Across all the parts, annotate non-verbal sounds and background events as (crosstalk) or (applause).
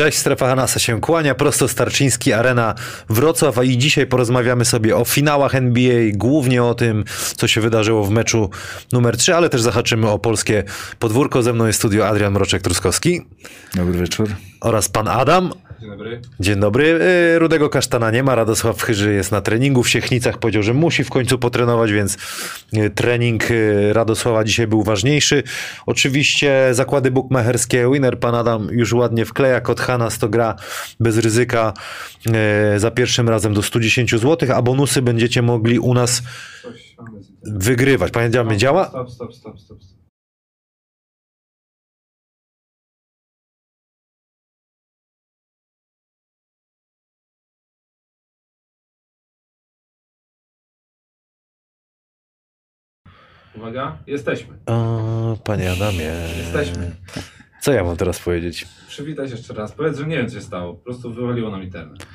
Cześć, Strefa Hanasa się kłania, prosto Starczyński, Arena Wrocław, a i dzisiaj porozmawiamy sobie o finałach NBA, głównie o tym, co się wydarzyło w meczu numer 3, ale też zahaczymy o polskie podwórko. Ze mną jest studio Adrian Mroczek-Truskowski Dobry wieczór. oraz pan Adam. Dzień dobry. Dzień dobry. Y, Rudego Kasztana nie ma, Radosław Chyży jest na treningu w Siechnicach, powiedział, że musi w końcu potrenować, więc y, trening y, Radosława dzisiaj był ważniejszy. Oczywiście zakłady bukmacherskie, winner pan Adam już ładnie wkleja, kod Hanas to gra bez ryzyka za pierwszym razem do 110 zł, a bonusy będziecie mogli u nas wygrywać. Pamiętamy, działa? Stop, stop, stop, stop. stop. Uwaga, jesteśmy. O, panie Adamie. Jesteśmy. Co ja mam teraz powiedzieć? Przywitaj się jeszcze raz. Powiedz, że nie wiem, co się stało. Po prostu wywaliło nam internet.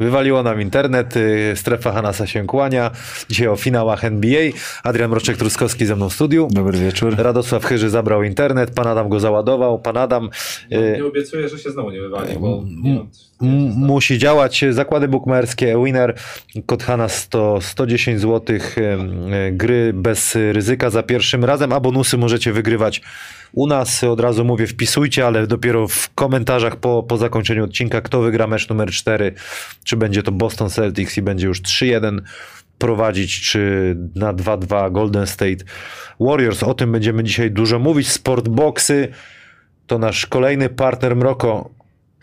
Wywaliło nam internet, y, strefa Hanasa się kłania. Dzisiaj o finałach NBA. Adrian Mroczek-Truskowski ze mną w studiu. Dobry wieczór. Radosław Chyży zabrał internet, pan Adam go załadował. Pan Adam y, Nie obiecuję, że się znowu nie wywali, bo m- nie wiem, stało. musi działać. Zakłady bukmacherskie, winner, kod Hanas to 110 zł gry bez ryzyka za pierwszym razem, a bonusy możecie wygrywać u nas. Od razu mówię, wpisujcie, ale dopiero w komentarzach po, po zakończeniu odcinka, kto wygra mecz numer 4, czy będzie to Boston Celtics i będzie już 3-1 prowadzić, czy na 2-2 Golden State Warriors. O tym będziemy dzisiaj dużo mówić. Sportboxy to nasz kolejny partner Mroko.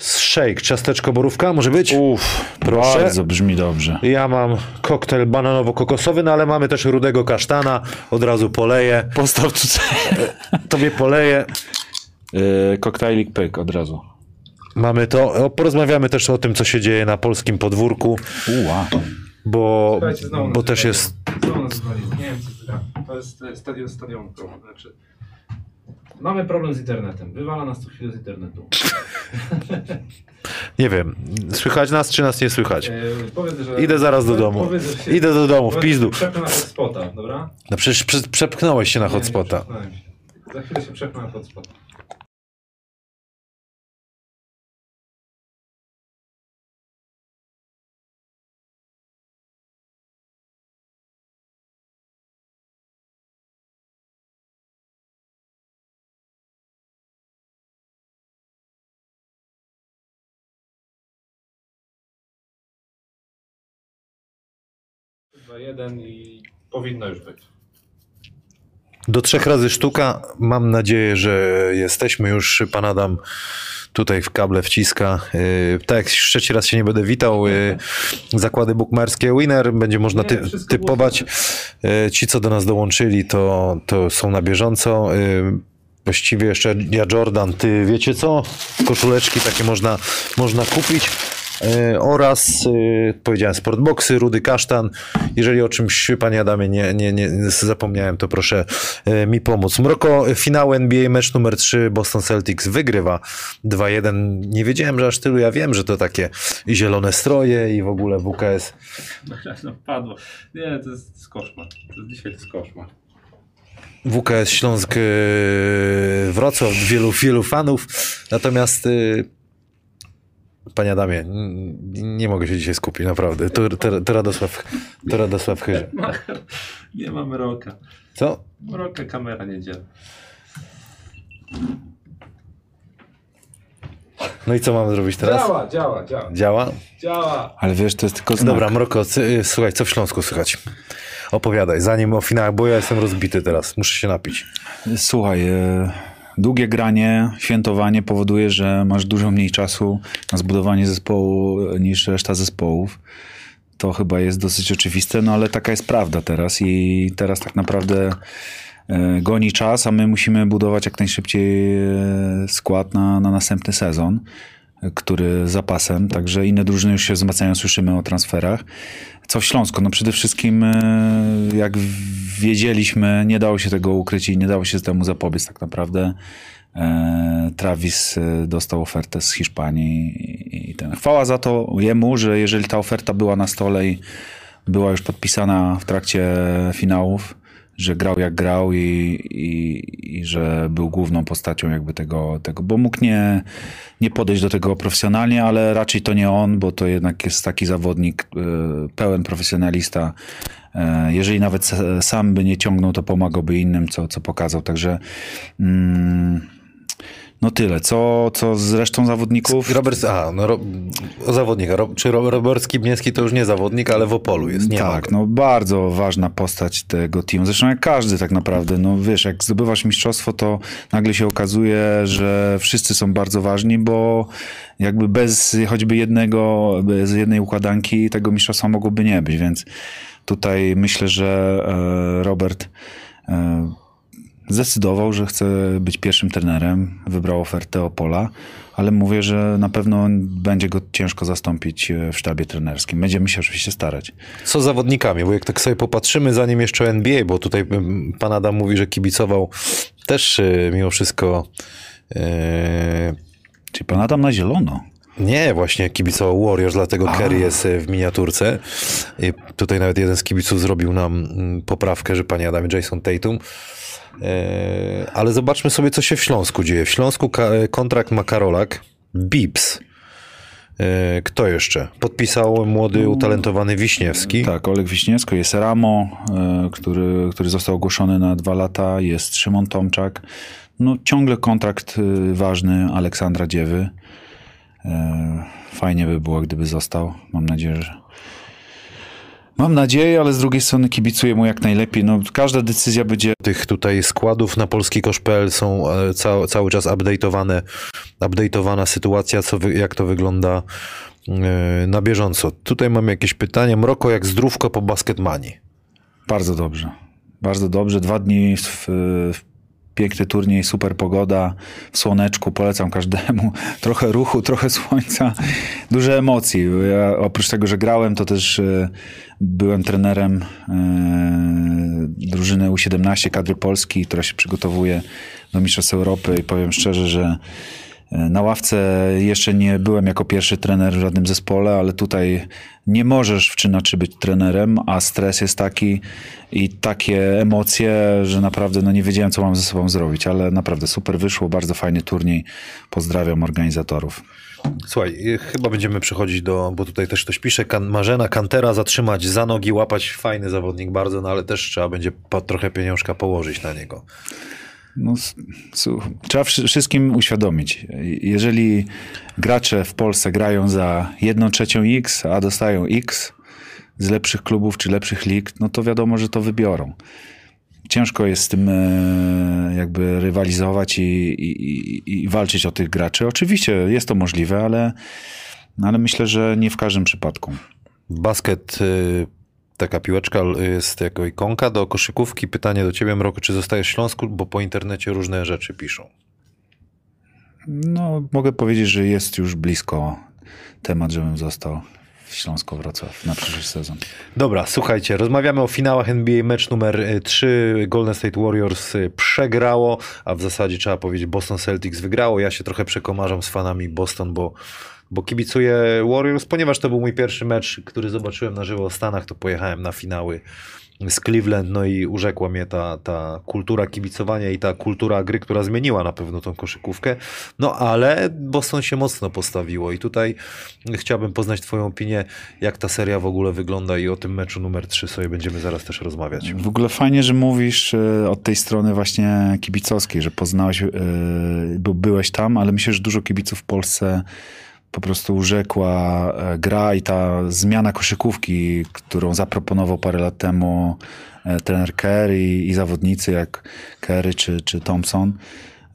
Shake, ciasteczko borówka, może być? Uff, Proszę. bardzo brzmi dobrze. Ja mam koktajl bananowo-kokosowy, no ale mamy też rudego kasztana. Od razu poleję. Postaw tutaj. Tobie poleję. Yy, koktajlik pyk od razu. Mamy to. Porozmawiamy też o tym, co się dzieje na polskim podwórku, Uła. bo, bo też jest. Znowu nas. Nie wiem, co to jest e, stadion. Znaczy, mamy problem z internetem. Wywala nas co chwilę z internetu. Nie wiem, słychać nas, czy nas nie słychać? E, powiedz, że... Idę zaraz do domu. Powiedz, się... Idę do domu, w pizdu. Przepnę na hotspota, dobra? No przecież prze- przepchnąłeś się na Nie, nie hotspota. przepchnąłem się. Za chwilę się przepnę na hotspota. Dwa, jeden i powinno już być. Do trzech razy sztuka. Mam nadzieję, że jesteśmy już. Pan Adam tutaj w kable wciska. Yy, tak, jak trzeci raz się nie będę witał. Yy, zakłady bukmacherskie Winner. Będzie można ty, typować. Yy, ci, co do nas dołączyli, to, to są na bieżąco. Yy, Właściwie jeszcze ja Jordan, ty wiecie co? Koszuleczki takie można, można kupić. Yy, oraz yy, powiedziałem sportboxy, rudy kasztan. Jeżeli o czymś, panie Adamie, nie, nie, nie zapomniałem, to proszę yy, mi pomóc. Mroko, finał NBA, mecz numer 3, Boston Celtics wygrywa 2-1. Nie wiedziałem, że aż tylu. Ja wiem, że to takie i zielone stroje i w ogóle WKS. (laughs) No, padło. Nie, to jest, koszmar. To jest, dzisiaj to jest koszmar. WKS Śląsk Wrocław, wielu, wielu fanów. Natomiast Panie Adamie, nie mogę się dzisiaj skupić, naprawdę. To, to, to Radosław, to Radosław (laughs) Chyży. Nie mamy roka. Co? Roka kamera nie działa. No i co mamy zrobić teraz? Działa, działa, działa. Działa? Działa. Ale wiesz, to jest tylko znak. Dobra, Mroko, y, słuchaj, co w Śląsku słychać? Opowiadaj, zanim o finałach, bo ja jestem rozbity teraz, muszę się napić. Słuchaj, e, długie granie, świętowanie powoduje, że masz dużo mniej czasu na zbudowanie zespołu niż reszta zespołów. To chyba jest dosyć oczywiste, no ale taka jest prawda teraz i teraz tak naprawdę e, goni czas, a my musimy budować jak najszybciej e, skład na, na następny sezon, e, który zapasem, także inne drużyny już się wzmacniają, słyszymy o transferach. Co w Śląsku? No przede wszystkim e, jak wiedzieliśmy, nie dało się tego ukryć i nie dało się temu zapobiec tak naprawdę. E, Travis e, dostał ofertę z Hiszpanii i- ten. Chwała za to jemu, że jeżeli ta oferta była na stole i była już podpisana w trakcie finałów, że grał jak grał i, i, i że był główną postacią jakby tego, tego bo mógł nie, nie podejść do tego profesjonalnie, ale raczej to nie on, bo to jednak jest taki zawodnik, e, pełen profesjonalista. E, jeżeli nawet sam by nie ciągnął, to pomagałby innym, co, co pokazał. Także mm, no tyle. Co, co z resztą zawodników? Robert, a, no, ro, o zawodnika. Ro, czy Robert Skibniewski to już nie zawodnik, ale w Opolu jest. Nie tak, no bardzo ważna postać tego teamu. Zresztą jak każdy tak naprawdę. No wiesz, jak zdobywasz mistrzostwo, to nagle się okazuje, że wszyscy są bardzo ważni, bo jakby bez choćby jednego, bez jednej układanki tego mistrzostwa mogłoby nie być, więc tutaj myślę, że e, Robert e, zdecydował, że chce być pierwszym trenerem, wybrał ofertę Opola, ale mówię, że na pewno będzie go ciężko zastąpić e, w sztabie trenerskim. Będziemy się oczywiście starać. Co z zawodnikami? Bo jak tak sobie popatrzymy, zanim jeszcze NBA, bo tutaj pan Adam mówi, że kibicował też e, mimo wszystko... E... Czyli pan Adam na zielono. Nie, właśnie kibicował Warriors, dlatego A. Kerry jest w miniaturce. I tutaj nawet jeden z kibiców zrobił nam mm, poprawkę, że panie Adamie Jason Tatum. E, ale zobaczmy sobie, co się w Śląsku dzieje. W Śląsku kontrakt ma Karolak, Bips. E, kto jeszcze? Podpisał młody, utalentowany Wiśniewski. Tak, Oleg Wiśniewski, jest Ramo, e, który, który został ogłoszony na dwa lata, jest Szymon Tomczak. No ciągle kontrakt ważny Aleksandra Dziewy. Fajnie by było, gdyby został. Mam nadzieję, że Mam nadzieję, ale z drugiej strony kibicuję mu jak najlepiej. No, każda decyzja będzie... Tych tutaj składów na polskikosz.pl są e, ca cały czas update'owane, update'owana sytuacja, co jak to wygląda yy, na bieżąco. Tutaj mam jakieś pytania. Mroko jak zdrówko po basketmanii? Bardzo dobrze. Bardzo dobrze. Dwa dni w, w piękny turniej, super pogoda, w słoneczku, polecam każdemu. (laughs) Trochę ruchu, trochę słońca, duże emocji. Ja, oprócz tego, że grałem, to też e, byłem trenerem e, drużyny U17 kadry Polski, która się przygotowuje do Mistrzostw Europy i powiem szczerze, że na ławce jeszcze nie byłem jako pierwszy trener w żadnym zespole, ale tutaj nie możesz w 3 na 3 być trenerem, a stres jest taki i takie emocje, że naprawdę no nie wiedziałem, co mam ze sobą zrobić, ale naprawdę super wyszło, bardzo fajny turniej. Pozdrawiam organizatorów. Słuchaj, chyba będziemy przechodzić do, bo tutaj też ktoś pisze, kan, Marzena Kantera zatrzymać za nogi, łapać fajny zawodnik bardzo, no ale też trzeba będzie trochę pieniążka położyć na niego. No, trzeba wszystkim uświadomić. Jeżeli gracze w Polsce grają za jedną trzecią X, a dostają X z lepszych klubów czy lepszych lig, no to wiadomo, że to wybiorą. Ciężko jest z tym e, jakby rywalizować i, i, i walczyć o tych graczy. Oczywiście jest to możliwe, ale, ale myślę, że nie w każdym przypadku. Basket y, taka piłeczka jest jako ikonka do koszykówki. Pytanie do ciebie, Mroko, czy zostajesz w Śląsku, bo po internecie różne rzeczy piszą. No, mogę powiedzieć, że jest już blisko temat, żebym został w Śląsko-Wrocław na przyszły sezon. Dobra, słuchajcie, rozmawiamy o finałach NBA. Mecz numer 3 Golden State Warriors y, przegrało, a w zasadzie trzeba powiedzieć Boston Celtics wygrało. Ja się trochę przekomarzam z fanami Boston, bo bo kibicuję Warriors, ponieważ to był mój pierwszy mecz, który zobaczyłem na żywo w Stanach, to pojechałem na finały z Cleveland, no i urzekła mnie ta, ta kultura kibicowania i ta kultura gry, która zmieniła na pewno tą koszykówkę. No ale Boston się mocno postawiło i tutaj chciałbym poznać Twoją opinię, jak ta seria w ogóle wygląda i o tym meczu numer 3 sobie będziemy zaraz też rozmawiać. W ogóle fajnie, że mówisz e, od tej strony właśnie kibicowskiej, że poznałeś, e, bo byłeś tam, ale myślę, że dużo kibiców w Polsce po prostu urzekła e, gra i ta zmiana koszykówki, którą zaproponował parę lat temu e, trener Kerry i zawodnicy jak Kerry czy, czy Thompson.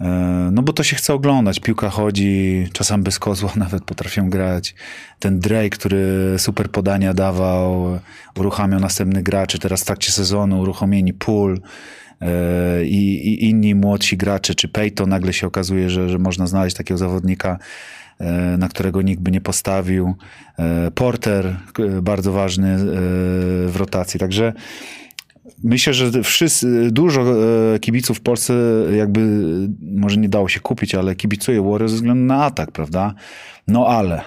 E, no bo to się chce oglądać, piłka chodzi, czasem bez kozła (laughs) nawet potrafią grać. Ten Drake, który super podania dawał, uruchamiał następny graczy, teraz w trakcie sezonu uruchomieni pool i, i inni młodsi gracze, czy Peyton nagle się okazuje, że, że można znaleźć takiego zawodnika, na którego nikt by nie postawił. E, Porter, e, bardzo ważny w rotacji. Także myślę, że wszyscy, dużo kibiców w Polsce jakby może nie dało się kupić, ale kibicuje Warriors ze względu na atak, prawda? No ale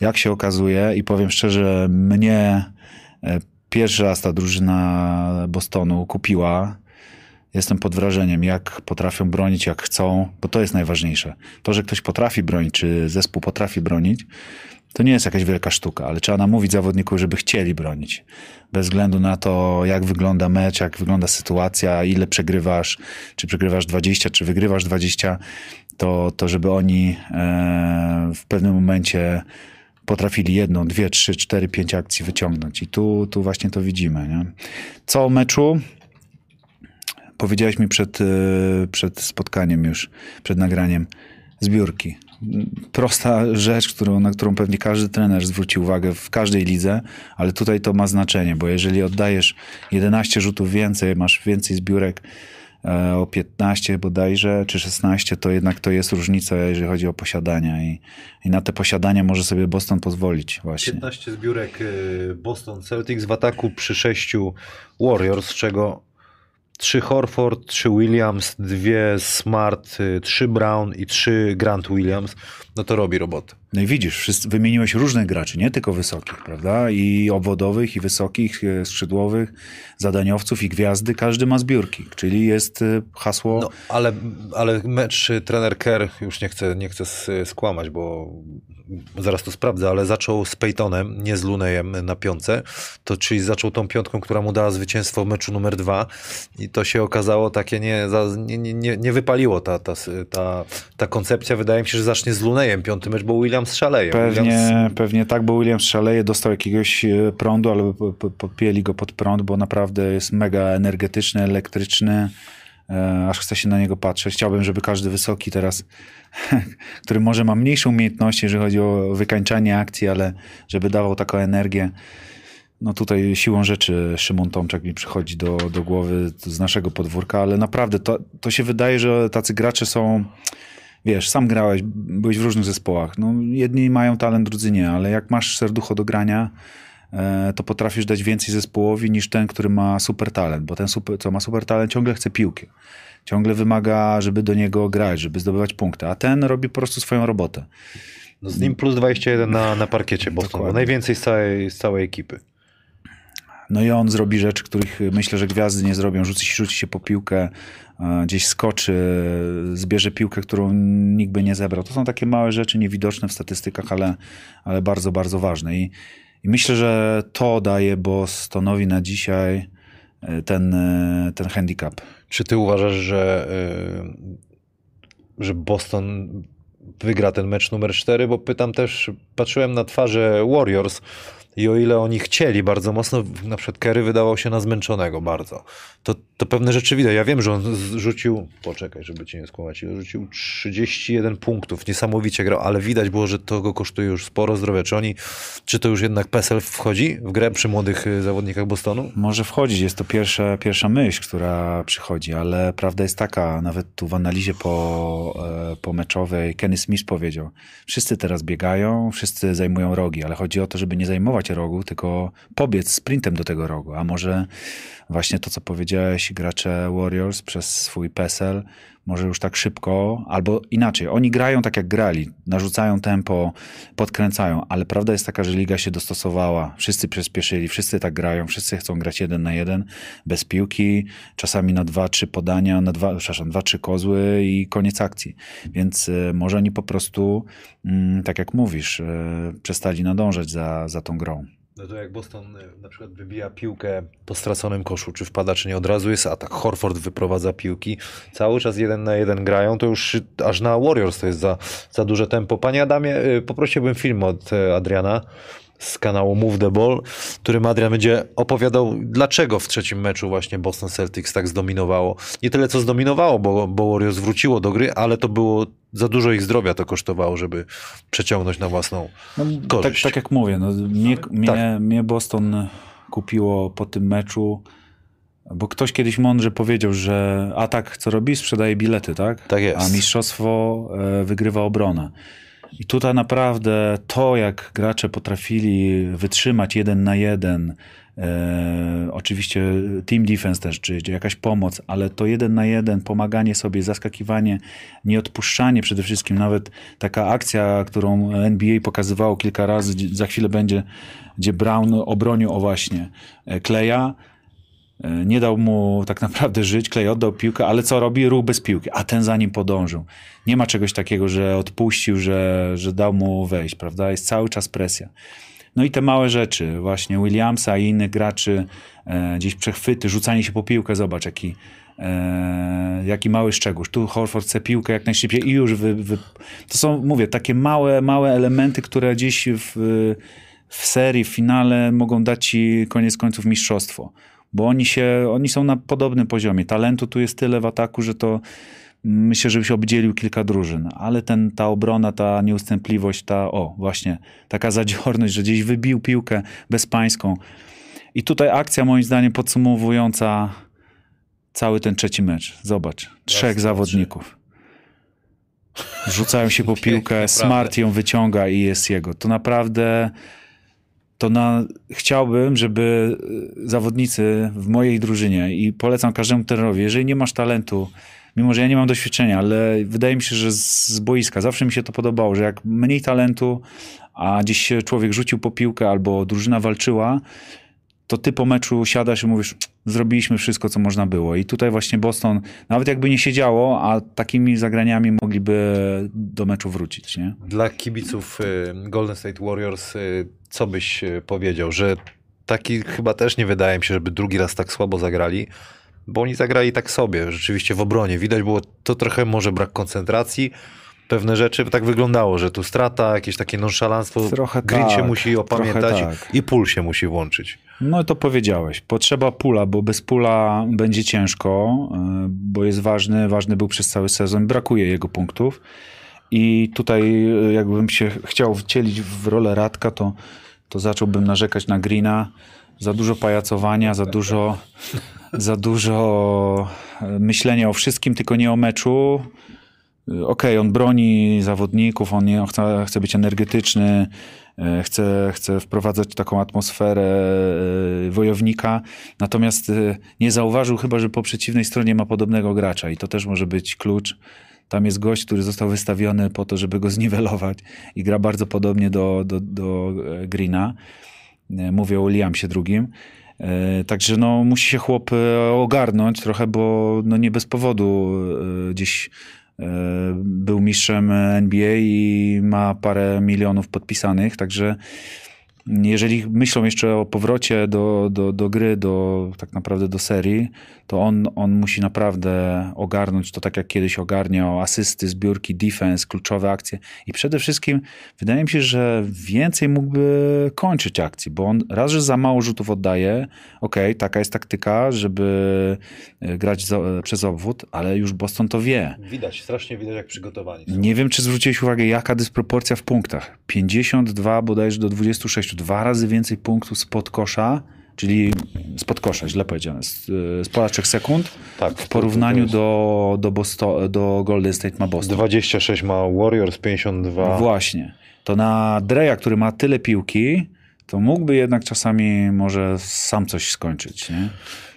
jak się okazuje i powiem szczerze, mnie pierwszy raz ta drużyna Bostonu kupiła jestem pod wrażeniem, jak potrafią bronić, jak chcą, bo to jest najważniejsze. To, że ktoś potrafi bronić, czy zespół potrafi bronić, to nie jest jakaś wielka sztuka, ale trzeba namówić zawodników, żeby chcieli bronić. Bez względu na to, jak wygląda mecz, jak wygląda sytuacja, ile przegrywasz, czy przegrywasz 20, czy wygrywasz 20, to, to żeby oni e, w pewnym momencie potrafili jedną, dwie, trzy, cztery, pięć akcji wyciągnąć. I tu, tu właśnie to widzimy. Nie? Co o meczu? Powiedziałeś mi przed, e, przed spotkaniem już, przed nagraniem, zbiórki. Prosta rzecz, którą, na którą pewnie każdy trener zwróci uwagę w każdej lidze, ale tutaj to ma znaczenie, bo jeżeli oddajesz 11 rzutów więcej, masz więcej zbiórek, e, o 15 bodajże, czy 16, to jednak to jest różnica, jeżeli chodzi o posiadania i, i na te posiadania może sobie Boston pozwolić właśnie. 15 zbiórek y, Boston Celtics w ataku przy 6 Warriors, z czego 3 Horford, 3 Williams, 2 Smart, 3 Brown i 3 Grant Williams, no to robi robotę. No i widzisz, wszyscy, wymieniłeś różnych graczy, nie tylko wysokich, prawda? I obwodowych, i wysokich, e, skrzydłowych, zadaniowców i gwiazdy, każdy ma zbiórki, czyli jest e, hasło... No, ale, ale mecz y, trener Kerr, już nie chcę, nie chcę s- skłamać, bo zaraz to sprawdzę, ale zaczął z Peytonem, nie z Lunejem na piątce, to czyli zaczął tą piątką, która mu dała zwycięstwo w meczu numer dwa. I to się okazało takie nie, nie, nie, nie wypaliło ta, ta, ta, ta koncepcja, wydaje mi się, że zacznie z Lunejem piąty mecz, bo Williams szaleje. Pewnie, Williams, pewnie tak, bo Williams szaleje, dostał jakiegoś e, prądu, ale po- po- podpięli go pod prąd, bo naprawdę jest mega energetyczny, elektryczny, e, aż chce się na niego patrzeć. Chciałbym, żeby każdy wysoki teraz, (laughs) który może ma mniejsze umiejętności, jeżeli chodzi o wykańczanie akcji, ale żeby dawał taką energię. No tutaj siłą rzeczy Szymon Tomczak mi przychodzi do, do głowy z naszego podwórka, ale naprawdę to, to się wydaje, że tacy gracze są wiesz, sam grałeś, byłeś w różnych zespołach. No, jedni mają talent, drudzy nie, ale jak masz serducho do grania, e, to potrafisz dać więcej zespołowi niż ten, który ma super talent, bo ten, super, co ma super talent, ciągle chce piłki. Ciągle wymaga, żeby do niego grać, żeby zdobywać punkty, a ten robi po prostu swoją robotę. no z nim plus 21 na, na parkiecie Bostonu, Dokładnie. najwięcej z całej, z całej ekipy. No i on zrobi rzeczy, których myślę, że gwiazdy nie zrobią. Rzuci, rzuci się po piłkę, e, gdzieś skoczy, zbierze piłkę, którą nikt by nie zebrał. To są takie małe rzeczy, niewidoczne w statystykach, ale, ale bardzo, bardzo ważne. I, I myślę, że to daje Bostonowi na dzisiaj ten, ten handicap. Czy ty uważasz, że, y, że Boston wygra ten mecz numer 4? Bo pytam też, patrzyłem na twarze Warriors i o ile oni chcieli bardzo mocno, na przykład Kerry wydawał się na zmęczonego bardzo, to, to pewne rzeczy widać. Ja wiem, że on zrzucił, poczekaj, żeby cię nie skłamać, rzucił 31 punktów, niesamowicie grał, ale widać było, że to go kosztuje już sporo zdrowia. Czy oni, czy to już jednak PESEL wchodzi w grę przy młodych y, zawodnikach Bostonu? Może wchodzić, jest to pierwsza, pierwsza myśl, która przychodzi, ale prawda jest taka, nawet tu w analizie po, e, pomeczowej Kenny Smith powiedział, wszyscy teraz biegają, wszyscy zajmują rogi, ale chodzi o to, żeby nie zajmować rogu, tylko pobiec sprintem do tego rogu, a może właśnie to, co powiedziałeś, gracze Warriors przez swój PESEL, może już tak szybko, albo inaczej, oni grają tak jak grali, narzucają tempo, podkręcają, ale prawda jest taka, że liga się dostosowała, wszyscy przyspieszyli, wszyscy tak grają, wszyscy chcą grać jeden na jeden, bez piłki, czasami na dwa, trzy podania, na dwa, przepraszam, dwa, trzy kozły i koniec akcji. Więc y, może oni po prostu, mm, tak jak mówisz, y, przestali nadążać za, za tą grą. No to jak Boston y, na przykład wybija piłkę po straconym koszu, czy wpada, czy nie, od razu jest atak. Horford wyprowadza piłki, cały czas jeden na jeden grają, to już aż na Warriors to jest za, za duże tempo. Panie Adamie, y, poprosiłbym film od y, Adriana z kanału Move the Ball, którym Adrian będzie opowiadał, dlaczego w trzecim meczu właśnie Boston Celtics tak zdominowało. Nie tyle co zdominowało, bo, bo Warriors wróciło do gry, ale to było za dużo ich zdrowia to kosztowało, żeby przeciągnąć na własną No, tak, korzyść. tak jak mówię, no, mnie, mnie, Tak. mnie Boston kupiło po tym meczu, bo ktoś kiedyś mądrze powiedział, że atak co robi? Sprzedaje bilety, tak? Tak jest. A mistrzostwo e, wygrywa obronę. I tutaj naprawdę to, jak gracze potrafili wytrzymać jeden na jeden, e, oczywiście team defense też, czy, jakaś pomoc, ale to jeden na jeden, pomaganie sobie, zaskakiwanie, nieodpuszczanie przede wszystkim, nawet taka akcja, którą NBA pokazywało kilka razy, za chwilę będzie, gdzie Brown obronił o właśnie Kleja, E, nie dał mu tak naprawdę żyć, Klej oddał piłkę, ale co robi? Ruch bez piłki, a ten za nim podążył. Nie ma czegoś takiego, że odpuścił, że, że dał mu wejść, prawda? Jest cały czas presja. No i te małe rzeczy, właśnie Williamsa i innych graczy, e, gdzieś przechwyty, rzucanie się po piłkę, zobacz jaki, e, jaki mały szczegół. Tu Horford chce piłkę jak najszybciej i już wy, wy... to są, mówię, takie małe, małe elementy, które gdzieś w, w serii, w finale mogą dać ci koniec końców mistrzostwo bo oni, się, oni są na podobnym poziomie. Talentu tu jest tyle w ataku, że to myślę, że by się obdzielił kilka drużyn, ale ten, ta obrona, ta nieustępliwość, ta, o właśnie, taka zadziorność, że gdzieś wybił piłkę bezpańską. I tutaj akcja moim zdaniem podsumowująca cały ten trzeci mecz. Zobacz, trzech zawodników. Rzucają się po (laughs) piłkę, Smart ją wyciąga i jest jego. To naprawdę to na, chciałbym, żeby y, zawodnicy w mojej drużynie i polecam każdemu trenerowi, jeżeli nie masz talentu, mimo że ja nie mam doświadczenia, ale wydaje mi się, że z, z boiska zawsze mi się to podobało, że jak mniej talentu, a gdzieś człowiek rzucił po piłkę albo drużyna walczyła, to ty po meczu siadasz i mówisz, zrobiliśmy wszystko, co można było. I tutaj właśnie Boston, nawet jakby nie siedziało, a takimi zagraniami mogliby do meczu wrócić. Nie? Dla kibiców y, Golden State Warriors, y, co byś y, powiedział, że taki chyba też nie wydaje mi się, żeby drugi raz tak słabo zagrali, bo oni zagrali tak sobie, rzeczywiście w obronie. Widać było to trochę może brak koncentracji, pewne rzeczy tak wyglądało, że tu strata, jakieś takie nonszalanstwo, trochę Green tak, się musi opamiętać tak. i pól się musi włączyć. No to powiedziałeś. Potrzeba pula, bo bez pula będzie ciężko, e, bo jest ważny, ważny był przez cały sezon, brakuje jego punktów. I tutaj e, jakbym się chciał wcielić w rolę Radka, to, to zacząłbym narzekać na Greena. Za dużo pajacowania, za dużo, za dużo e, myślenia o wszystkim, tylko nie o meczu. Okej, okay, on broni zawodników, on, nie, on chce, chce być energetyczny, e, chce, chce wprowadzać taką atmosferę e, wojownika, natomiast e, nie zauważył chyba, że po przeciwnej stronie ma podobnego gracza i to też może być klucz. Tam jest gość, który został wystawiony po to, żeby go (laughs) zniwelować i gra bardzo podobnie do, do, do Greena. Mówię o Williamsie drugim. Także no, musi się chłop ogarnąć trochę, bo no, nie bez powodu gdzieś był mistrzem NBA i ma parę milionów podpisanych, także jeżeli myślą jeszcze o powrocie do, do, do gry, do, tak naprawdę do serii, to on, on musi naprawdę ogarnąć to tak jak kiedyś ogarniał asysty, zbiórki, defense, kluczowe akcje i przede wszystkim wydaje mi się, że więcej mógłby kończyć akcji, bo on raz, że za mało rzutów oddaje, ok, taka jest taktyka, żeby e, grać za, e, przez obwód, ale już Boston to wie. Widać, strasznie widać jak przygotowani są. Nie wiem, czy zwróciłeś uwagę, jaka dysproporcja w punktach. 52 bodajże do 26, dwa razy więcej punktów spod kosza czyli spod kosza, źle powiedziane, z, z pola 3 sekund tak, w porównaniu do, do, Boston, do Golden State ma Boston. 26 ma Warriors, 52. Właśnie. To na Dreya, który ma tyle piłki, to mógłby jednak czasami może sam coś skończyć, nie?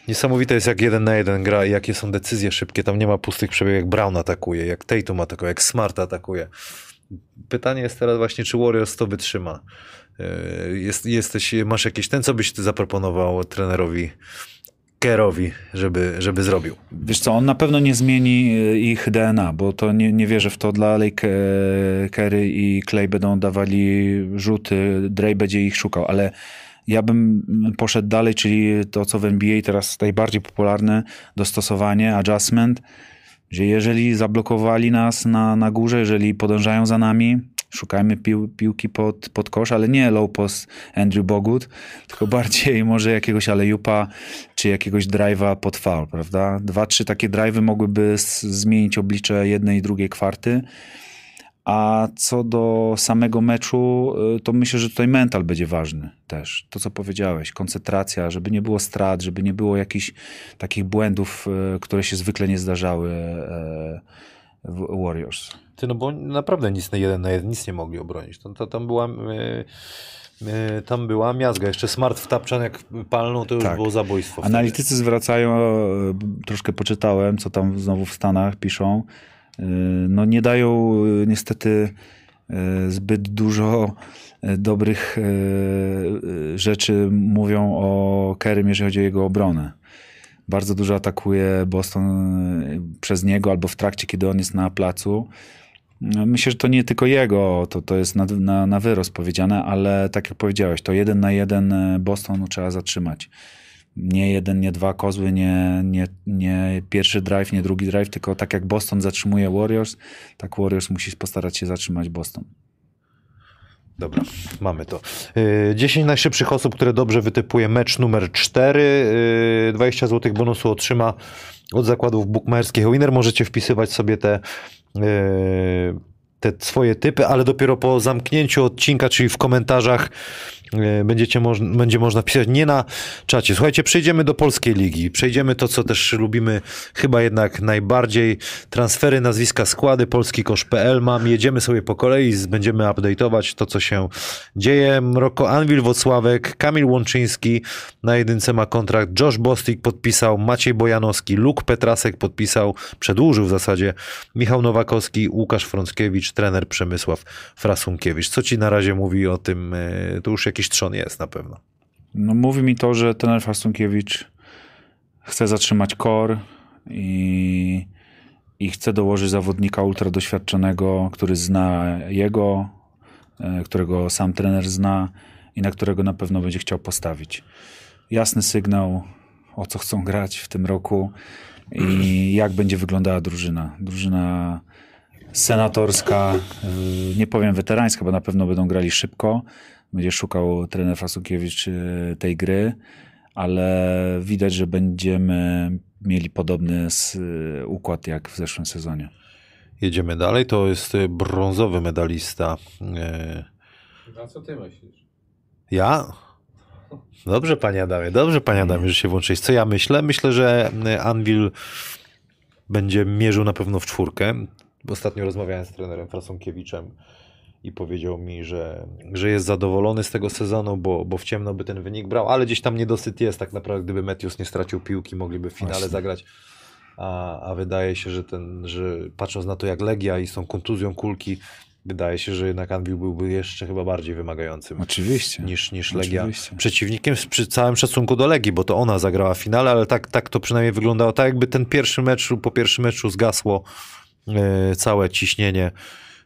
Niesamowite jest jak jeden na jeden gra i jakie są decyzje szybkie. Tam nie ma pustych przebiegów, jak Brown atakuje, jak Tatum atakuje, jak Smart atakuje. Pytanie jest teraz właśnie, czy Warriors to wytrzyma. E, jest, jesteś, masz jakieś ten, co byś ty zaproponował trenerowi Kerowi, żeby, żeby zrobił? Wiesz co, on na pewno nie zmieni e, ich DNA, bo to nie, nie wierzę w to. Dla Kerry i Clay będą dawali rzuty, Dre będzie ich szukał, ale ja bym poszedł dalej, czyli to, co w NBA teraz najbardziej popularne, dostosowanie, adjustment, że jeżeli zablokowali nas na, na górze, jeżeli podążają za nami, szukajmy pił, piłki pod, pod kosz, ale nie low post Andrew Bogut, tylko (laughs) bardziej może jakiegoś alejupa czy jakiegoś drive'a pod foul, prawda? Dwa, trzy takie drive'y mogłyby zmienić oblicze jednej i drugiej kwarty. A co do samego meczu, y, to myślę, że tutaj mental będzie ważny też. To, co powiedziałeś, koncentracja, żeby nie było strat, żeby nie było jakichś takich błędów, y, które się zwykle nie zdarzały y, Warriors. Ty, no bo naprawdę nic na jeden na jeden nic nie mogli obronić. To tam była... Yy tam była miazga. Jeszcze smart wtapczan jak palną, to już tak. było zabójstwo. Analitycy wtedy. zwracają, e, troszkę poczytałem, co tam znowu w Stanach piszą. E, no nie dają niestety zbyt dużo dobrych rzeczy mówią o Kerem, jeżeli chodzi o jego obronę. Bardzo dużo atakuje Boston przez niego albo w trakcie, kiedy on jest na placu. No, Myślę, że to nie tylko jego, to, to jest na, na, na wyrost powiedziane, ale tak jak powiedziałeś, to jeden na jeden y, Boston trzeba zatrzymać. Nie jeden, nie dwa kozły, nie, nie, nie pierwszy drive, nie drugi drive, tylko tak jak Boston zatrzymuje Warriors, tak Warriors musi postarać się zatrzymać Boston. Dobra, mamy to. Y, 10 najszybszych osób, które dobrze wytypuje mecz numer 4. y, 20 zł bonusu otrzyma od zakładów bukmacherskich Winner. Możecie wpisywać sobie te, y, te swoje typy, ale dopiero po zamknięciu odcinka, czyli w komentarzach y, będziecie moż, będzie można pisać nie na czacie. Słuchajcie, przejdziemy do polskiej ligi. Przejdziemy to, co też lubimy chyba jednak najbardziej. Transfery, nazwiska, składy, polskikosz.pl mam. Jedziemy sobie po kolei, będziemy update'ować to, co się dzieje. Mroko Anwil Wocławek, Kamil Łączyński na jedynce ma kontrakt, Josh Bostik podpisał, Maciej Bojanowski, Luke Petrasek podpisał, przedłużył w zasadzie, Michał Nowakowski, Łukasz Frąckiewicz, trener Przemysław Frasunkiewicz. Co ci na razie mówi o tym? e, To już jakiś trzon jest na pewno. No, mówi mi to, że trener Fastunkiewicz chce zatrzymać kor i, i chce dołożyć zawodnika ultra doświadczonego, który zna jego, e, którego sam trener zna i na którego na pewno będzie chciał postawić. Jasny sygnał, o co chcą grać w tym roku i jak będzie wyglądała drużyna. Drużyna senatorska, y, nie powiem weterańska, bo na pewno będą grali szybko. Będzie szukał trener Fasunkiewicz y, tej gry, ale widać, że będziemy mieli podobny y, układ jak w zeszłym sezonie. Jedziemy dalej. To jest e, brązowy medalista. A co ty myślisz? Ja? Dobrze, panie Adamie, dobrze, panie Adamie, że się włączyłeś. Co ja myślę? Myślę, że Anvil będzie mierzył na pewno w czwórkę. Ostatnio rozmawiałem z trenerem Frasonkiewiczem i powiedział mi, że, że jest zadowolony z tego sezonu, bo, bo w ciemno by ten wynik brał, ale gdzieś tam niedosyt jest. Tak naprawdę, gdyby Metius nie stracił piłki, mogliby w finale Właśnie. zagrać. A, a wydaje się, że, ten, że patrząc na to, jak Legia i z tą kontuzją kulki, wydaje się, że jednak Anvil byłby jeszcze chyba bardziej wymagającym Oczywiście. niż, niż Legia Oczywiście. przeciwnikiem przy całym szacunku do Legii, bo to ona zagrała finale, ale tak, tak to przynajmniej wyglądało. Tak jakby ten pierwszy mecz, po pierwszym meczu zgasło całe ciśnienie.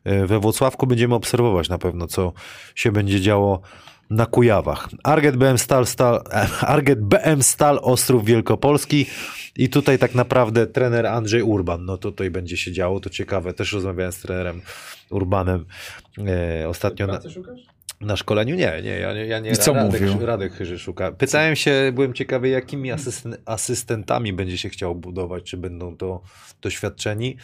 E, we Włocławku będziemy obserwować na pewno, co się będzie działo na Kujawach. Arget BM Stal, Stal, e, Arget BM Stal Ostrów Wielkopolski i tutaj tak naprawdę trener Andrzej Urban. No to tutaj będzie się działo, to ciekawe. Też rozmawiałem z trenerem Urbanem e, ostatnio. Na, na szkoleniu nie, nie, ja nie, ja nie I co Radek, mówił? Radek Chyży szuka. Pytałem się, byłem ciekawy, jakimi asysten, asystentami będzie się chciał budować, czy będą to doświadczeni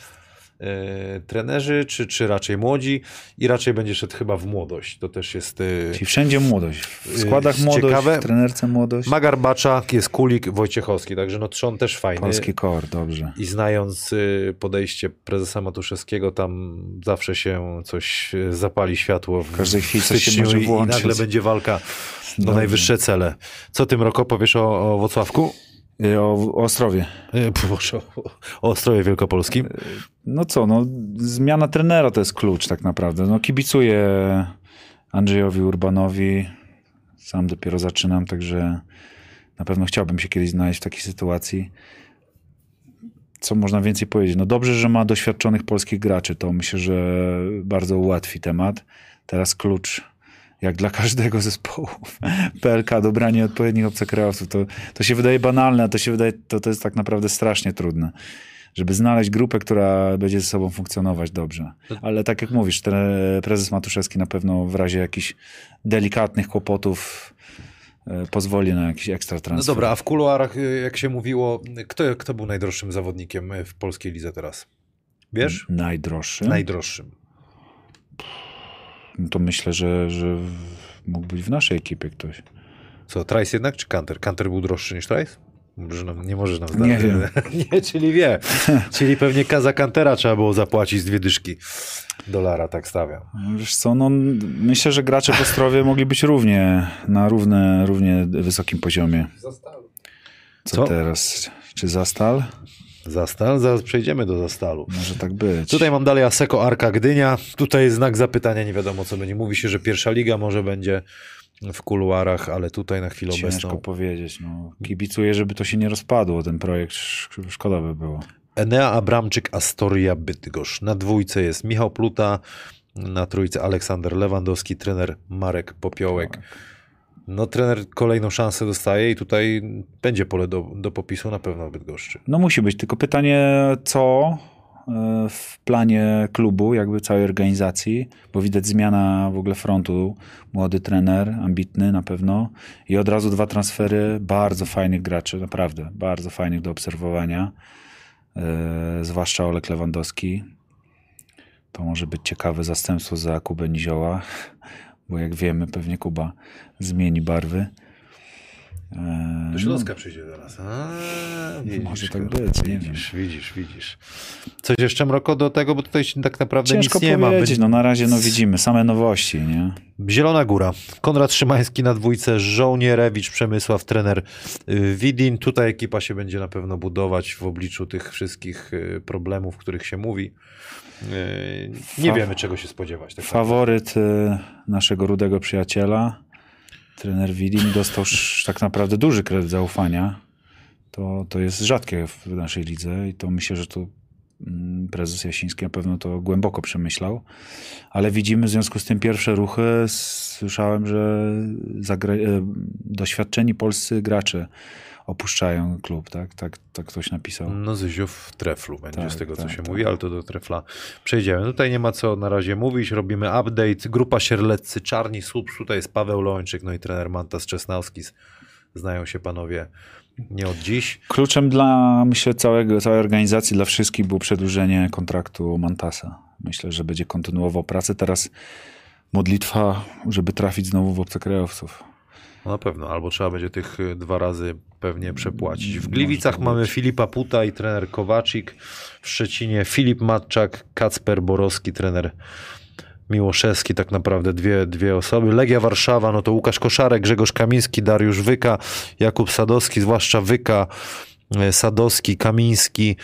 e, trenerzy, czy, czy raczej młodzi i raczej będzie szedł chyba w młodość. To też jest... E, Czyli wszędzie młodość. W składach Yy, młodość, ciekawe. w trenerce młodość. Magar Baczak, jest Kulik, Wojciechowski, także no trzon też fajny. Polski kor, dobrze. I znając y, podejście prezesa Matuszewskiego, tam zawsze się coś y, zapali światło w, każdej chwili w coś się może i, i włączyć. nagle będzie walka Dobrze. najwyższe cele. Co tym roku powiesz o, o Wocławku? Y, O, o Ostrowie. Y, Proszę, o, o Ostrowie Wielkopolskim. No co, no, zmiana trenera to jest klucz tak naprawdę. No, kibicuję Andrzejowi Urbanowi. Sam dopiero zaczynam, także na pewno chciałbym się kiedyś znaleźć w takiej sytuacji. Co można więcej powiedzieć? No dobrze, że ma doświadczonych polskich graczy. To myślę, że bardzo ułatwi temat. Teraz klucz, jak dla każdego zespołu, (laughs) PLK, dobranie odpowiednich obcokrajowców. To, to się wydaje banalne, a to się wydaje, to, to jest tak naprawdę strasznie trudne żeby znaleźć grupę, która będzie ze sobą funkcjonować dobrze. Ale tak jak mówisz, ten prezes Matuszewski na pewno w razie jakichś delikatnych kłopotów e, pozwoli na jakiś ekstra No transfer. dobra, a w kuluarach, y, jak się mówiło, kto, kto był najdroższym zawodnikiem w polskiej lidze teraz? Wiesz? Najdroższy? Najdroższym. No to myślę, że, że mógł być w naszej ekipie ktoś. Co, Trice jednak czy Kanter? Kanter był droższy niż Trice? Może nam, nie możesz nam Nie zdać. wiem. (laughs) nie, czyli wie. (laughs) czyli pewnie Kaza Kantera trzeba było zapłacić z dwie dyszki dolara, tak stawiam. Wiesz co, no myślę, że gracze w Ostrowie mogli być równie, na równe, równie wysokim poziomie. Zostały. Co, Co? teraz? Czy Zastal? Zastal? Zaraz przejdziemy do Zastalu. Może tak być. Tutaj mam dalej Aseko Arka Gdynia. Tutaj jest znak zapytania, nie wiadomo co będzie. Mówi się, że pierwsza liga może będzie w kuluarach, ale tutaj na chwilę Ciężko obecną powiedzieć. No. Kibicuję, żeby to się nie rozpadło, ten projekt. Sz- Szkoda by było. Enea Abramczyk, Astoria Bydgoszcz. Na dwójce jest Michał Pluta, na trójce Aleksander Lewandowski, trener Marek Popiołek. No trener kolejną szansę dostaje i tutaj będzie pole do, do popisu na pewno w Bydgoszczy. No musi być, tylko pytanie, co e, w planie klubu, jakby całej organizacji, bo widać zmiana w ogóle frontu. Młody trener, ambitny na pewno i od razu dwa transfery bardzo fajnych graczy, naprawdę bardzo fajnych do obserwowania. E, zwłaszcza Olek Lewandowski. To może być ciekawe zastępstwo za Kubę Nizioła, bo jak wiemy, pewnie Kuba zmieni barwy. E, Do Śląska przyjdzie teraz. A, Może tak być, nie widzisz, widzisz, widzisz. Coś jeszcze, Mroko, do tego, bo tutaj się tak naprawdę Ciężko nic nie ma. Będzie- no na razie no widzimy, same nowości, nie? Zielona Góra. Konrad Szymański na dwójce, Żołnierewicz, Przemysław, trener y, Widin. Tutaj ekipa się będzie na pewno budować w obliczu tych wszystkich y, problemów, których się mówi. Y, Nie wiemy, czego się spodziewać. Tak Faworyt y, naszego rudego przyjaciela, trener Widin, dostał (laughs) tak naprawdę duży kredyt zaufania. To, to jest rzadkie w naszej lidze i to myślę, że tu mm, prezes Jasiński na pewno to głęboko przemyślał. Ale widzimy w związku z tym pierwsze ruchy. Słyszałem, że e, doświadczeni polscy gracze opuszczają klub, tak? Tak, tak ktoś napisał. No Zyziu w treflu będzie Tak, z tego, co tak, się tak. mówi, ale to do trefla przejdziemy. Tutaj nie ma co na razie mówić, robimy update. Grupa Sierleccy, Czarni Słup, tutaj jest Paweł Lończyk, no i trener Mantas Czesnauskis. Znają się panowie nie od dziś. Kluczem dla, myślę, całego, całej organizacji, dla wszystkich było przedłużenie kontraktu Mantasa. Myślę, że będzie kontynuował pracę. Teraz modlitwa, żeby trafić znowu w obcokrajowców. No na pewno, albo trzeba będzie tych y, dwa razy pewnie przepłacić. W Gliwicach mamy. Filipa Puta i trener Kowaczyk. W Szczecinie Filip Matczak, Kacper Borowski, trener Miłoszewski, tak naprawdę dwie, dwie osoby. Legia Warszawa, no to Łukasz Koszarek, Grzegorz Kamiński, Dariusz Wyka, Jakub Sadowski, zwłaszcza Wyka, y, Sadowski, Kamiński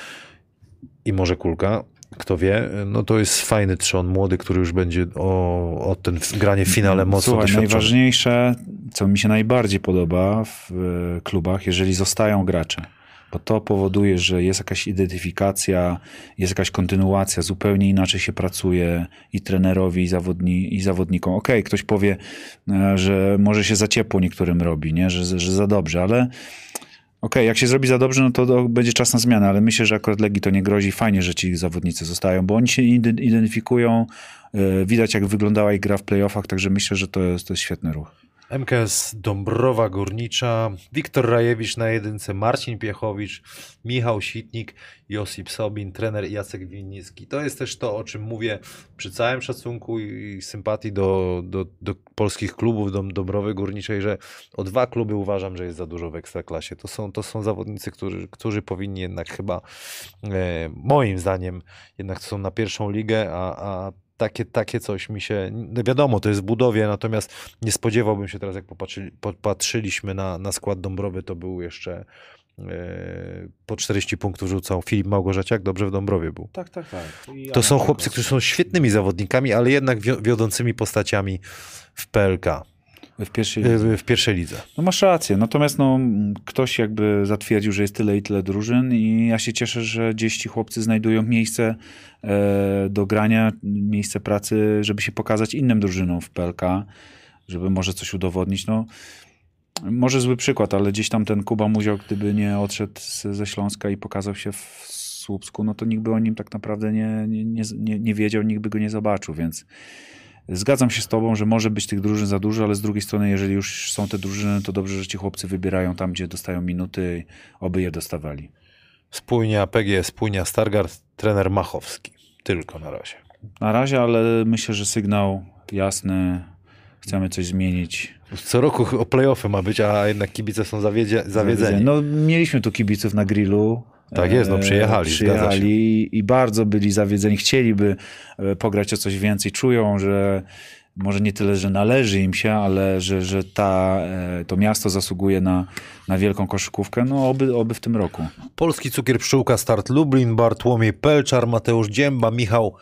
i może Kulka. Kto wie, no to jest fajny trzon, młody, który już będzie o, o ten granie w finale mocno Słuchaj, najważniejsze, co mi się najbardziej podoba w e, klubach, jeżeli zostają gracze. Bo to powoduje, że jest jakaś identyfikacja, jest jakaś kontynuacja, zupełnie inaczej się pracuje i trenerowi, i, zawodni, i zawodnikom. Okej, ktoś powie, e, że może się za ciepło niektórym robi, nie? Że, że za dobrze, ale okej, jak się zrobi za dobrze, no to, będzie czas na zmianę, ale myślę, że akurat Legii to nie grozi. Fajnie, że ci zawodnicy zostają, bo oni się identy- identyfikują, e, widać jak wyglądała ich gra w playoffach, także myślę, że to jest, to jest świetny ruch. MKS Dąbrowa Górnicza, Wiktor Rajewicz na jedynce, Marcin Piechowicz, Michał Sitnik, Josip Sobin, trener Jacek Winnicki. To jest też to, o czym mówię przy całym szacunku i sympatii do, do, do polskich klubów Dąb- Dąbrowy Górniczej, że o dwa kluby uważam, że jest za dużo w Ekstraklasie. To są, to są zawodnicy, którzy, którzy powinni jednak chyba, e, moim zdaniem, jednak są na pierwszą ligę, a, a takie, takie coś mi się, no wiadomo, to jest w budowie, natomiast nie spodziewałbym się teraz, jak popatrzyli, popatrzyliśmy na, na skład Dąbrowy, to był jeszcze e, po 40 punktów rzucał Filip Małgorzeciak, dobrze w Dąbrowie był. Tak, tak, tak. To są chłopcy, którzy są świetnymi zawodnikami, ale jednak wio- wiodącymi postaciami w PLK, W pierwszej e, lidze. w pierwszej lidze. No masz rację, natomiast no, ktoś jakby zatwierdził, że jest tyle i tyle drużyn i ja się cieszę, że gdzieś ci chłopcy znajdują miejsce e, do grania, miejsce pracy, żeby się pokazać innym drużynom w PLK, żeby może coś udowodnić. No, może zły przykład, ale gdzieś tam ten Kuba Muzio, gdyby nie odszedł ze Śląska i pokazał się w Słupsku, no to nikt by o nim tak naprawdę nie, nie, nie, nie wiedział, nikt by go nie zobaczył, więc Zgadzam się z tobą, że może być tych drużyn za dużo, ale z drugiej strony, jeżeli już są te drużyny, to dobrze, że ci chłopcy wybierają tam, gdzie dostają minuty, oby je dostawali. Spójnia PG, spójnia Stargard, trener Machowski. Tylko na razie. Na razie, ale myślę, że sygnał jasny, chcemy coś zmienić. Co roku o playoffy ma być, a jednak kibice są zawiedzie, zawiedzeni. No, mieliśmy tu kibiców na grillu. Tak jest, no, E, przyjechali, przyjechali i bardzo byli zawiedzeni. Chcieliby e, pograć o coś więcej. Czują, że może nie tyle, że należy im się, ale że, że ta, e, to miasto zasługuje na, na wielką koszykówkę. No, oby, oby w tym roku. Polski Cukier Pszczółka, Start Lublin, Bartłomiej Pelczar, Mateusz Dzięba, Michał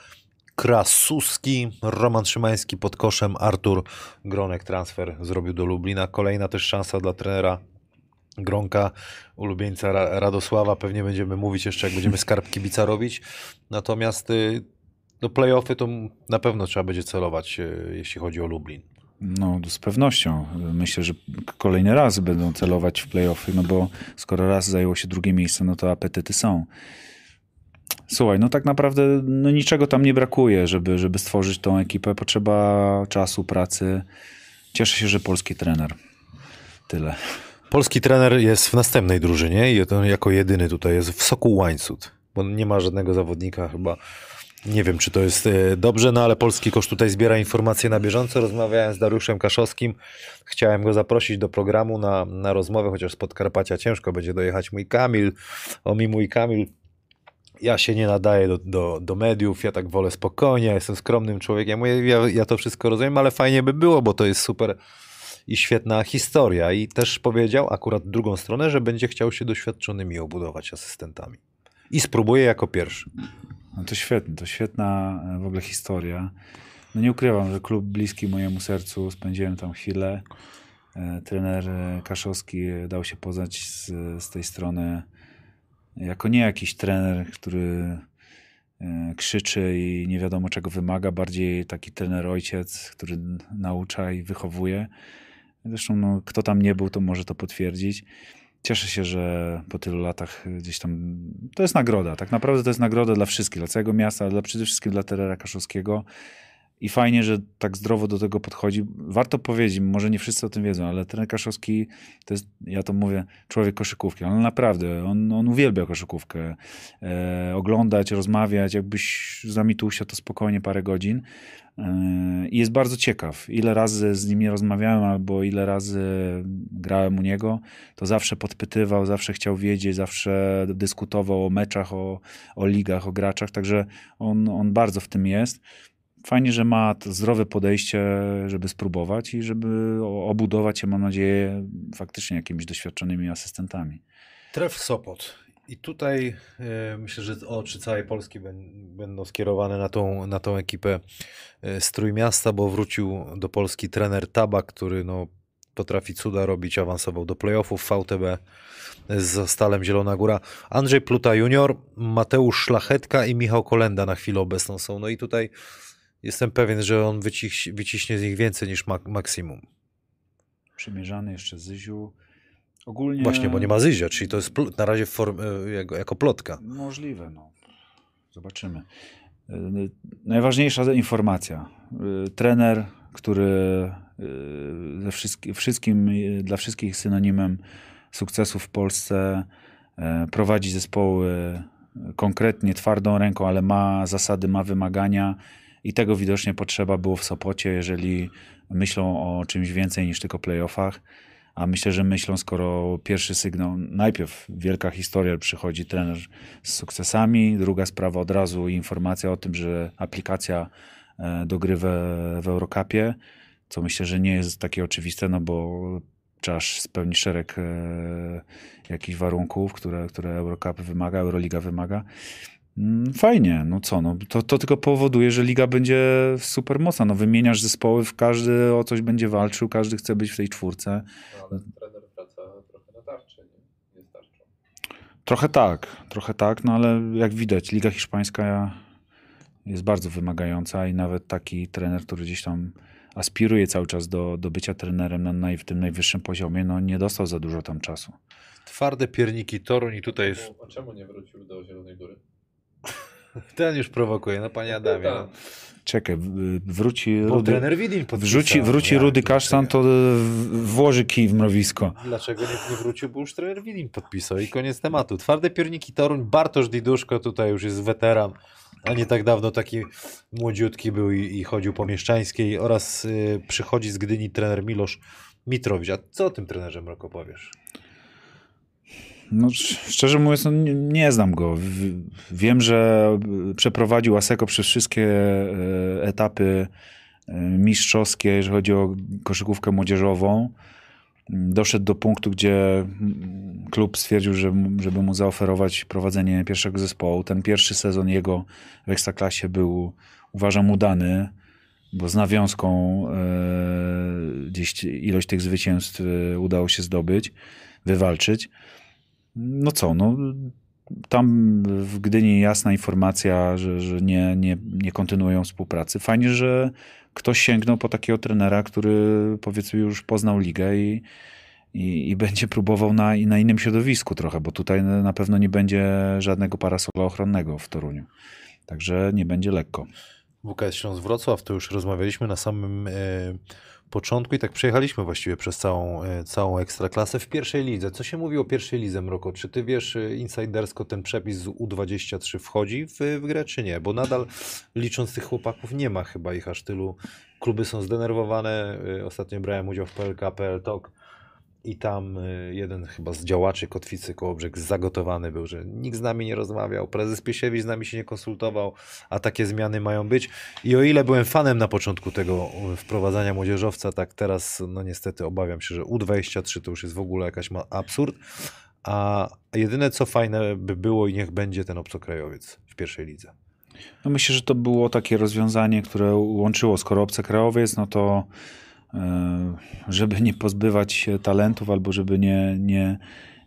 Krasuski, Roman Szymański pod koszem, Artur Gronek transfer zrobił do Lublina. Kolejna też szansa dla trenera Gronka, ulubieńca Ra- Radosława. Pewnie będziemy mówić jeszcze, jak będziemy skarb kibica robić. Natomiast y, do playoffy to na pewno trzeba będzie celować, y, jeśli chodzi o Lublin. No, z pewnością. Myślę, że kolejny raz będą celować w playoffy, no bo skoro raz zajęło się drugie miejsce, no to apetyty są. Słuchaj, no tak naprawdę no niczego tam nie brakuje, żeby, żeby stworzyć tą ekipę. Potrzeba czasu, pracy. Cieszę się, że polski trener. Tyle. Polski trener jest w następnej drużynie i jako jedyny tutaj jest w Soku Łańcut, bo nie ma żadnego zawodnika chyba. Nie wiem, czy to jest e, dobrze, no ale Polski Kosz tutaj zbiera informacje na bieżąco. Rozmawiałem z Dariuszem Kaszowskim. Chciałem go zaprosić do programu na, na rozmowę, chociaż z Podkarpacia ciężko będzie dojechać mój Kamil. O mi mój Kamil. Ja się nie nadaję do, do, do mediów, ja tak wolę spokojnie, ja jestem skromnym człowiekiem. Ja, ja to wszystko rozumiem, ale fajnie by było, bo to jest super i świetna historia. I też powiedział akurat drugą stronę, że będzie chciał się doświadczonymi obudować asystentami. I spróbuje jako pierwszy. No to świetnie, to świetna e, w ogóle historia. No nie ukrywam, że klub bliski mojemu sercu, spędziłem tam chwilę. E, Trener e, Kaszowski dał się poznać z, z tej strony jako nie jakiś trener, który krzyczy i nie wiadomo czego wymaga, bardziej taki trener ojciec, który naucza i wychowuje. Zresztą no, kto tam nie był, to może to potwierdzić. Cieszę się, że po tylu latach gdzieś tam. To jest nagroda. Tak naprawdę to jest nagroda dla wszystkich, dla całego miasta, ale przede wszystkim dla Terera Kaszowskiego. I fajnie, że tak zdrowo do tego podchodzi. Warto powiedzieć, może nie wszyscy o tym wiedzą, ale trener Kaszowski to jest, ja to mówię, człowiek koszykówki. Ale naprawdę, on, on uwielbia koszykówkę. E, oglądać, rozmawiać. Jakbyś z nami tu usiadł, to spokojnie parę godzin. I jest bardzo ciekaw. Ile razy z nim rozmawiałem, albo ile razy grałem u niego, to zawsze podpytywał, zawsze chciał wiedzieć, zawsze dyskutował o meczach, o, o ligach, o graczach. Także on, on bardzo w tym jest. Fajnie, że ma zdrowe podejście, żeby spróbować i żeby obudować się, mam nadzieję, faktycznie jakimiś doświadczonymi asystentami. Tref Sopot. I tutaj e, myślę, że oczy całej Polski bę- będą skierowane na tą, na tą ekipę e, z Trójmiasta, bo wrócił do Polski trener Tabak, który no, potrafi cuda robić, awansował do playoffów VTB z Stalem Zielona Góra. Andrzej Pluta junior, Mateusz Szlachetka i Michał Kolenda na chwilę obecną są. No i tutaj jestem pewien, że on wyciś, wyciśnie z nich więcej niż mak- maksimum. Przymierzany jeszcze Zyziu. Ogólnie... Właśnie, bo nie ma Zyzia, czyli to jest na razie form, e, jako, jako plotka. Możliwe, no. Zobaczymy. Y, Najważniejsza informacja. Y, Trener, który ze wszystkim, dla wszystkich synonimem sukcesu w Polsce e, prowadzi zespoły konkretnie, twardą ręką, ale ma zasady, ma wymagania i tego widocznie potrzeba było w Sopocie, jeżeli myślą o czymś więcej niż tylko playoffach. A myślę, że myślą, skoro pierwszy sygnał, najpierw wielka historia, przychodzi trener z sukcesami, druga sprawa od razu informacja o tym, że aplikacja e, do gry we, w Eurocupie, co myślę, że nie jest takie oczywiste, no bo trzeba spełnić szereg e, jakichś warunków, które, które Eurocup wymaga, Euroliga wymaga. Mm, Fajnie, no co, no, to, to tylko powoduje, że liga będzie super mocna. No, wymieniasz zespoły, każdy o coś będzie walczył, każdy chce być w tej czwórce. Ale trener wraca trochę na tarczę, nie? Nie starczą. Trochę tak, trochę tak, no ale jak widać, Liga Hiszpańska jest bardzo wymagająca i nawet taki trener, który gdzieś tam aspiruje cały czas do, do bycia trenerem na naj, w tym najwyższym poziomie, no nie dostał za dużo tam czasu. Twarde pierniki Toruń i tutaj jest... A czemu nie wrócił do Zielonej Góry? (laughs) Ten już prowokuje, no panie Adamie. No. Czekaj, wróci Bo Rudy, trener Widin wrzuci, wróci Jak Rudy Kasztan, to włoży kij w mrowisko. Dlaczego nie, nie wrócił, bo już trener Widin podpisał i koniec tematu. Twarde pierniki Toruń, Bartosz Diduszko tutaj już jest weteran, a nie tak dawno taki młodziutki był i, i chodził po Mieszczańskiej oraz y, przychodzi z Gdyni trener Milosz Mitrowicz. A co o tym trenerze Mroko powiesz? No, sz- szczerze mówiąc, no, nie, nie znam go. Wiem, że przeprowadził Aseko przez wszystkie e, etapy e, mistrzowskie, jeżeli chodzi o koszykówkę młodzieżową. doszedł do punktu, gdzie klub stwierdził, że, żeby mu zaoferować prowadzenie pierwszego zespołu. Ten pierwszy sezon jego w Ekstraklasie był, uważam, udany, bo z nawiązką e, gdzieś ilość tych zwycięstw e, udało się zdobyć, wywalczyć. No co, no tam w Gdyni jasna informacja, że, że nie, nie, nie kontynuują współpracy. Fajnie, że ktoś sięgnął po takiego trenera, który powiedzmy już poznał ligę i, i, i będzie próbował na, na innym środowisku trochę, bo tutaj na pewno nie będzie żadnego parasola ochronnego w Toruniu. Także nie będzie lekko. WKS Śląsk Wrocław, to już rozmawialiśmy na samym e, początku i tak przejechaliśmy właściwie przez całą, e, całą ekstraklasę w pierwszej lidze. Co się mówi o pierwszej lidze, Mroko? Czy ty wiesz e, insidersko ten przepis z U23 wchodzi w, w grę, czy nie? Bo nadal licząc tych chłopaków nie ma chyba ich aż tylu. Kluby są zdenerwowane. E, Ostatnio brałem udział w PLK, PL Talk i tam y, jeden chyba z działaczy Kotwicy Kołobrzeg zagotowany był, że nikt z nami nie rozmawiał, prezes Piesiewicz z nami się nie konsultował, a takie zmiany mają być. I o ile byłem fanem na początku tego wprowadzania młodzieżowca, tak teraz no niestety obawiam się, że U23 to już jest w ogóle jakaś absurd, a jedyne co fajne by było i niech będzie ten obcokrajowiec w pierwszej lidze. No myślę, że to było takie rozwiązanie, które łączyło, skoro obcokrajowiec, no to żeby nie pozbywać się talentów albo żeby nie, nie,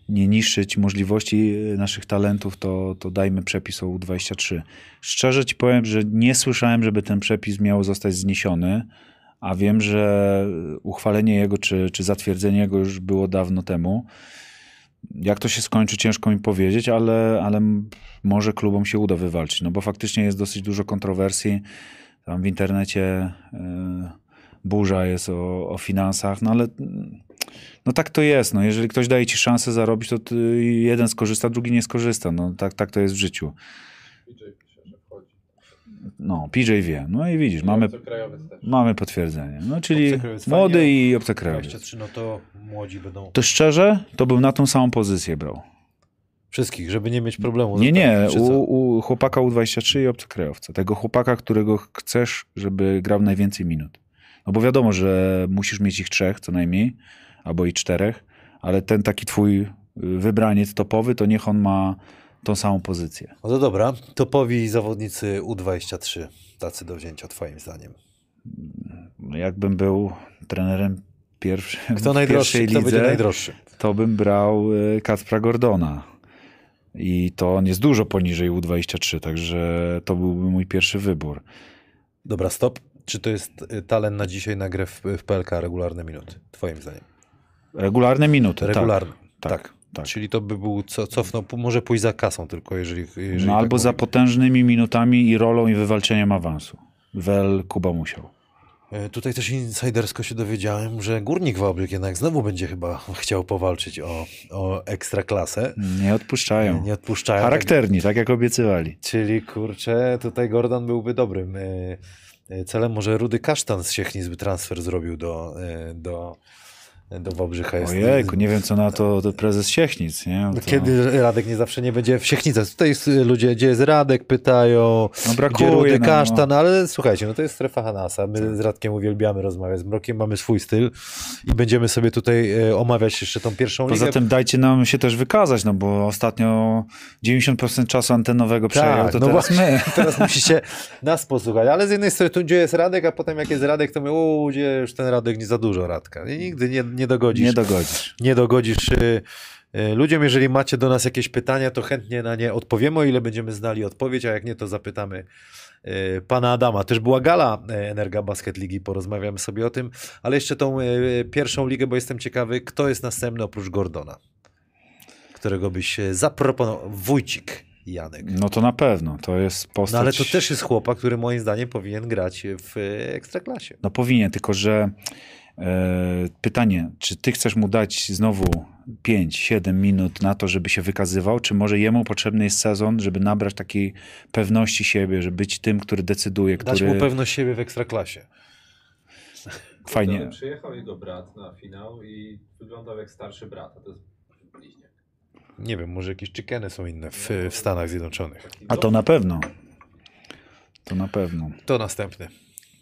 nie niszczyć możliwości naszych talentów, to, to dajmy przepis o U23. Szczerze ci powiem, że nie słyszałem, żeby ten przepis miał zostać zniesiony, a wiem, że uchwalenie jego czy, czy zatwierdzenie jego już było dawno temu. Jak to się skończy, ciężko mi powiedzieć, ale, ale może klubom się uda wywalczyć, no bo faktycznie jest dosyć dużo kontrowersji. Tam w internecie y, burza jest o, o finansach, no ale no tak to jest. No, jeżeli ktoś daje ci szansę zarobić, to ty, jeden skorzysta, drugi nie skorzysta. No, tak, tak to jest w życiu. No, PJ wie. No i widzisz, mamy, Krajowiec też. mamy potwierdzenie. No, czyli młody i obcokrajowiec. 23, no to młodzi będą To szczerze, to bym na tą samą pozycję brał. wszystkich, żeby nie mieć problemu. Nie, nie, u, u chłopaka U23 i obcokrajowca. Tego chłopaka, którego chcesz, żeby grał najwięcej minut. No bo wiadomo, że musisz mieć ich trzech co najmniej, albo i czterech, ale ten taki twój y, wybraniec topowy, to niech on ma tą samą pozycję. No to dobra, topowi zawodnicy U23, tacy do wzięcia twoim zdaniem. No Jakbym był trenerem pierwszy, Kto najdroższy, pierwszej kto będzie lidze, najdroższy? to bym brał y, Kacpra Gordona. I to on jest dużo poniżej U23, także to byłby mój pierwszy wybór. Dobra, stop. Czy to jest y, talent na dzisiaj na grę w, w PLK, regularne minuty, twoim zdaniem? Regularne minuty, Regularne, tak. tak. tak, tak. Czyli to by był, co, cofnął, może pójść za kasą tylko, jeżeli, jeżeli No tak albo za potężnymi minutami i rolą i wywalczeniem awansu. Wel Kuba musiał. Y, Tutaj też insidersko się dowiedziałem, że Górnik Wałbrzych jednak znowu będzie chyba (laughs) chciał powalczyć o, o ekstraklasę. Nie odpuszczają. Nie odpuszczają. Tak, Charakterni, tak jak obiecywali. Czyli kurczę, tutaj Gordon byłby dobrym y, celem. Może Rudy Kasztan z Siechnic transfer zrobił do, y, do, do Wałbrzycha. Jest- Ojejku, nie wiem co na to, to prezes Siechnic, nie? To, Kiedy Radek nie zawsze nie będzie w Siechnicach. Tutaj ludzie, gdzie jest Radek, pytają, No gdzie brakuje Rudy nam, no. Kasztan, ale słuchajcie, no to jest strefa Hanasa. My z Radkiem uwielbiamy rozmawiać, z Mrokiem mamy swój styl i będziemy sobie tutaj e, omawiać jeszcze tą pierwszą Poza ligę. tym dajcie nam się też wykazać, no bo ostatnio 90% czasu antenowego przejął, to no teraz my. (laughs) Teraz musicie nas posłuchać, ale z jednej strony tu gdzie jest Radek, a potem jak jest Radek, to my, u, gdzie już ten Radek nie za dużo Radka. I nigdy nie, nie dogodzisz. Nie dogodzisz. nie dogodzisz y, y, ludziom. Jeżeli macie do nas jakieś pytania, to chętnie na nie odpowiemy, o ile będziemy znali odpowiedź, a jak nie, to zapytamy y, pana Adama. Też była gala Energa Basket Ligi, porozmawiamy sobie o tym, ale jeszcze tą pierwszą ligę, bo jestem ciekawy, kto jest następny oprócz Gordona, którego byś zaproponował. Wójcik Janek. No to na pewno, to jest postać... No ale to też jest chłopak, który moim zdaniem powinien grać w Ekstraklasie. No powinien, tylko że pytanie, czy ty chcesz mu dać znowu 5-7 minut na to, żeby się wykazywał, czy może jemu potrzebny jest sezon, żeby nabrać takiej pewności siebie, żeby być tym, który decyduje, Dać który mu pewność siebie w Ekstraklasie. fajnie... Potem Przyjechał jego brat na finał i wyglądał jak starszy brat, a to jest bliźniak. Nie wiem, może jakieś chickeny są inne w, w Stanach Zjednoczonych. A to na pewno. To na pewno. To następny.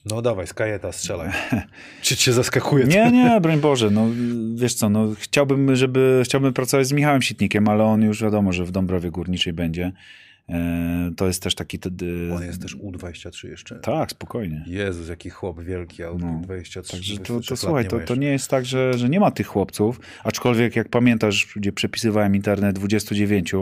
No dawaj, z kajeta strzelaj. (laughs) Czy cię zaskakuje? Nie, nie, broń Boże, no wiesz co, no chciałbym, żeby, chciałbym pracować z Michałem Sitnikiem, ale on już wiadomo, że w Dąbrowie Górniczej będzie. E, to jest też taki... On jest też U23 jeszcze. Tak, spokojnie. Jezus, jaki chłop wielki, a No. U23. Także to, 23 to słuchaj, to, to nie jest tak, że, że nie ma tych chłopców, aczkolwiek jak pamiętasz, gdzie przepisywałem internet 29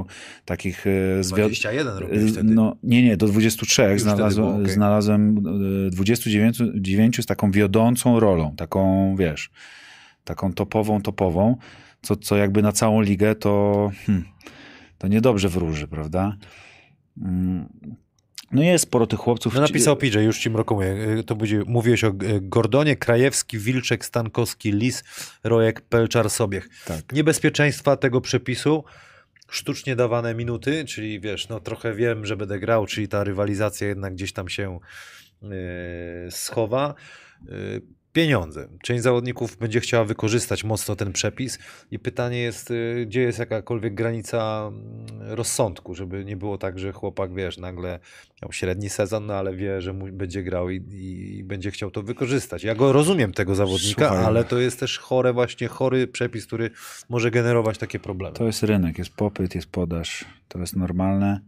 takich e, z wi- 21 robisz e, wtedy. No, nie, nie, do 23 Już wtedy znalazłem, było, okej. znalazłem e, 29 dziewięciu z taką wiodącą rolą, taką, wiesz, taką topową, topową, co, co jakby na całą ligę to, hmm, to niedobrze wróży, prawda? Mm. No jest sporo tych chłopców. No napisał PJ, już ci mrokuję. To będzie, mówiłeś o e, Gordonie, Krajewski, Wilczek, Stankowski, Lis, Rojek, Pelczar, Sobiech. Tak. Niebezpieczeństwa tego przepisu, sztucznie dawane minuty, czyli wiesz, no trochę wiem, że będę grał, czyli ta rywalizacja jednak gdzieś tam się e, schowa. E, pieniądze. Część zawodników będzie chciała wykorzystać mocno ten przepis i pytanie jest, e, gdzie jest jakakolwiek granica mm, rozsądku, żeby nie było tak, że chłopak, wiesz, nagle miał średni sezon, no ale wie, że będzie grał i, i będzie chciał to wykorzystać. Ja go rozumiem, tego zawodnika, Słuchaj. ale to jest też chore, właśnie chory przepis, który może generować takie problemy. To jest rynek, jest popyt, jest podaż, to jest normalne.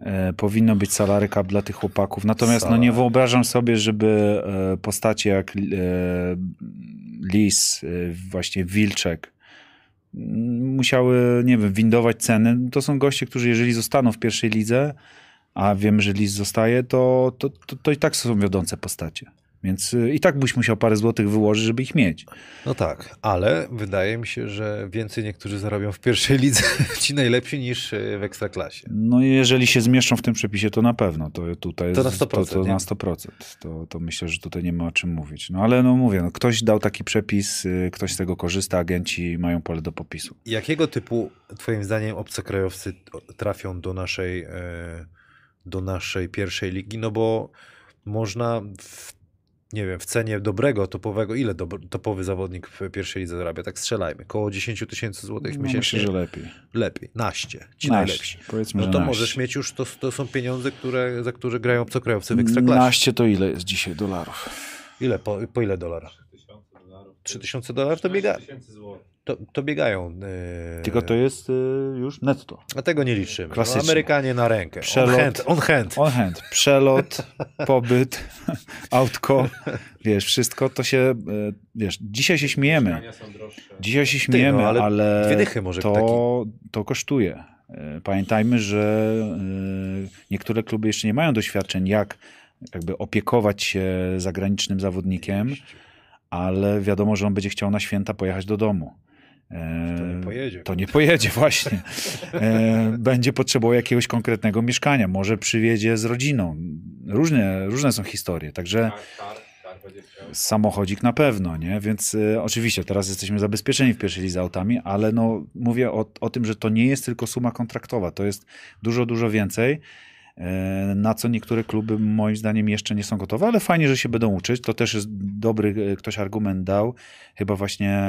E, powinno być salary cap dla tych chłopaków. Natomiast no, nie wyobrażam sobie, żeby e, postacie jak e, Lis, właśnie Wilczek musiały, nie wiem, windować ceny. To są goście, którzy jeżeli zostaną w pierwszej lidze, a wiemy, że Lis zostaje, to, to, to, to i tak są wiodące postacie. Więc e, i tak byś musiał parę złotych wyłożyć, żeby ich mieć. No tak, ale wydaje mi się, że więcej niektórzy zarabią w pierwszej (laughs) lidze ci najlepsi niż e, w ekstraklasie. No jeżeli się zmieszczą w tym przepisie, to na pewno. To tutaj To na jest- 100%, To, to nie? na 100%. To, to myślę, że tutaj nie ma o czym mówić. No ale no mówię, no, ktoś dał taki przepis, y, ktoś z tego korzysta, agenci mają pole do popisu. Jakiego typu, twoim zdaniem, obcokrajowcy trafią do naszej, e, do naszej pierwszej ligi? No bo można w, nie wiem, w cenie dobrego, topowego, ile topowy zawodnik w pierwszej lidze zarabia? Tak strzelajmy, koło 10 tysięcy złotych No, miesięcznie. myślę, że lepiej. Lepiej, naście, ci Naście. najlepsi. Powiedzmy, No to naście. możesz mieć już, to, to są pieniądze, które, za które grają obcokrajowcy w ekstraklasie. Naście to ile jest dzisiaj dolarów? Ile, po, po ile dolara? 3000 dolarów. 3000 dolarów to, biega, 3000 złotych. To, to biegają. e, Tylko to jest y, już netto. A tego nie liczymy. No. Amerykanie na rękę. Przelot. On hand, on hand. On hand. Przelot, (laughs) pobyt, autko, wiesz, wszystko to się, y, wiesz, dzisiaj się śmiejemy. Dzisiaj się śmiejemy, no, ale ale, dwie dychy może to, to kosztuje. E, Pamiętajmy, że e, niektóre kluby jeszcze nie mają doświadczeń, jak jakby opiekować się zagranicznym zawodnikiem, ale wiadomo, że on będzie chciał na święta pojechać do domu. E, To nie pojedzie. To nie pojedzie, (laughs) właśnie. E, Będzie potrzebował jakiegoś konkretnego mieszkania. Może przywiedzie z rodziną. Różne, różne są historie. Także kar będzie chciał. samochodzik na pewno, nie? Więc e, oczywiście teraz jesteśmy zabezpieczeni w pierwszej lidze autami, ale no, mówię o, o tym, że to nie jest tylko suma kontraktowa, to jest dużo, dużo więcej, e, na co niektóre kluby moim zdaniem jeszcze nie są gotowe, ale fajnie, że się będą uczyć. To też jest dobry, e, ktoś argument dał, chyba właśnie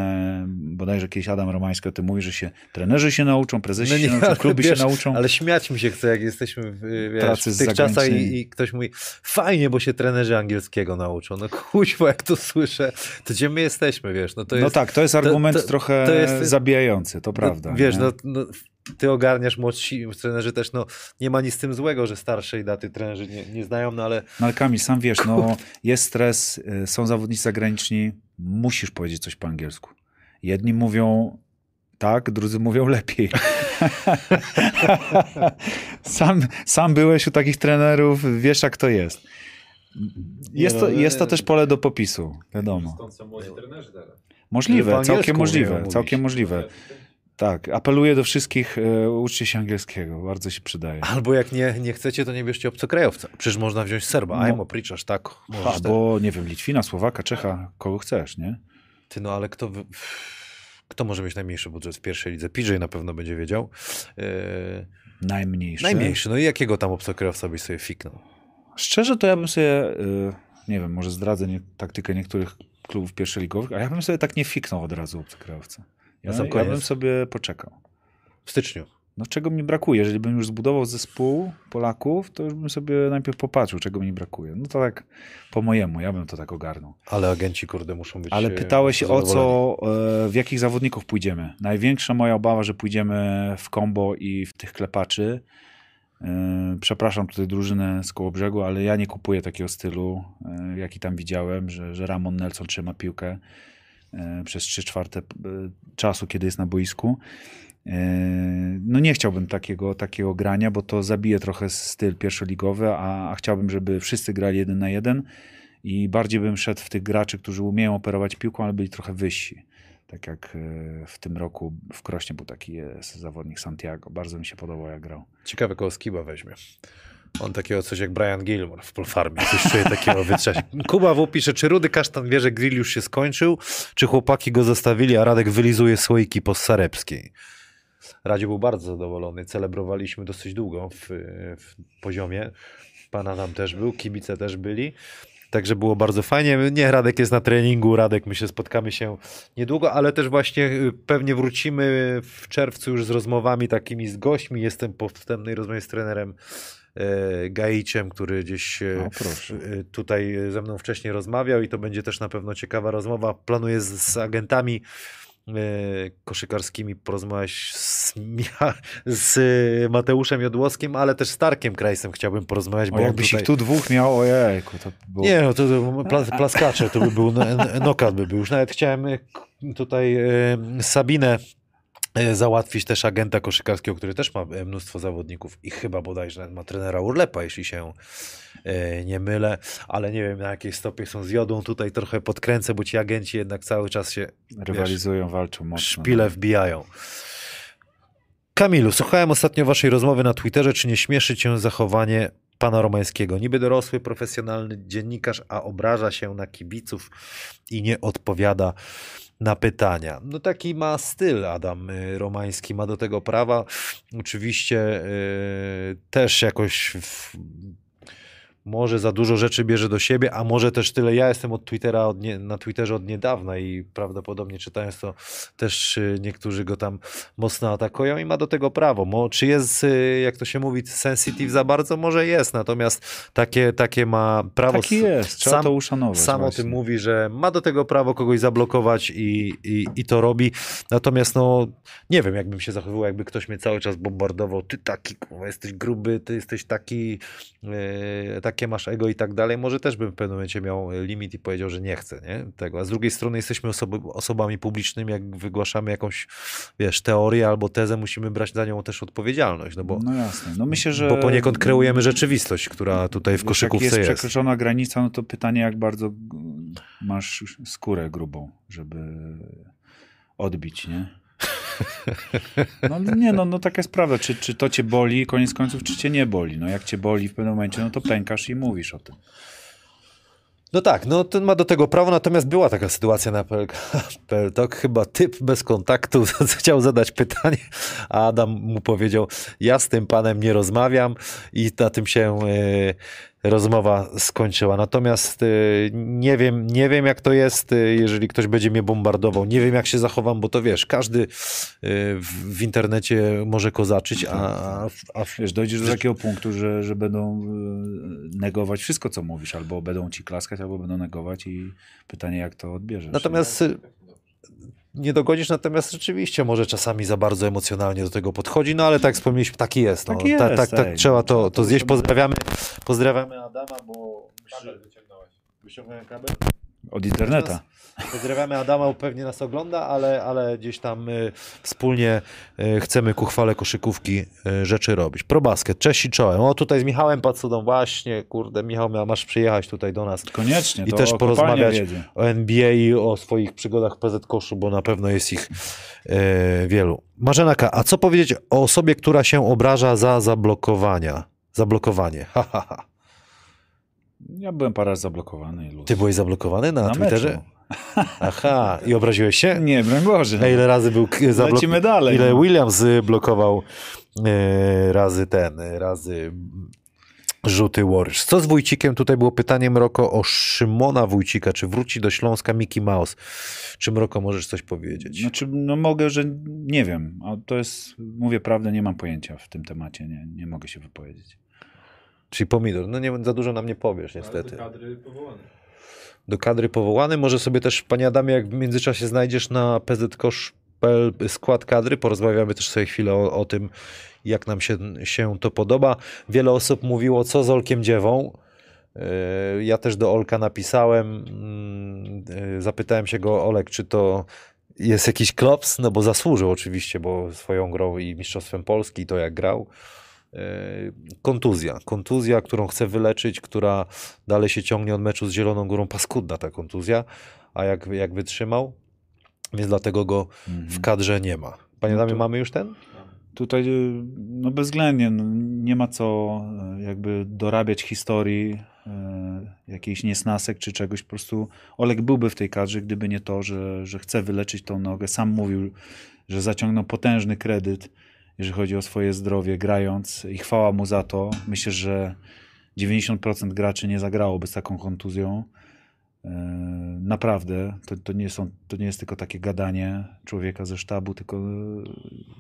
bodajże kiedyś Adam Romański o tym mówi, że się trenerzy się nauczą, prezesi No się nie, nauczą, ale kluby wiesz, się nauczą. Ale śmiać mi się chce, jak jesteśmy w, wiesz, Pracy w tych czasach i, i ktoś mówi, fajnie, bo się trenerzy angielskiego nauczą. No kuźwa, jak to słyszę, to gdzie my jesteśmy, wiesz? No, to jest, no tak, to jest argument to- trochę to jest- zabijający, to prawda. No, wiesz, nie? no, no, ty ogarniasz młodsi trenerzy też, no nie ma nic z tym złego, że starszej daty trenerzy nie, nie znają, no ale No ale Kamil, sam wiesz, no, jest stres, y, są zawodnicy zagraniczni, musisz powiedzieć coś po angielsku. Jedni mówią tak, drudzy mówią lepiej. (laughs) sam, sam byłeś u takich trenerów, wiesz jak to jest. Jest Nie to, no, jest to też pole do popisu, wiadomo. Stąd są młodzi trenerzy teraz. Możliwe, całkiem możliwe, całkiem możliwe. Tak, apeluję do wszystkich, e, uczcie się angielskiego, bardzo się przydaje. albo jak nie, nie chcecie, to nie bierzcie obcokrajowca. Przecież można wziąć Serba, No. Ajmo, Priczasz, tak. Albo, nie wiem, Litwina, Słowaka, Czecha, kogo chcesz, nie? Ty, no ale kto, wy- kto może mieć najmniejszy budżet w pierwszej lidze? PJ na pewno będzie wiedział. Yy, Najmniejszy. najmniejszy, no i jakiego tam obcokrajowca byś sobie fiknął? Szczerze to ja bym sobie, y, nie wiem, może zdradzę nie, taktykę niektórych klubów pierwszoligowych, a ja bym sobie tak nie fiknął od razu obcokrajowca. Ja, sam ja bym sobie poczekał. W styczniu. no czego mi brakuje? Jeżeli bym już zbudował zespół Polaków, to już bym sobie najpierw popatrzył, czego mi brakuje. No to tak po mojemu, ja bym to tak ogarnął. Ale agenci, kurde, muszą być Ale e, pytałeś o zadowoleni. co, e, w jakich zawodników pójdziemy. Największa moja obawa, że pójdziemy w combo i w tych klepaczy. E, Przepraszam tutaj drużynę z koło brzegu, ale ja nie kupuję takiego stylu, jaki tam widziałem, że, że Ramon Nelson trzyma piłkę przez 3 czwarte e, czasu, kiedy jest na boisku. E, No nie chciałbym takiego, takiego grania, bo to zabije trochę styl pierwszoligowy, a, a chciałbym, żeby wszyscy grali jeden na jeden i bardziej bym szedł w tych graczy, którzy umieją operować piłką, ale byli trochę wyżsi. Tak jak e, w tym roku w Krośnie był taki e, zawodnik Santiago. Bardzo mi się podobał, jak grał. Ciekawe, kogo Skiba weźmie. On takiego coś jak Brian Gilmore w Polfarmie. Coś czuję takiego wytrzeć. Kuba W pisze, czy Rudy Kasztan wie, że grill już się skończył, czy chłopaki go zostawili, a Radek wylizuje słoiki po Sarepskiej. Radzie był bardzo zadowolony. Celebrowaliśmy dosyć długo w, w poziomie. Pana tam też był, kibice też byli. Także było bardzo fajnie. Nie, Radek jest na treningu, Radek, my się spotkamy się niedługo, ale też właśnie y, pewnie wrócimy w czerwcu już z rozmowami takimi z gośćmi. Jestem po wstępnej rozmowie z trenerem Gaiciem, który gdzieś e, O, proszę. e, tutaj ze mną wcześniej rozmawiał i to będzie też na pewno ciekawa rozmowa. Planuję z, z agentami e, koszykarskimi porozmawiać z, z e, Mateuszem Jodłowskim, ale też z Starkiem Krajsem chciałbym porozmawiać, O, bo on jakbyś tutaj... ich tu dwóch miał, ojejku, to było... Nie, no to, to pla, plaskacze to by był, no- no- nokat by był. Już nawet chciałem e, tutaj e, Sabinę e, załatwić też agenta koszykarskiego, który też ma e, mnóstwo zawodników i chyba bodajże ma trenera Urlepa, jeśli się e, nie mylę, ale nie wiem na jakiej stopie są z jodą. Tutaj trochę podkręcę, bo ci agenci jednak cały czas się Rywalizują, walczą mocno. szpile wbijają. Kamilu, słuchałem ostatnio waszej rozmowy na Twitterze, czy nie śmieszy cię zachowanie pana Romańskiego? Niby dorosły, profesjonalny dziennikarz, a obraża się na kibiców i nie odpowiada na pytania. No taki ma styl Adam y, Romański, ma do tego prawa. Oczywiście y, też jakoś w, może za dużo rzeczy bierze do siebie, a może też tyle. Ja jestem od Twittera od nie, na Twitterze od niedawna i prawdopodobnie czytając to też y, niektórzy go tam mocno atakują i ma do tego prawo. Mo, czy jest, y, jak to się mówi, sensitive za bardzo? Może jest, natomiast takie, takie ma prawo. Taki jest, trzeba sam- to uszanować. Sam o właśnie. tym mówi, że ma do tego prawo kogoś zablokować i, i, i to robi. Natomiast no, nie wiem, jakbym się zachowywał, jakby ktoś mnie cały czas bombardował. Ty taki, jesteś gruby, ty jesteś taki, e, takie masz ego i tak dalej. Może też bym w pewnym momencie miał limit i powiedział, że nie chcę nie? tego. A z drugiej strony jesteśmy osoby, osobami publicznymi, jak wygłaszamy jakąś, wiesz, teorię albo tezę, musimy brać za nią też odpowiedzialność, no bo, No jasne. No myślę, że... bo poniekąd kreujemy rzeczywistość, która tutaj w koszykówce jak jest jest. przekroczona granica, no to pytanie, jak bardzo masz skórę grubą, żeby odbić, nie? No nie, no, no taka jest prawda. Czy, czy to cię boli, koniec końców, czy cię nie boli? No jak cię boli w pewnym momencie, no to pękasz i mówisz o tym. No tak, no ten ma do tego prawo, natomiast była taka sytuacja na PLK, Peltok, chyba typ bez kontaktu (laughs) chciał zadać pytanie, a Adam mu powiedział, ja z tym panem nie rozmawiam i na tym się e, rozmowa skończyła. Natomiast e, nie wiem, nie wiem jak to jest, e, jeżeli ktoś będzie mnie bombardował, nie wiem jak się zachowam, bo to wiesz, każdy e, w, w internecie może kozaczyć, a, a, a Wiesz, dojdziesz do takiego punktu, że, że będą y, negować wszystko, co mówisz, albo będą ci klaskać, albo będą negować i pytanie, jak to odbierzesz. Natomiast y, nie dogodzisz, natomiast rzeczywiście może czasami za bardzo emocjonalnie do tego podchodzi, no ale tak wspomnieliśmy, taki jest. No. Taki tak, jest, tak, tak ej, trzeba to, trzeba to to zjeść. Pozdrawiamy, pozdrawiamy Adama, bo wyciągnąłeś. wyciągnąłem kabel. Od interneta. Pozdrawiamy Adama, pewnie nas ogląda, ale, ale gdzieś tam y, wspólnie y, chcemy ku chwale koszykówki y, rzeczy robić. Probasket, cześć i czołem. O, tutaj z Michałem Pacudą, właśnie, kurde, Michał, masz przyjechać tutaj do nas Koniecznie. I też porozmawiać o NBA i o swoich przygodach PZ Koszu, bo na pewno jest ich e, wielu. Marzena K., a co powiedzieć o osobie, która się obraża za zablokowania? Zablokowanie. Ha, ha, ha. Ja byłem parę razy zablokowany. luz. Ty byłeś zablokowany na, Na Twitterze? meczu. Aha, i obraziłeś się? Nie, broń Boże. A ile razy był zablokowany? Lecimy dalej. Ile no. Williams y, blokował e, razy ten, e, razy Rzuty Warriors. Co z Wójcikiem? Tutaj było pytanie Mroko o Szymona Wójcika. Czy wróci do Śląska Mickey Mouse? Czy Mroko możesz coś powiedzieć? Znaczy, no mogę, że nie wiem. A to jest, mówię prawdę, nie mam pojęcia w tym temacie. Nie, nie mogę się wypowiedzieć. Czyli pomidor. No nie, za dużo nam nie powiesz niestety. Ale do kadry powołany. Do kadry powołany. Może sobie też, panie Adamie, jak w międzyczasie znajdziesz na PZKosz.pl skład kadry, porozmawiamy też sobie chwilę o, o tym, jak nam się, się to podoba. Wiele osób mówiło, co z Olkiem Dziewą. Yy, Ja też do Olka napisałem, mm, yy, zapytałem się go, Olek, czy to jest jakiś klops? No bo zasłużył oczywiście, bo swoją grą i Mistrzostwem Polski, to jak grał. Yy, Kontuzja. Kontuzja, którą chce wyleczyć, która dalej się ciągnie od meczu z Zieloną Górą. Paskudna ta kontuzja, a jak, jak wytrzymał, więc dlatego go w kadrze nie ma. Panie No Damie, to- mamy już ten? Tutaj y, no bezwzględnie no, nie ma co y, jakby dorabiać historii y, jakichś niesnasek czy czegoś. Po prostu Olek byłby w tej kadrze, gdyby nie to, że, że chce wyleczyć tą nogę. Sam mówił, że zaciągnął potężny kredyt, jeżeli chodzi o swoje zdrowie, grając i chwała mu za to. Myślę, że 90% graczy nie zagrałoby z taką kontuzją. E, Naprawdę, to, to, nie są, to nie jest tylko takie gadanie człowieka ze sztabu, tylko e,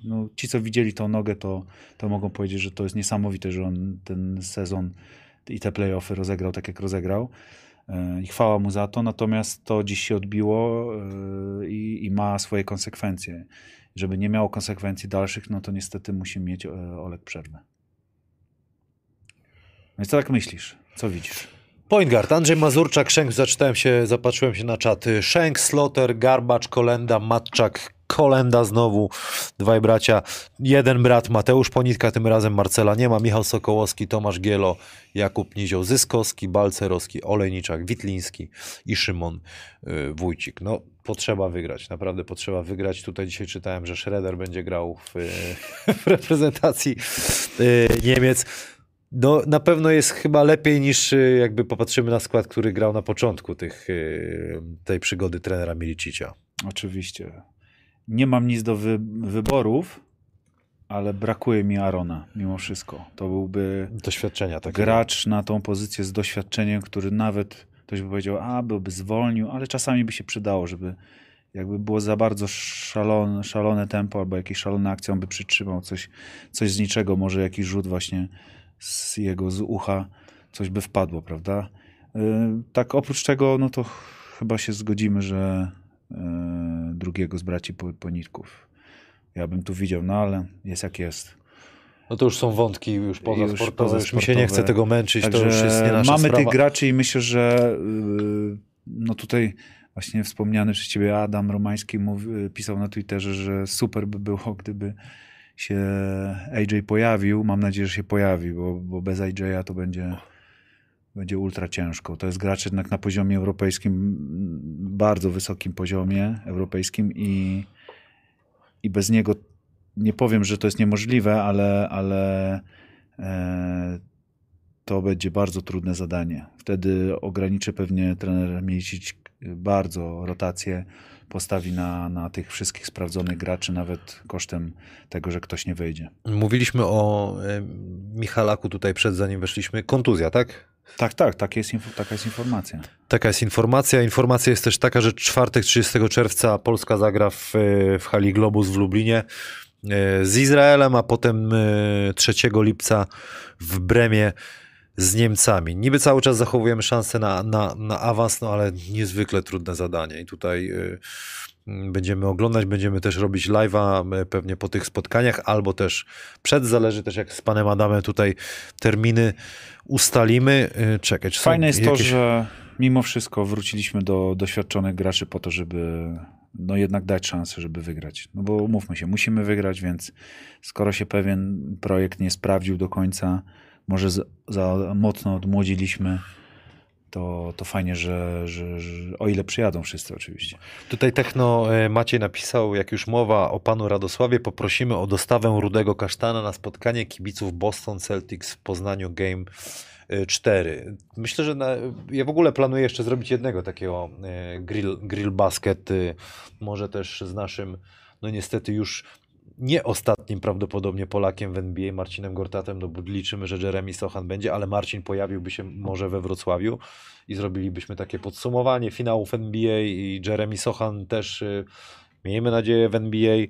no, ci, co widzieli tą nogę, to, to mogą powiedzieć, że to jest niesamowite, że on ten sezon i te playoffy rozegrał tak, jak rozegrał. E, I chwała mu za to, natomiast to dziś się odbiło i, i ma swoje konsekwencje. Żeby nie miało konsekwencji dalszych, no to niestety musi mieć e, Olek przerwę. Więc co tak myślisz? Co widzisz? Point guard, Andrzej Mazurczak, Szenk, zaczytałem się, zapatrzyłem się na czat. Szenk, Sloter, Garbacz, Kolenda, Matczak, Kolenda znowu, dwaj bracia. Jeden brat Mateusz Ponitka, tym razem Marcela nie ma, Michał Sokołowski, Tomasz Gielo, Jakub Nizioł, Zyskowski, Balcerowski, Olejniczak, Witliński i Szymon y, Wójcik. No, potrzeba wygrać, naprawdę potrzeba wygrać. Tutaj dzisiaj czytałem, że Schroeder będzie grał w, y, (laughs) w reprezentacji y, Niemiec. No, na pewno jest chyba lepiej niż y, jakby popatrzymy na skład, który grał na początku tych, y, tej przygody trenera Milicicia. Oczywiście. Nie mam nic do wy wyborów, ale brakuje mi Arona mimo wszystko. To byłby Doświadczenia takiego. gracz na tą pozycję z doświadczeniem, który nawet ktoś by powiedział, a byłby zwolnił, ale czasami by się przydało, żeby jakby było za bardzo szalone, szalone tempo albo jakieś szalone akcje, on by przytrzymał coś, coś z niczego, może jakiś rzut właśnie z jego z ucha, coś by wpadło, prawda? Yy, Tak oprócz tego, no to chyba się zgodzimy, że yy, drugiego z braci po- Ponitków ja bym tu widział, no ale jest jak jest. No to już są wątki już poza Już sportowe, już mi się nie chce tego męczyć, to Także już jest nie nasza mamy sprawa. tych graczy i myślę, że yy, no tutaj właśnie wspomniany przez ciebie Adam Romański mówi, pisał na Twitterze, że super by było, gdyby się AJ pojawił. Mam nadzieję, że się pojawi, bo, bo bez AJ'a to będzie, będzie ultra ciężko. To jest gracz jednak na poziomie europejskim, bardzo wysokim poziomie europejskim i, i bez niego nie powiem, że to jest niemożliwe, ale, ale e, to będzie bardzo trudne zadanie. Wtedy ograniczy pewnie trener Milicic bardzo rotację, postawi na, na tych wszystkich sprawdzonych graczy, nawet kosztem tego, że ktoś nie wyjdzie. Mówiliśmy o e, Michalaku tutaj przed, zanim weszliśmy. Kontuzja, tak? Tak, tak, tak jest, taka jest informacja. Taka jest informacja. Informacja jest też taka, że czwartek 30 czerwca Polska zagra w, w hali Globus w Lublinie e, z Izraelem, a potem e, 3 lipca w Bremie z Niemcami. Niby cały czas zachowujemy szansę na, na, na awans, no ale niezwykle trudne zadanie i tutaj e, m, będziemy oglądać, będziemy też robić live'a pewnie po tych spotkaniach, albo też przed, zależy też jak z panem Adamem tutaj terminy ustalimy. E, Czekaj, czy Fajne jest to, jakieś- że mimo wszystko wróciliśmy do doświadczonych graczy po to, żeby no jednak dać szansę, żeby wygrać. No bo umówmy się, musimy wygrać, więc skoro się pewien projekt nie sprawdził do końca, może z, za mocno odmłodziliśmy, to, to fajnie, że, że, że o ile przyjadą wszyscy oczywiście. Tutaj Techno e, Maciej napisał, jak już mowa o panu Radosławie, poprosimy o dostawę rudego kasztana na spotkanie kibiców Boston Celtics w Poznaniu Game e, 4. Myślę, że na, ja w ogóle planuję jeszcze zrobić jednego takiego e, grill, grill basket, e, może też z naszym, no niestety już nie ostatnim prawdopodobnie Polakiem w NBA, Marcinem Gortatem, no bo liczymy, że Jeremy Sochan będzie, ale Marcin pojawiłby się może we Wrocławiu i zrobilibyśmy takie podsumowanie finałów NBA i Jeremy Sochan też, y, miejmy nadzieję, w NBA. Y,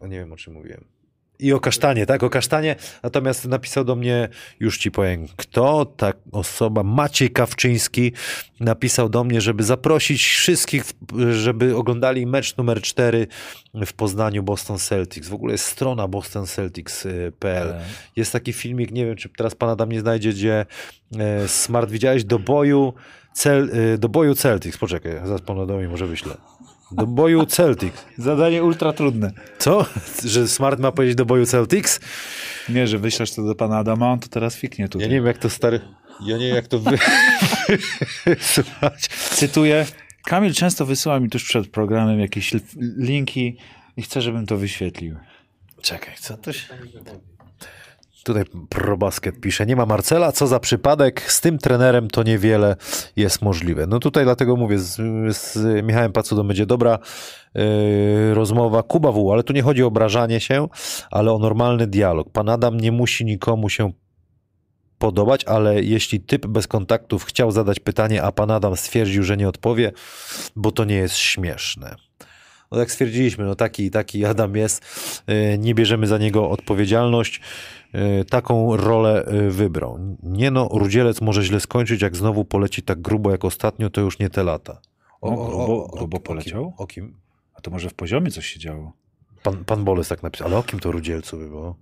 o nie wiem, o czym mówiłem. I o kasztanie, tak, o kasztanie. Natomiast napisał do mnie, już ci powiem kto, ta osoba, Maciej Kawczyński, napisał do mnie, żeby zaprosić wszystkich, żeby oglądali mecz numer 4 w Poznaniu Boston Celtics. W ogóle jest strona bostonceltics.pl. Jest taki filmik, nie wiem, czy teraz pan Adam nie znajdzie, gdzie e, Smart widziałeś do boju, cel, e, do boju Celtics. Poczekaj, zaraz panu Adamowi może wyślę. Do boju Celtics. Zadanie ultra trudne. Co? Że Smart ma powiedzieć do boju Celtics? Nie, że wyślesz to do pana Adama, on to teraz fiknie Ja tutaj. nie wiem, jak to stary. Ja nie wiem, jak to wy... (laughs) Słuchać. Cytuję. Kamil często wysyła mi tuż przed programem jakieś linki i chce, żebym to wyświetlił. Czekaj, co to się... Tutaj ProBasket pisze, nie ma Marcela, co za przypadek, z tym trenerem to niewiele jest możliwe. No tutaj dlatego mówię, z, z Michałem Pacudą będzie dobra yy, rozmowa. Kuba W, ale tu nie chodzi o obrażanie się, ale o normalny dialog. Pan Adam nie musi nikomu się podobać, ale jeśli typ bez kontaktów chciał zadać pytanie, a pan Adam stwierdził, że nie odpowie, bo to nie jest śmieszne. No jak stwierdziliśmy, no taki taki Adam jest, yy, nie bierzemy za niego odpowiedzialność, taką rolę yy, wybrał. Nie no, Rudzielec może źle skończyć, jak znowu poleci tak grubo jak ostatnio, to już nie te lata. O, grubo- grubo o poleciał? kim? O kim? A to może w poziomie coś się działo? Pan, pan Boles tak napisał, ale o kim to Rudzielcu by było?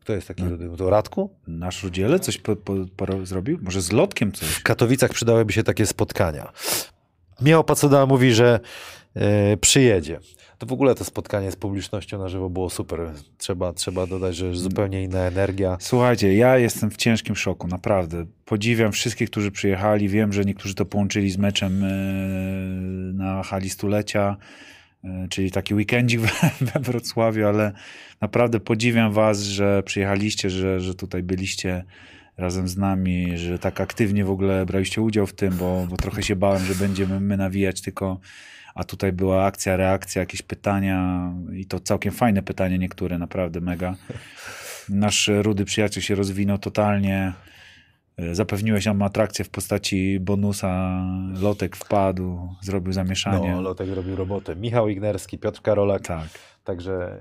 Kto jest taki, No. to Radku? Nasz Rudziele coś po, po, po, zrobił? Może z lotkiem coś? W Katowicach przydałyby się takie spotkania. Miał Pacuda mówi, że e, przyjedzie. To w ogóle to spotkanie z publicznością na żywo było super. Trzeba, trzeba dodać, że zupełnie inna energia. Słuchajcie, ja jestem w ciężkim szoku, naprawdę. Podziwiam wszystkich, którzy przyjechali. Wiem, że niektórzy to połączyli z meczem e, na hali stulecia, e, czyli taki weekendzik (laughs) we, Wrocławiu, ale naprawdę podziwiam was, że przyjechaliście, że, że tutaj byliście razem z nami, że tak aktywnie w ogóle braliście udział w tym, bo, bo trochę się bałem, że będziemy my nawijać tylko, a tutaj była akcja, reakcja, jakieś pytania i to całkiem fajne pytania niektóre, naprawdę mega. Nasz rudy przyjaciel się rozwinął totalnie. E, Zapewniłeś nam atrakcję w postaci bonusa. Lotek wpadł, zrobił zamieszanie. No, Lotek robił robotę. Michał Ignerski, Piotr Karolak. Tak. Także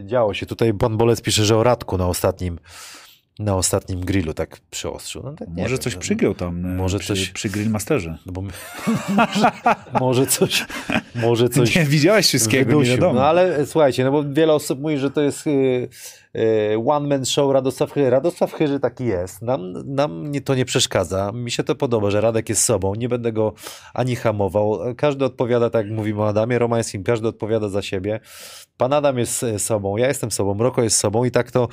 e, działo się. Tutaj pan Bolec pisze, że o Radku na ostatnim, na ostatnim grillu tak przyostrzył. No, tak Może wiem, coś no, przygiął tam e, Może przy, coś- przy Grillmasterze. No bo my, może, (laughs) może coś, może coś Nie widziałeś wszystkiego, nie wiadomo. No ale słuchajcie, no bo wiele osób mówi, że to jest y, y, one man show Radosław Chyży. Radosław Chyży taki jest. Nam, nam to nie przeszkadza. Mi się to podoba, że Radek jest sobą. Nie będę go ani hamował. Każdy odpowiada, tak jak mówimy o Adamie Romańskim, każdy odpowiada za siebie. Pan Adam jest e, sobą, ja jestem sobą, Roko jest sobą i tak to,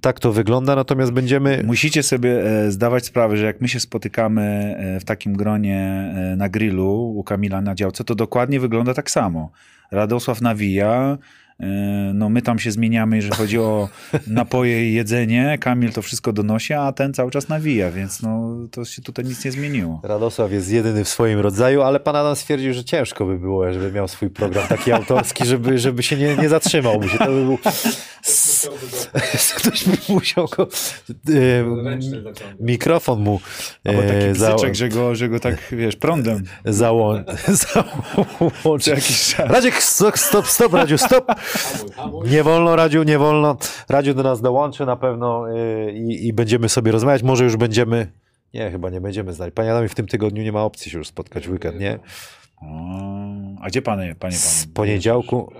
tak to wygląda. Natomiast będziemy... Musicie sobie e, zdawać sprawę, że jak my się spotykamy e, w takim gronie e, na grillu u Kamila na działce, to dokładnie wygląda tak samo. Radosław nawija, no my tam się zmieniamy, jeżeli chodzi o napoje i jedzenie, Kamil to wszystko donosi, a ten cały czas nawija, więc no to się tutaj nic nie zmieniło. Radosław jest jedyny w swoim rodzaju, ale pan Adam stwierdził, że ciężko by było, żeby miał swój program taki autorski, żeby, żeby się nie, nie zatrzymał. Mu się to by był... Ktoś by musiał go... e. Mikrofon mu Albo taki e, za, bzyczek, że go, że go tak, wiesz, prądem. załą, (laughs) załączy. Radziek, stop, stop, Radziu, stop! Nie wolno, Radziu, nie wolno. Radziu do nas dołączy na pewno e, i, będziemy sobie rozmawiać. Może już będziemy... Nie, chyba nie będziemy znali. Panie Adamie, w tym tygodniu nie ma opcji się już spotkać w weekend, nie? O, a gdzie pan, panie, panie? Z poniedziałku,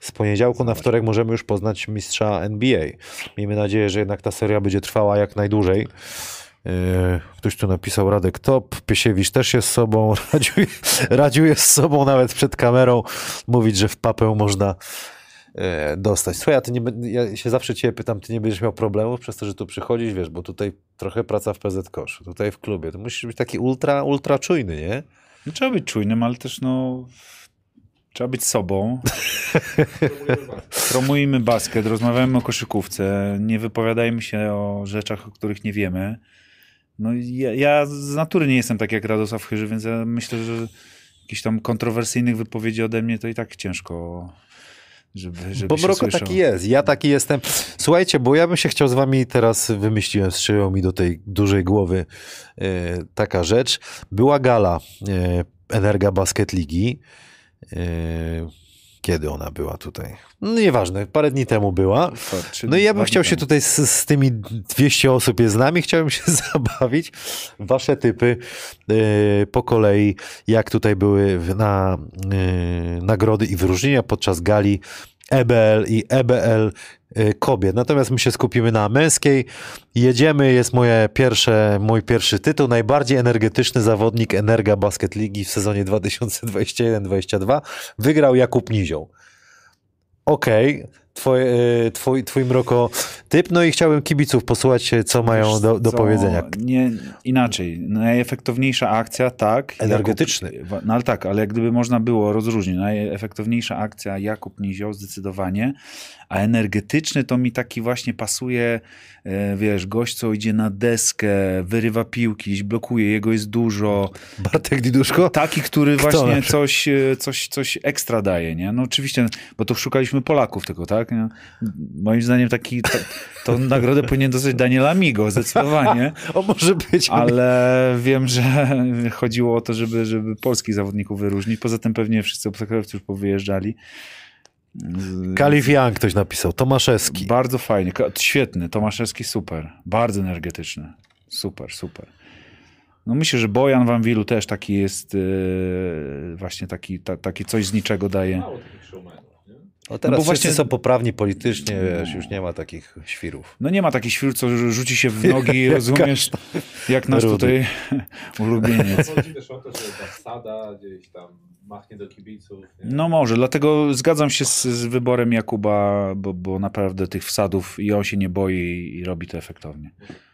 z poniedziałku na wtorek możemy już poznać mistrza NBA. Miejmy nadzieję, że jednak ta seria będzie trwała jak najdłużej. Yy, Ktoś tu napisał Radek Top, Piesiewicz też jest sobą, (laughs) Radziu, Radziu jest z sobą nawet przed kamerą, mówić, że w papę można dostać. Słuchaj, a ty nie, ja się zawsze ciebie pytam, ty nie będziesz miał problemów przez to, że tu przychodzisz, wiesz, bo tutaj trochę praca w PZ tutaj w klubie, to musisz być taki ultra, ultra czujny, nie? No, trzeba być czujnym, ale też no... Trzeba być sobą. (laughs) Promujmy basket, rozmawiajmy o koszykówce, nie wypowiadajmy się o rzeczach, o których nie wiemy. No ja, ja z natury nie jestem tak jak Radosław Chyży, więc ja myślę, że jakichś tam kontrowersyjnych wypowiedzi ode mnie to i tak ciężko żeby, żeby Bo Mroko taki jest, ja taki jestem. Słuchajcie, bo ja bym się chciał z wami teraz, wymyśliłem, strzeliło mi do tej dużej głowy e, taka rzecz. Była gala e, Energa Basket Ligi. E, kiedy ona była tutaj? No nieważne, parę dni temu była. To, czy No i ja bym chciał się tutaj z, z tymi 200 osób jest z nami, chciałbym się (laughs) zabawić. Wasze typy e, po kolei, jak tutaj były na e, nagrody i wyróżnienia podczas gali EBL i EBL e, kobiet. Natomiast my się skupimy na męskiej. Jedziemy, jest moje pierwsze, mój pierwszy tytuł. Najbardziej energetyczny zawodnik Energa Basket Ligi w sezonie 2021-2022 wygrał Jakub Nizioł. Okej, twoje, e, twój, twój mroko typ. No i chciałbym kibiców posłuchać, e, co mają do, do co, powiedzenia. Nie, inaczej. Najefektowniejsza akcja, tak. Energetyczny. Jakub, no ale tak, ale jak gdyby można było rozróżnić. Najefektowniejsza akcja Jakub Nizioł zdecydowanie, a energetyczny to mi taki właśnie pasuje, e, wiesz, gość, co idzie na deskę, wyrywa piłki, blokuje, jego jest dużo. Bartek Diduszko? Taki, który Kto właśnie coś, e, coś, coś ekstra daje, nie? No oczywiście, bo to szukaliśmy Polaków tylko, tak? Nie? Moim zdaniem taki, to, tą (laughs) nagrodę powinien dostać Daniel Amigo, zdecydowanie. (laughs) O, może być. Ale wiem, że chodziło o to, żeby, żeby polskich zawodników wyróżnić. Poza tym pewnie wszyscy obcokrajowcy już powyjeżdżali. Z- Kalif Young ktoś napisał, Tomaszewski. Bardzo fajnie. Świetny. Tomaszewski super. Bardzo energetyczny. Super, super. No myślę, że Bojan Van Wilu też taki jest e, właśnie taki, ta, taki coś z niczego daje. No teraz bo wszyscy właśnie- są poprawni politycznie, wiesz, już nie ma takich świrów. No nie ma takich chwil, co rzuci się w (laughs) nogi, rozumiesz, jak nasz tutaj (laughs) ulubieniec. Chodzi też o to, że ta wsada gdzieś tam machnie do kibiców. Nie? No może, dlatego zgadzam się z, z wyborem Jakuba, bo, bo naprawdę tych wsadów i on się nie boi i robi to efektownie.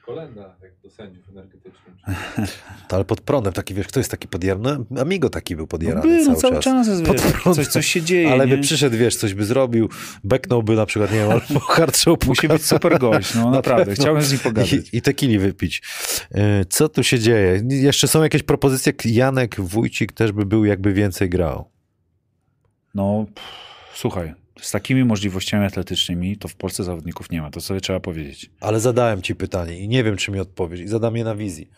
Kolenda, jak do sędziów energetycznych. (laughs) To, ale pod prądem taki, wiesz, kto jest taki podjarny? Amigo taki był No, podjarany by, no cały, cały czas. czas, jest, Pod prądem. coś, coś się dzieje. Ale by nie? przyszedł, wiesz, coś by zrobił, beknąłby na przykład, nie wiem, (laughs) albo hard show Musi być super gość, no (laughs) naprawdę. Chciałem z nim pogadać. I, I tequili wypić. E, Co tu się dzieje? Jeszcze są jakieś propozycje? Janek Wójcik też by był, jakby więcej grał. No, pff, słuchaj, z takimi możliwościami atletycznymi to w Polsce zawodników nie ma, to sobie trzeba powiedzieć. Ale zadałem ci pytanie i nie wiem, czy mi odpowiesz. I zadam je na wizji.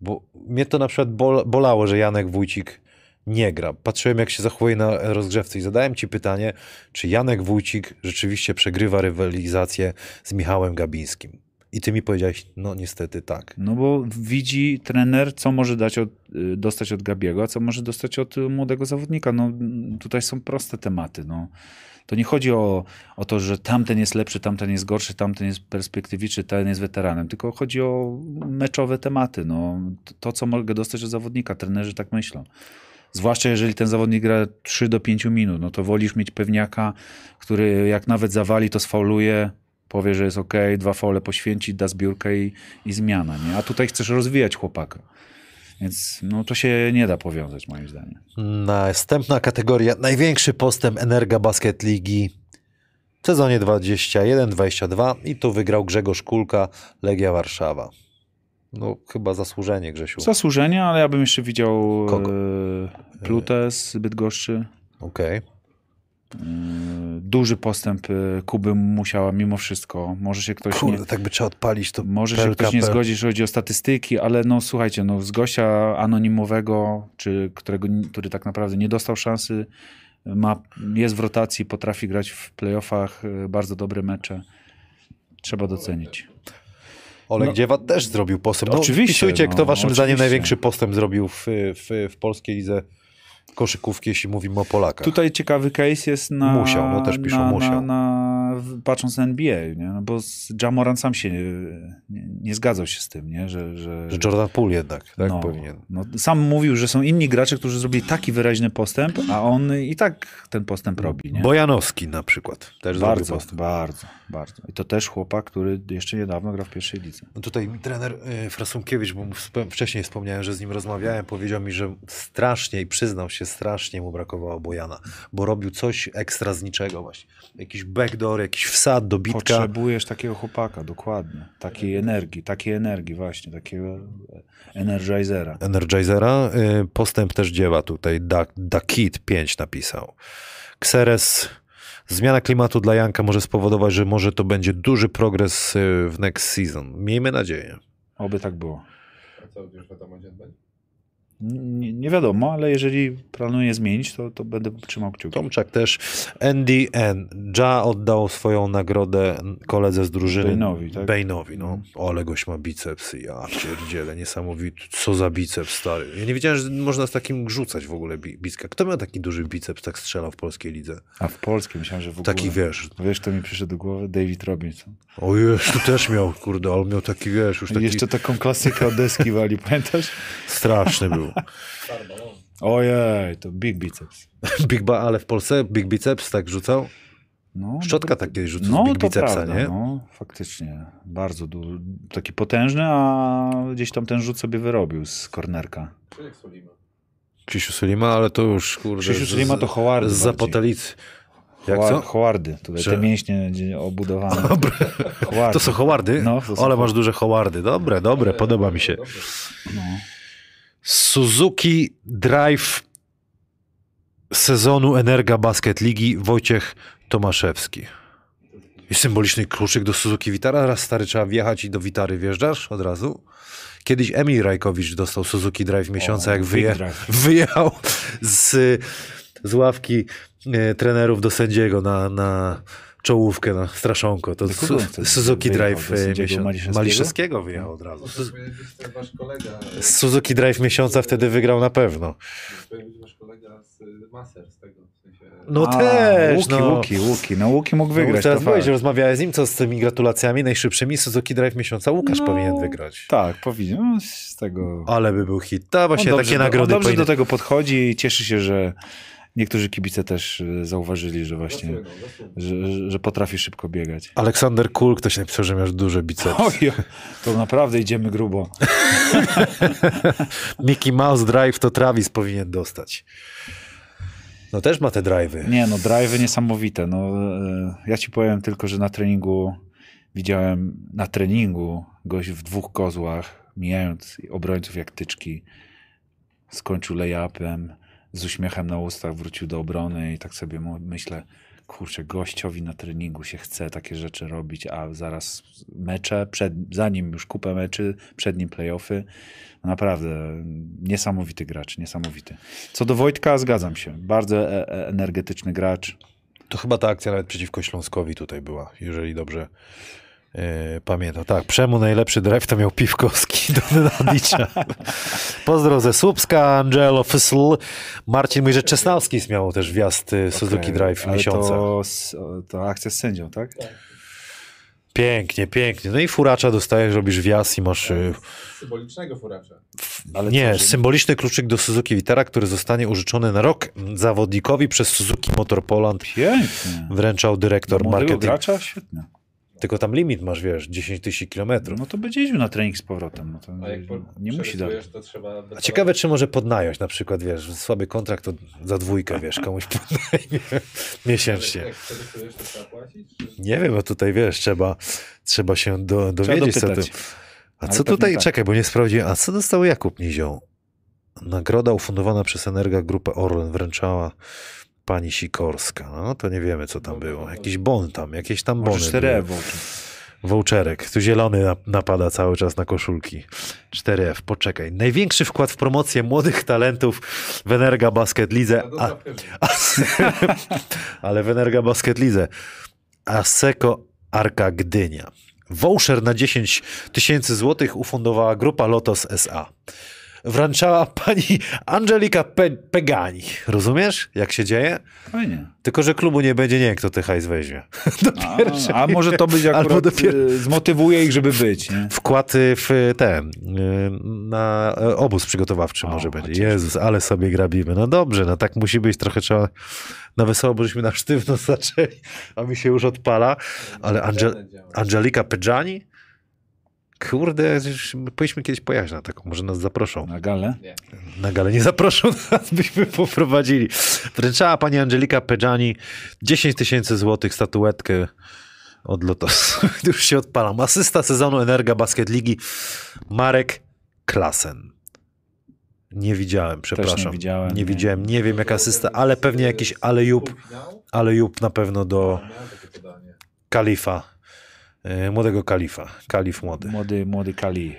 Bo mnie to na przykład bol- bolało, że Janek Wójcik nie gra. Patrzyłem, jak się zachowuje na rozgrzewce i zadałem ci pytanie, czy Janek Wójcik rzeczywiście przegrywa rywalizację z Michałem Gabińskim. I ty mi powiedziałeś, no niestety tak. No bo widzi trener, co może dać od, y, dostać od Gabiego, a co może dostać od młodego zawodnika. No tutaj są proste tematy. No. To nie chodzi o, o to, że tamten jest lepszy, tamten jest gorszy, tamten jest perspektywiczny, ten jest weteranem, tylko chodzi o meczowe tematy. No. To- co mogę dostać od zawodnika, trenerzy tak myślą. Zwłaszcza jeżeli ten zawodnik gra 3 do 5 minut, no to wolisz mieć pewniaka, który jak nawet zawali, to sfauluje, powie, że jest ok, dwa faule poświęci, da zbiórkę i, i zmiana. Nie? A tutaj chcesz rozwijać chłopaka. Więc no, to się nie da powiązać moim zdaniem. Następna kategoria, największy postęp Energa Basket Ligi w sezonie 21-22 i tu wygrał Grzegorz Kulka, Legia Warszawa. No chyba zasłużenie Grzesiu. Zasłużenie, ale ja bym jeszcze widział Kogo? e, Plutę z Bydgoszczy. Okej. E, duży postęp e, Kuby musiała mimo wszystko. Może się ktoś nie... Kurde, tak by trzeba odpalić to Może się ktoś nie zgodzi, jeśli chodzi o statystyki, ale no słuchajcie, no z gościa anonimowego, czy którego, który tak naprawdę nie dostał szansy, ma, jest w rotacji, potrafi grać w playoffach, y, bardzo dobre mecze. Trzeba docenić. Oleg No- Dziewa też zrobił postęp. No, Oczywiście, Wpisujcie, no, kto waszym zdaniem oczywiście. największy postęp zrobił w, w, w polskiej lidze koszykówki, jeśli mówimy o Polakach. Tutaj ciekawy case jest na... Musiał, no też piszą na, musiał. Na, na, patrząc na NBA, nie? No bo Jamoran sam się nie, nie, nie zgadzał się z tym, nie? Że, że, Że Jordan Poole jednak, tak no, powinien. No, sam mówił, że są inni gracze, którzy zrobili taki wyraźny postęp, a on i tak ten postęp robi. Nie? Bojanowski na przykład też Bardzo, postęp. bardzo, bardzo. I to też chłopak, który jeszcze niedawno grał w pierwszej lidze. No tutaj mi trener y, Frasunkiewicz, bo wcześniej wspomniałem, że z nim rozmawiałem, powiedział mi, że strasznie i przyznał się, strasznie mu brakowało Bojana, bo robił coś ekstra z niczego właśnie. Jakiś backdoor, jakiś wsad, dobitka. Potrzebujesz takiego chłopaka, dokładnie. Takiej energii, takiej energii właśnie, takiego energizera. Energizera. Y, Postęp też dzieła tutaj. Da, da Kid 5 napisał. Xeres Zmiana klimatu dla Janka może spowodować, że może to będzie duży progres y, w next season. Miejmy nadzieję. Oby tak było. A co, już wiadomo, gdzie będzie? Nie, nie wiadomo, ale jeżeli planuję zmienić, to, to będę trzymał kciuki. Tomczak też. Andy N. Ja oddał swoją nagrodę koledze z drużyny. Bane'owi, tak? Bane'owi, no. Ale gość ma bicepsy, ja pierdzielę, niesamowity. Co za biceps, stary. Ja nie wiedziałem, że można z takim rzucać w ogóle bi- bicka. Kto miał taki duży biceps, tak strzelał w polskiej lidze? A w polskim myślałem, że w ogóle. Taki, wiesz, Wiesz, to mi przyszedł do głowy? David Robinson. o już tu też miał, kurde, ale miał taki, wiesz, już taki jeszcze taką klasykę od deski wali, (laughs) pamiętasz? straszny był. No. (laughs) Ojej, to big biceps. (laughs) Big ba, ale w Polsce Big Biceps tak rzucał? No, Szczotka tak kiedyś rzucał no, z Big to Bicepsa, prawda, nie? No, faktycznie. Bardzo duży. Taki potężny, a gdzieś tam ten rzut sobie wyrobił z kornerka. Krzysiu Sulima, ale to już, kurde... Krzysiu Sulima to Howardy Z zapotelicy. Jak Howa- co? Howardy. Tutaj Że- te mięśnie gdzie obudowane. (laughs) Howardy. To są howardy? No, to są Ale masz duże howardy. Dobre, dobre, podoba mi się. Suzuki Drive sezonu Energa Basket Ligi Wojciech Tomaszewski. I symboliczny kluczyk do Suzuki Witara. Raz stary trzeba wjechać i do Witary wjeżdżasz od razu. Kiedyś Emil Rajkowicz dostał Suzuki Drive miesiąca, O, jak wyje, drive. wyjechał z, z ławki e, trenerów do sędziego na, na czołówkę, na straszonko. To su, wtedy Suzuki? Drive Do e, sędziego miesiąc, Maliszewskiego? Maliszewskiego wyjechał od razu. Powinien kolega. e, Z Suzuki Drive miesiąca wtedy wygrał na pewno. Powinien wasz kolega z Maser, z tego. No A, też, Łuki, no. Łuki, Łuki. No Łuki mógł No, wygrać. teraz to byłeś, rozmawiałeś z nim, co z tymi gratulacjami najszybszymi Suzuki Drive miesiąca Łukasz No, powinien wygrać. Tak, powinien. No, z tego... Ale by był hit. To On właśnie dobrze takie nagrody dobrze powinny... do tego podchodzi i cieszy się, że niektórzy kibice też y, zauważyli, że właśnie, że, że- potrafi szybko biegać. Aleksander Kul, ktoś napisał, że miał duże bicepsy. Oj, to naprawdę idziemy grubo. (laughs) Mickey Mouse Drive to Travis powinien dostać. No też ma te drive'y. Nie no, drive'y niesamowite. No, e, ja ci powiem tylko, że na treningu widziałem, na treningu gość w dwóch kozłach, mijając obrońców jak tyczki, skończył layupem, z uśmiechem na ustach wrócił do obrony i tak sobie myślę, kurczę, gościowi na treningu się chce takie rzeczy robić, a zaraz mecze, przed, zanim już kupę meczy, przed nim playoffy. Naprawdę niesamowity gracz, niesamowity. Co do Wojtka, zgadzam się. Bardzo e- e- energetyczny gracz. To chyba ta akcja nawet przeciwko Śląskowi tutaj była, jeżeli dobrze pamiętam. Tak, Przemu najlepszy drive to miał Piwkowski (laughs) do Nenadicza. Pozdro ze Słupska, Angelo Fysl. Marcin mówi, że Czesnawski miał też wjazd e, Suzuki Okej, Drive miesiąca. To, to akcja z sędzią, tak? Pięknie, pięknie. No i furacza dostajesz, robisz wjazd i masz... e, Symbolicznego furacza. Ale nie, co, symboliczny kluczyk do Suzuki Vitara, który zostanie użyczony na rok zawodnikowi przez Suzuki Motor Poland. Pięknie. Wręczał dyrektor Do młodego marketing. gracza? Świetnie. Tylko tam limit masz, wiesz, 10 tysięcy kilometrów. No to będzie jeździł na trening z powrotem. No to A jak nie musi dać. trzeba... A ciekawe, czy może podnająć na przykład, wiesz, słaby kontrakt to za dwójkę, wiesz, komuś (laughs) podnajmie (laughs) miesięcznie. Jak przerysujesz, to trzeba płacić? Czy... Nie wiem, bo tutaj, wiesz, trzeba, trzeba się do, dowiedzieć, co to... dopytać. A co tutaj, tak. czekaj, bo nie sprawdziłem, a co dostał Jakub Nizioł? Nagroda ufundowana przez Energa Grupę Orlen wręczała pani Sikorska. No to nie wiemy, co tam było. Jakiś bon tam, jakieś tam bony. Może 4 były. Ewo. Voucherek. Tu zielony nap- napada cały czas na koszulki. 4F, poczekaj. Największy wkład w promocję młodych talentów w Energa Basket Lidze. A, żyje. (laughs) ale w Energa Basket Lidze. Aseko Arka Gdynia. Voucher na 10 tysięcy złotych ufundowała grupa Lotos SA. Wręczała pani Angelika Pe Pegani. Rozumiesz, jak się dzieje? Fajnie. Tylko, że klubu nie będzie, nie wiem, kto tych hajs weźmie. (laughs) A, a może to być (laughs) Albo akurat, dopiero- y, zmotywuje ich, żeby być, nie? Wkład w ten, y, na e, obóz przygotowawczy O, może będzie. chociaż. Jezus, ale sobie grabimy. No dobrze, no tak musi być. Trochę trzeba na wesoło, bo żeśmy na sztywno (laughs) zaczęli, a mi się już odpala. Ale Angel. Angelika Pedżani? Kurde, powinniśmy kiedyś pojechać na taką, może nas zaproszą. Na galę. Nie. Na galę nie zaproszą (laughs) nas, byśmy poprowadzili. Wręczała pani Angelika Pedżani 10 tysięcy złotych statuetkę od Lotosu. (laughs) Już się odpalam. Asysta sezonu Energa Basket Ligi Marek Klasen. Nie widziałem, przepraszam. nie widziałem, Nie nie. widziałem, nie wiem jak asysta, ale pewnie jakiś alejup, Półfinał? alejup na pewno do kalifa. E, Młodego kalifa. Kalif młody. Młody, młody Kali.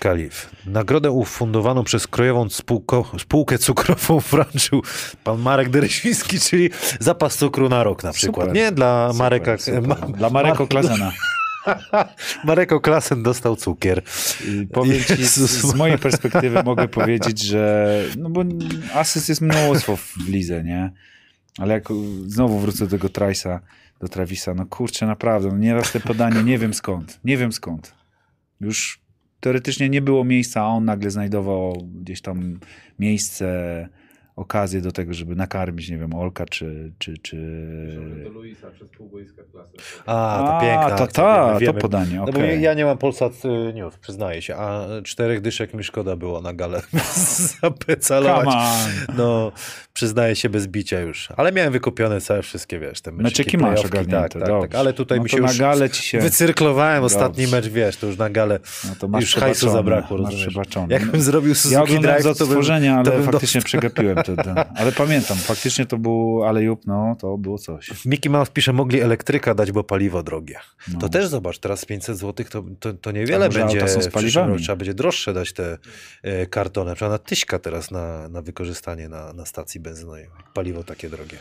Kalif. Nagrodę ufundowaną przez Krajową Spółko, Spółkę Cukrową (laughs) wręczył pan Marek Dereświński, czyli zapas cukru na rok na przykład. Super. Nie dla Mareka. Super, Ma, super. Dla Mareko Klasena. (laughs) Mareko Klasen dostał cukier. Powiem ci, z, z mojej perspektywy mogę powiedzieć, że no bo asyst jest mnóstwo w lidze, nie? Ale jak znowu wrócę do tego Trajsa, do Travisa, no kurczę, naprawdę, no nieraz te podanie, nie wiem skąd, nie wiem skąd. Już teoretycznie nie było miejsca, a on nagle znajdował gdzieś tam miejsce, okazję do tego, żeby nakarmić, nie wiem, Olka czy... czy, czy... Do Luisa przez pół boiska klasy. A, to A, piękna to ta, to wiemy. podanie, No okej. bo ja nie mam Polsat y, News, przyznaję się, a czterech dyszek mi szkoda było na galę (laughs) zapecalować. No, przyznaję się bez bicia już. Ale miałem wykupione całe wszystkie, wiesz, te meczyki, Meczyki masz ogarnięte, tak, tak, tak. Ale tutaj no mi się na już galę ci się... wycyrklowałem ostatni Dobrze. mecz, wiesz, to już na galę No to masz już hajsu zabrakło, rozumiesz. Jakbym zrobił Ja Suzuki oglądałem Drive, z to bym, odtworzenia, to ale bym faktycznie przegapiłem to. Ale pamiętam, faktycznie to był Alejup, no to było coś. Mickey Mouse pisze, mogli elektryka dać, bo paliwo drogie. No. To też zobacz, teraz 500 zł to, to, to niewiele może będzie. są z paliwami? Trzeba będzie droższe dać te e, kartony. Trzeba na tyśka teraz na, na wykorzystanie na, na stacji benzynowej. Paliwo takie drogie.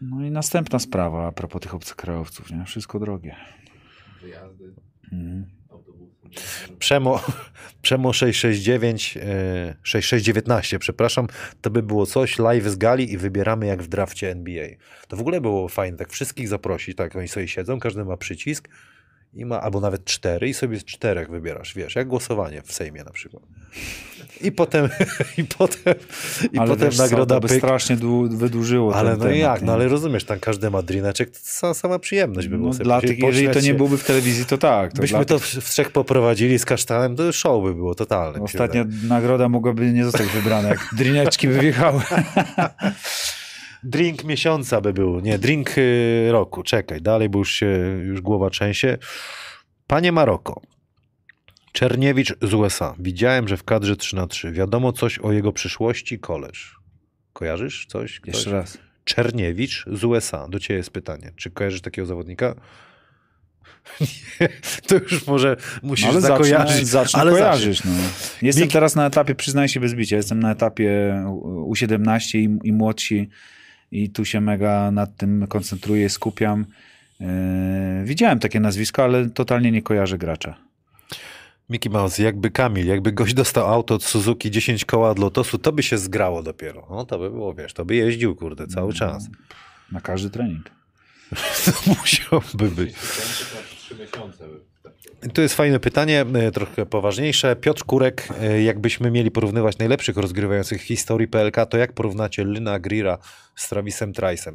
No i następna sprawa a propos tych obcokrajowców, nie? Wszystko drogie. Wyjazdy, Mhm. Przemo, (laughs) Przemo 669, e, 6619, przepraszam, to by było coś, live z gali i wybieramy jak w drafcie NBA. To w ogóle było fajne, tak wszystkich zaprosić, tak oni sobie siedzą, każdy ma przycisk i ma, albo nawet cztery i sobie z czterech wybierasz, wiesz, jak głosowanie w Sejmie na przykład. I potem, (laughs) i potem, i ale potem wiesz nagroda to by pyk. strasznie dłu- wydłużyło Ale ten no temat, jak, no ale rozumiesz, tam każdy ma drineczek, to sama, przyjemność by było No, sobie dla tych, jeżeli to nie się. byłoby w telewizji, to tak. To Byśmy to w, w trzech poprowadzili z kasztanem, to show by było totalne. Ostatnia nagroda mogłaby nie zostać wybrana, jak drineczki by wjechały. (laughs) Drink miesiąca by był, nie, drink y, roku. Czekaj, dalej, bo już się, już głowa trzęsie. Panie Maroko, Czerniewicz z USA. Widziałem, że w kadrze 3 na 3 Wiadomo coś o jego przyszłości, koleż. Kojarzysz coś? Ktoś? Jeszcze raz. Czerniewicz z USA. Do ciebie jest pytanie. Czy kojarzysz takiego zawodnika? (laughs) Nie, to już może musisz ale zakojarzyć. zacznę, zacznę ale kojarzyć. No. Jestem Mik- teraz na etapie, przyznaję się bez bicia, jestem na etapie U17 i, i młodsi i tu się mega nad tym koncentruję, skupiam. Yy, widziałem takie nazwisko, ale totalnie nie kojarzę gracza. Mickey Mouse, jakby Kamil, jakby gość dostał auto od Suzuki 10 koła od Lotosu, to by się zgrało dopiero. No to by było, wiesz, to by jeździł, kurde, cały czas. Na każdy trening. (laughs) To musiałby być. Tu jest fajne pytanie, e, trochę poważniejsze. Piotr Kurek, e, jakbyśmy mieli porównywać najlepszych rozgrywających w historii PLK, to jak porównacie Lyna Grira z Travisem Trice'em?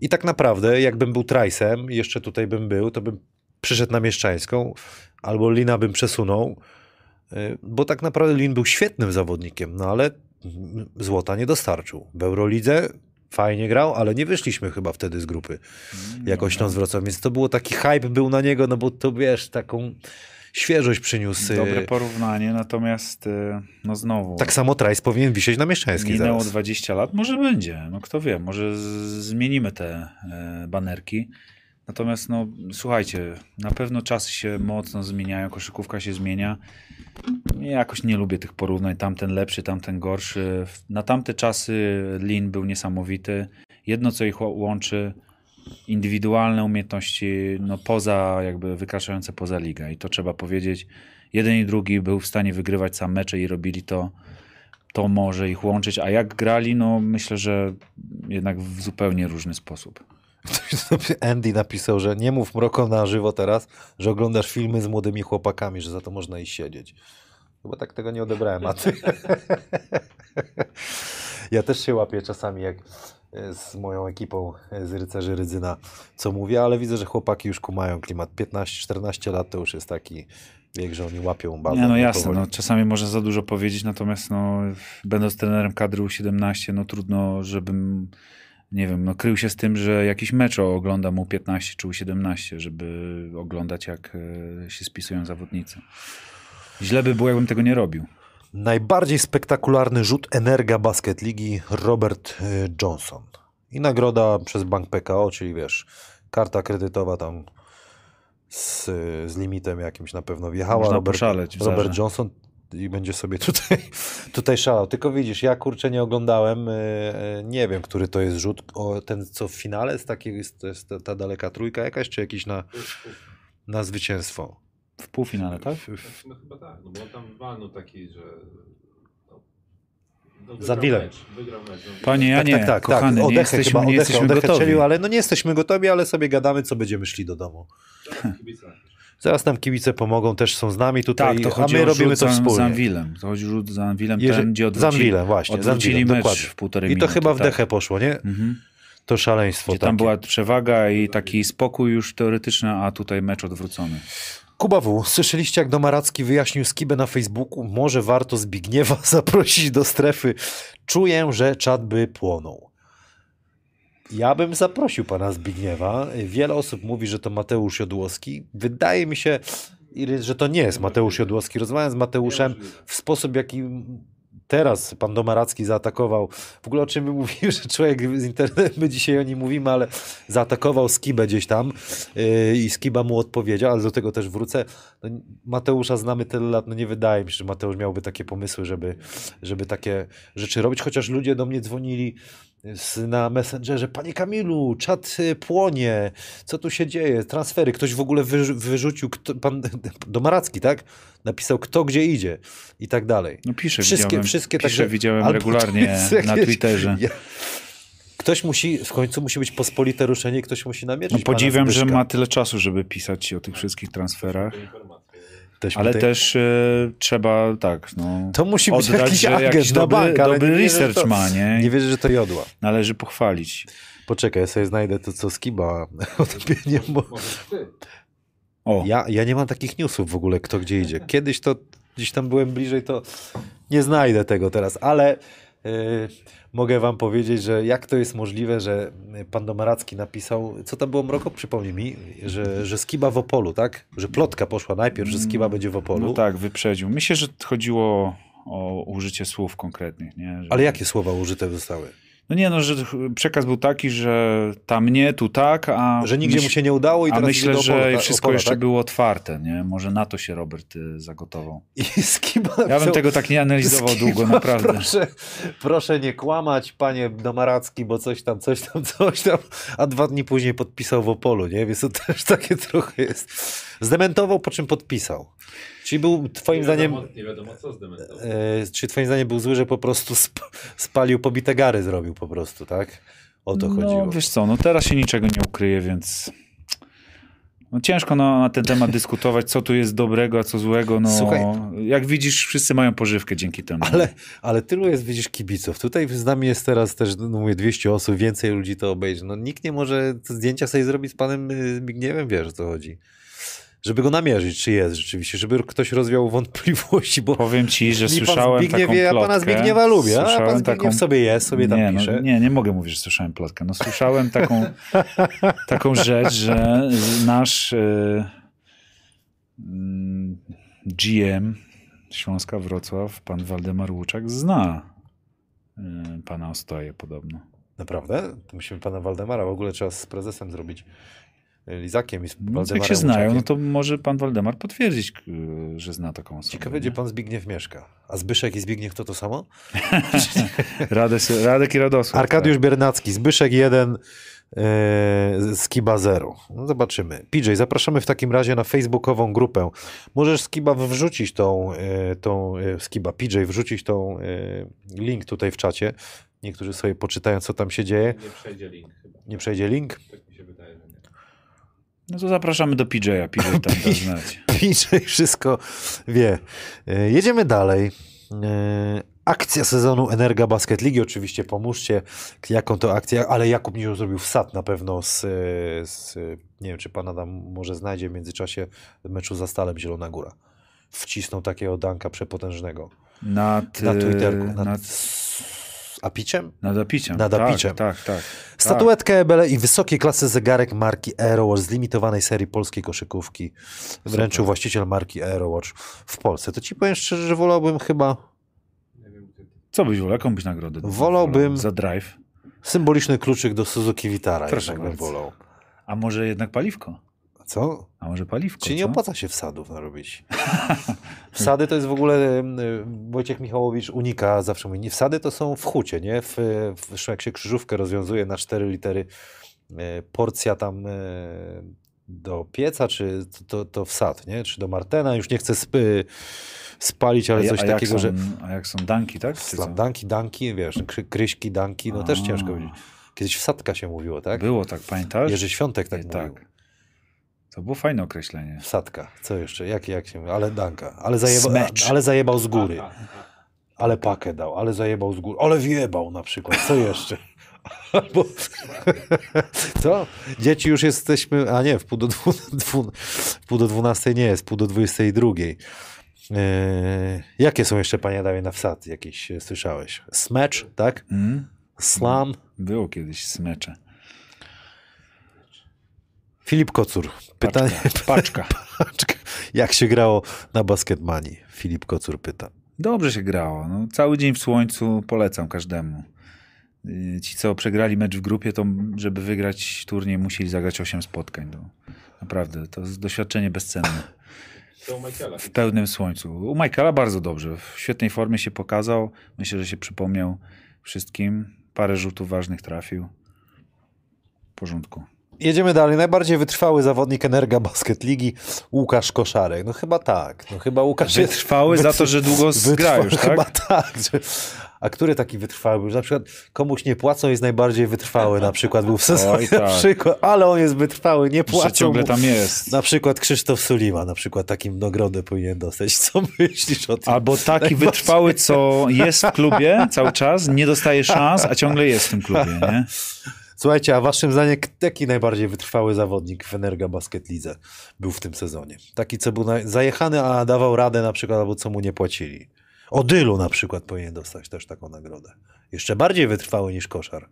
I tak naprawdę, jakbym był Trice'em, jeszcze tutaj bym był, to bym przyszedł na Mieszczańską, albo Lina bym przesunął, e, bo tak naprawdę Lin był świetnym zawodnikiem, no ale mm, złota nie dostarczył. W Eurolidze fajnie grał, ale nie wyszliśmy chyba wtedy z grupy jako Śląsk Wrocław, więc to było taki hype był na niego, no bo to wiesz, taką świeżość przyniósł. Dobre e, porównanie, natomiast e, no znowu. Tak samo Trice powinien wisieć na Mieszczańskiej Minęło zaraz. 20 lat, może będzie, no kto wie, może zmienimy te banerki. Natomiast no słuchajcie, na pewno czasy się mocno zmieniają, koszykówka się zmienia. Ja jakoś nie lubię tych porównań, tamten lepszy, tamten gorszy. Na tamte czasy Lin był niesamowity. Jedno co ich łączy, indywidualne umiejętności, no poza jakby wykraczające poza ligę i to trzeba powiedzieć. Jeden i drugi był w stanie wygrywać sam mecze i robili to to może ich łączyć, a jak grali, no myślę, że jednak w zupełnie różny sposób. Andy napisał, że nie mów mroko na żywo teraz, że oglądasz filmy z młodymi chłopakami, że za to można iść siedzieć. Chyba tak tego nie odebrałem, a ty... ja też się łapię czasami, jak e, z moją ekipą e, z Rycerzy Rydzyna, co mówię, ale widzę, że chłopaki już kumają klimat. 15-14 lat to już jest taki wiek, że oni łapią bazę. Nie, no jasne, no, czasami można za dużo powiedzieć, natomiast no, będąc trenerem kadry U17, no trudno, żebym nie wiem, no krył się z tym, że jakiś mecz oglądam U15 czy U17, żeby oglądać jak e, się spisują zawodnicy. Źle by było, jakbym tego nie robił. Najbardziej spektakularny rzut Energa Basket Ligi Robert y, Johnson. I nagroda przez Bank PKO, czyli wiesz, karta kredytowa tam z, z limitem jakimś na pewno wjechała. Można Robert, poszaleć Robert. Johnson i będzie sobie tutaj, (laughs) tutaj szalał. Tylko widzisz, ja kurczę nie oglądałem, y, y, nie wiem, który to jest rzut. O, ten co w finale jest taki, jest, to jest ta, ta daleka trójka jakaś, czy jakiś na, na zwycięstwo? W półfinale, tak? W- w- No chyba tak, no bo on tam walnął taki, że... No, Za wygrał Wilem. No, Panie tak, Janie, tak, tak, kochany, tak. nie Odechę jesteśmy, chyba, nie jesteśmy gotowi. Ale no nie jesteśmy gotowi, ale sobie gadamy, co będziemy szli do domu. napisz. Zaraz nam kibice pomogą, też są z nami tutaj, Tak, to a my robimy to wspólnie. z Anwilem. To chodzi rzut za Anwilem, Jeże- ten, gdzie z odwrócili, Anwilem, właśnie, z odwrócili Anwilem, mecz dokładnie. w półtorej I to minuty. chyba w tak. dechę poszło, nie? Mhm. To szaleństwo. Gdzie tam była przewaga i taki spokój już teoretyczny, a tutaj mecz odwrócony. Kuba W. Słyszeliście, jak Domaracki wyjaśnił Skibę na Facebooku? Może warto Zbigniewa (laughs) zaprosić do strefy. Czuję, że czat by płonął. Ja bym zaprosił pana Zbigniewa. Wiele osób mówi, że to Mateusz Jodłowski. Wydaje mi się, że to nie jest Mateusz Jodłowski. Rozmawiam z Mateuszem w sposób, jaki teraz pan Domaracki zaatakował. W ogóle o czym my mówimy, że człowiek z internetu, my dzisiaj o nim mówimy, ale zaatakował Skibę gdzieś tam yy, i Skiba mu odpowiedział, ale do tego też wrócę. No, Mateusza znamy tyle lat, no nie wydaje mi się, że Mateusz miałby takie pomysły, żeby, żeby takie rzeczy robić, chociaż ludzie do mnie dzwonili na Messengerze, panie Kamilu, czat y, płonie, co tu się dzieje, transfery, ktoś w ogóle wyrzu- wyrzucił, kto, pan (laughs) Domaracki, tak? Napisał kto gdzie idzie i tak dalej. No pisze, Wszystkie- widziałem, wszystkie pisze, takie- widziałem regularnie jest na jakieś- Twitterze. Ja- Ktoś musi, w końcu musi być pospolite ruszenie, ktoś musi namierzyć No, podziwiam, że ma tyle czasu, żeby pisać o tych wszystkich transferach. Też Ale też e, trzeba, tak, no, To musi być oddać, jakiś jakiś na dobry, bank, ale dobry research to- ma, nie? Nie wierzę, że to jodła. Należy pochwalić. Poczekaj, ja sobie znajdę to, co Skiba (laughs) odpienie, bo. O, ja, ja nie mam takich newsów w ogóle, kto gdzie idzie. Kiedyś to, gdzieś tam byłem bliżej, to nie znajdę tego teraz, ale yy, mogę wam powiedzieć, że jak to jest możliwe, że pan Domaracki napisał, co tam było Mroko, przypomnij mi, że, że Skiba w Opolu, tak? Że plotka poszła najpierw, że Skiba będzie w Opolu. no tak, wyprzedził. Myślę, że chodziło o użycie słów konkretnych, nie? Że... Ale jakie słowa użyte zostały? No nie, no, że przekaz był taki, że tam nie, tu tak, a... Że nigdzie myśl- mu się nie udało i teraz myślę, Opola, że wszystko Opola, jeszcze tak? było otwarte, nie? Może na to się Robert y, zagotował. I Skiba Ja bym tego tak nie analizował Skiba, długo, naprawdę. Proszę, proszę nie kłamać, panie Domaracki, bo coś tam, coś tam, coś tam, a dwa dni później podpisał w Opolu, nie? Więc to też takie trochę jest. Zdementował, po czym podpisał. Czyli był twoim nie zdaniem, Wiadomo, nie wiadomo co zdementował. e, czy twoim zdaniem był zły, że po prostu sp spalił pobite gary zrobił po prostu, tak? O to no, chodziło. wiesz co, no teraz się niczego nie ukryje, więc no, ciężko na, na ten temat dyskutować, co tu jest dobrego, a co złego. No, Słuchaj. jak widzisz, wszyscy mają pożywkę dzięki temu. Ale, ale tylu jest, widzisz, kibiców. Tutaj z nami jest teraz też, no mówię, 200 osób, więcej ludzi to obejrzy. No nikt nie może zdjęcia sobie zrobić z panem y, Zbigniewem, wiesz o co chodzi. Żeby go namierzyć, czy jest rzeczywiście, żeby ktoś rozwiał wątpliwości, bo Powiem ci, że (laughs) słyszałem Zbigniew, taką ja plotkę. pana Zbigniewa lubię, a pan Zbigniew taką- sobie jest, sobie tam nie, pisze. No, nie, nie mogę mówić, że słyszałem plotkę. No, słyszałem taką, (laughs) taką rzecz, że nasz y, mm, GM Śląska Wrocław, pan Waldemar Łuczak, zna y, pana Ostoję podobno. Naprawdę? To musimy pana Waldemara, w ogóle trzeba z prezesem zrobić. Lizakiem i z No, jak się znają, Łuczakiem. no to może pan Waldemar potwierdzić, że zna taką osobę. Ciekawe, gdzie pan Zbigniew mieszka. A Zbyszek i Zbigniew to to samo? (laughs) Radek, Radek i Radosław. Arkadiusz Biernacki, Zbyszek 1, e, Skiba 0. No zobaczymy. PJ, zapraszamy w takim razie na facebookową grupę. Możesz Skiba wrzucić tą, e, tą e, Skiba, PJ wrzucić tą e, link tutaj w czacie. Niektórzy sobie poczytają, co tam się dzieje. Nie przejdzie link chyba. Nie przejdzie link. Tak mi się wydaje, że nie. No to zapraszamy do PJ'a, PJ tam da znać. (laughs) PJ wszystko wie. E, Jedziemy dalej. E, Akcja sezonu Energa Basket Ligi. Oczywiście pomóżcie, jaką to akcję, ale Jakub Nizioł zrobił wsad na pewno z, e, z, nie wiem, czy pan Adam może znajdzie w międzyczasie meczu za Stalem Zielona Góra. Wcisnął takiego danka przepotężnego. Nad, Na Twitterku. Nad, Nad, apiciem? nad apiciem. Nad tak, apiciem. Tak, tak. Statuetkę Ebele i wysokiej klasy zegarek marki Aerowatch z limitowanej serii polskiej koszykówki wręczył właściciel marki Aerowatch w Polsce. To ci powiem szczerze, że wolałbym chyba Co byś wolał? Jaką byś nagrodę? Wolałbym- wolał? Za drive. Symboliczny kluczyk do Suzuki Vitara, Proszę bardzo. wolał. A może jednak paliwko? Co? A może paliwko, Czy nie co? opłaca się wsadów narobić? (laughs) Wsady to jest w ogóle, y, Wojciech Michałowicz unika, zawsze mówi, wsady to są w hucie, nie? W, w, jak się krzyżówkę rozwiązuje na cztery litery, y, porcja tam y, do pieca, czy to, to, wsad, nie? Czy do Martena, już nie chcę sp, spalić, ale a, coś a takiego, są, że A jak są danki, tak? Danki, danki, wiesz, kry, kryśki, danki, no też A. ciężko powiedzieć. Kiedyś wsadka się mówiło, tak? Było tak, pamiętasz? Jerzy Świątek tak Nie, mówił. tak. To było fajne określenie. Wsadka, co jeszcze? Jak, jak się mówi? Ale danka. Ale, zajeba, Smecz. ale zajebał z góry. Ale pakę dał, ale zajebał z góry. Ale wjebał na przykład. Co jeszcze? (laughs) Albo... (laughs) Co? Dzieci już jesteśmy... A nie, w pół do, dwu, (laughs) dwu, w pół do dwunastej nie jest, pół do dwudziestej drugiej. Eee, jakie są jeszcze, panie Adamie, na wsad jakieś e, słyszałeś? Smecz, tak? Mm? Slam. Było kiedyś smecze. Filip Kocur. Pytanie, (laughs) Paczka. Paczka. jak się grało na Basketmanii? Filip Kocur pyta. Dobrze się grało. No, cały dzień w słońcu polecam każdemu. Yy, Ci, co przegrali mecz w grupie, to żeby wygrać turniej, musieli zagrać 8 spotkań. No. Naprawdę, to jest doświadczenie bezcenne. W pełnym słońcu. U Michaela bardzo dobrze. W świetnej formie się pokazał. Myślę, że się przypomniał wszystkim. Parę rzutów ważnych trafił. W porządku. Jedziemy dalej. Najbardziej wytrwały zawodnik Energa Basket Ligi Łukasz Koszarek. No chyba tak. No chyba Łukasz jest- Wytrwały za to, że długo gra już, tak? Chyba tak. Że... A który taki wytrwały był? Że Na przykład komuś nie płacą, jest najbardziej wytrwały. Na przykład był w sezonie. Oj, tak. Na przykład, ale on jest wytrwały, nie Że płacą ciągle mu. tam jest. Na przykład Krzysztof Sulima, na przykład takim nagrodę powinien dostać. (laughs) Co myślisz o tym? Albo taki wytrwały, co jest w klubie cały czas, nie dostaje szans, a ciągle jest w tym klubie, nie? Słuchajcie, a waszym zdaniem jaki najbardziej wytrwały zawodnik w Energa Basket Lidze był w tym sezonie? Taki, co był zajechany, a dawał radę na przykład, albo co mu nie płacili. Odylu na przykład powinien dostać też taką nagrodę. Jeszcze bardziej wytrwały niż koszar.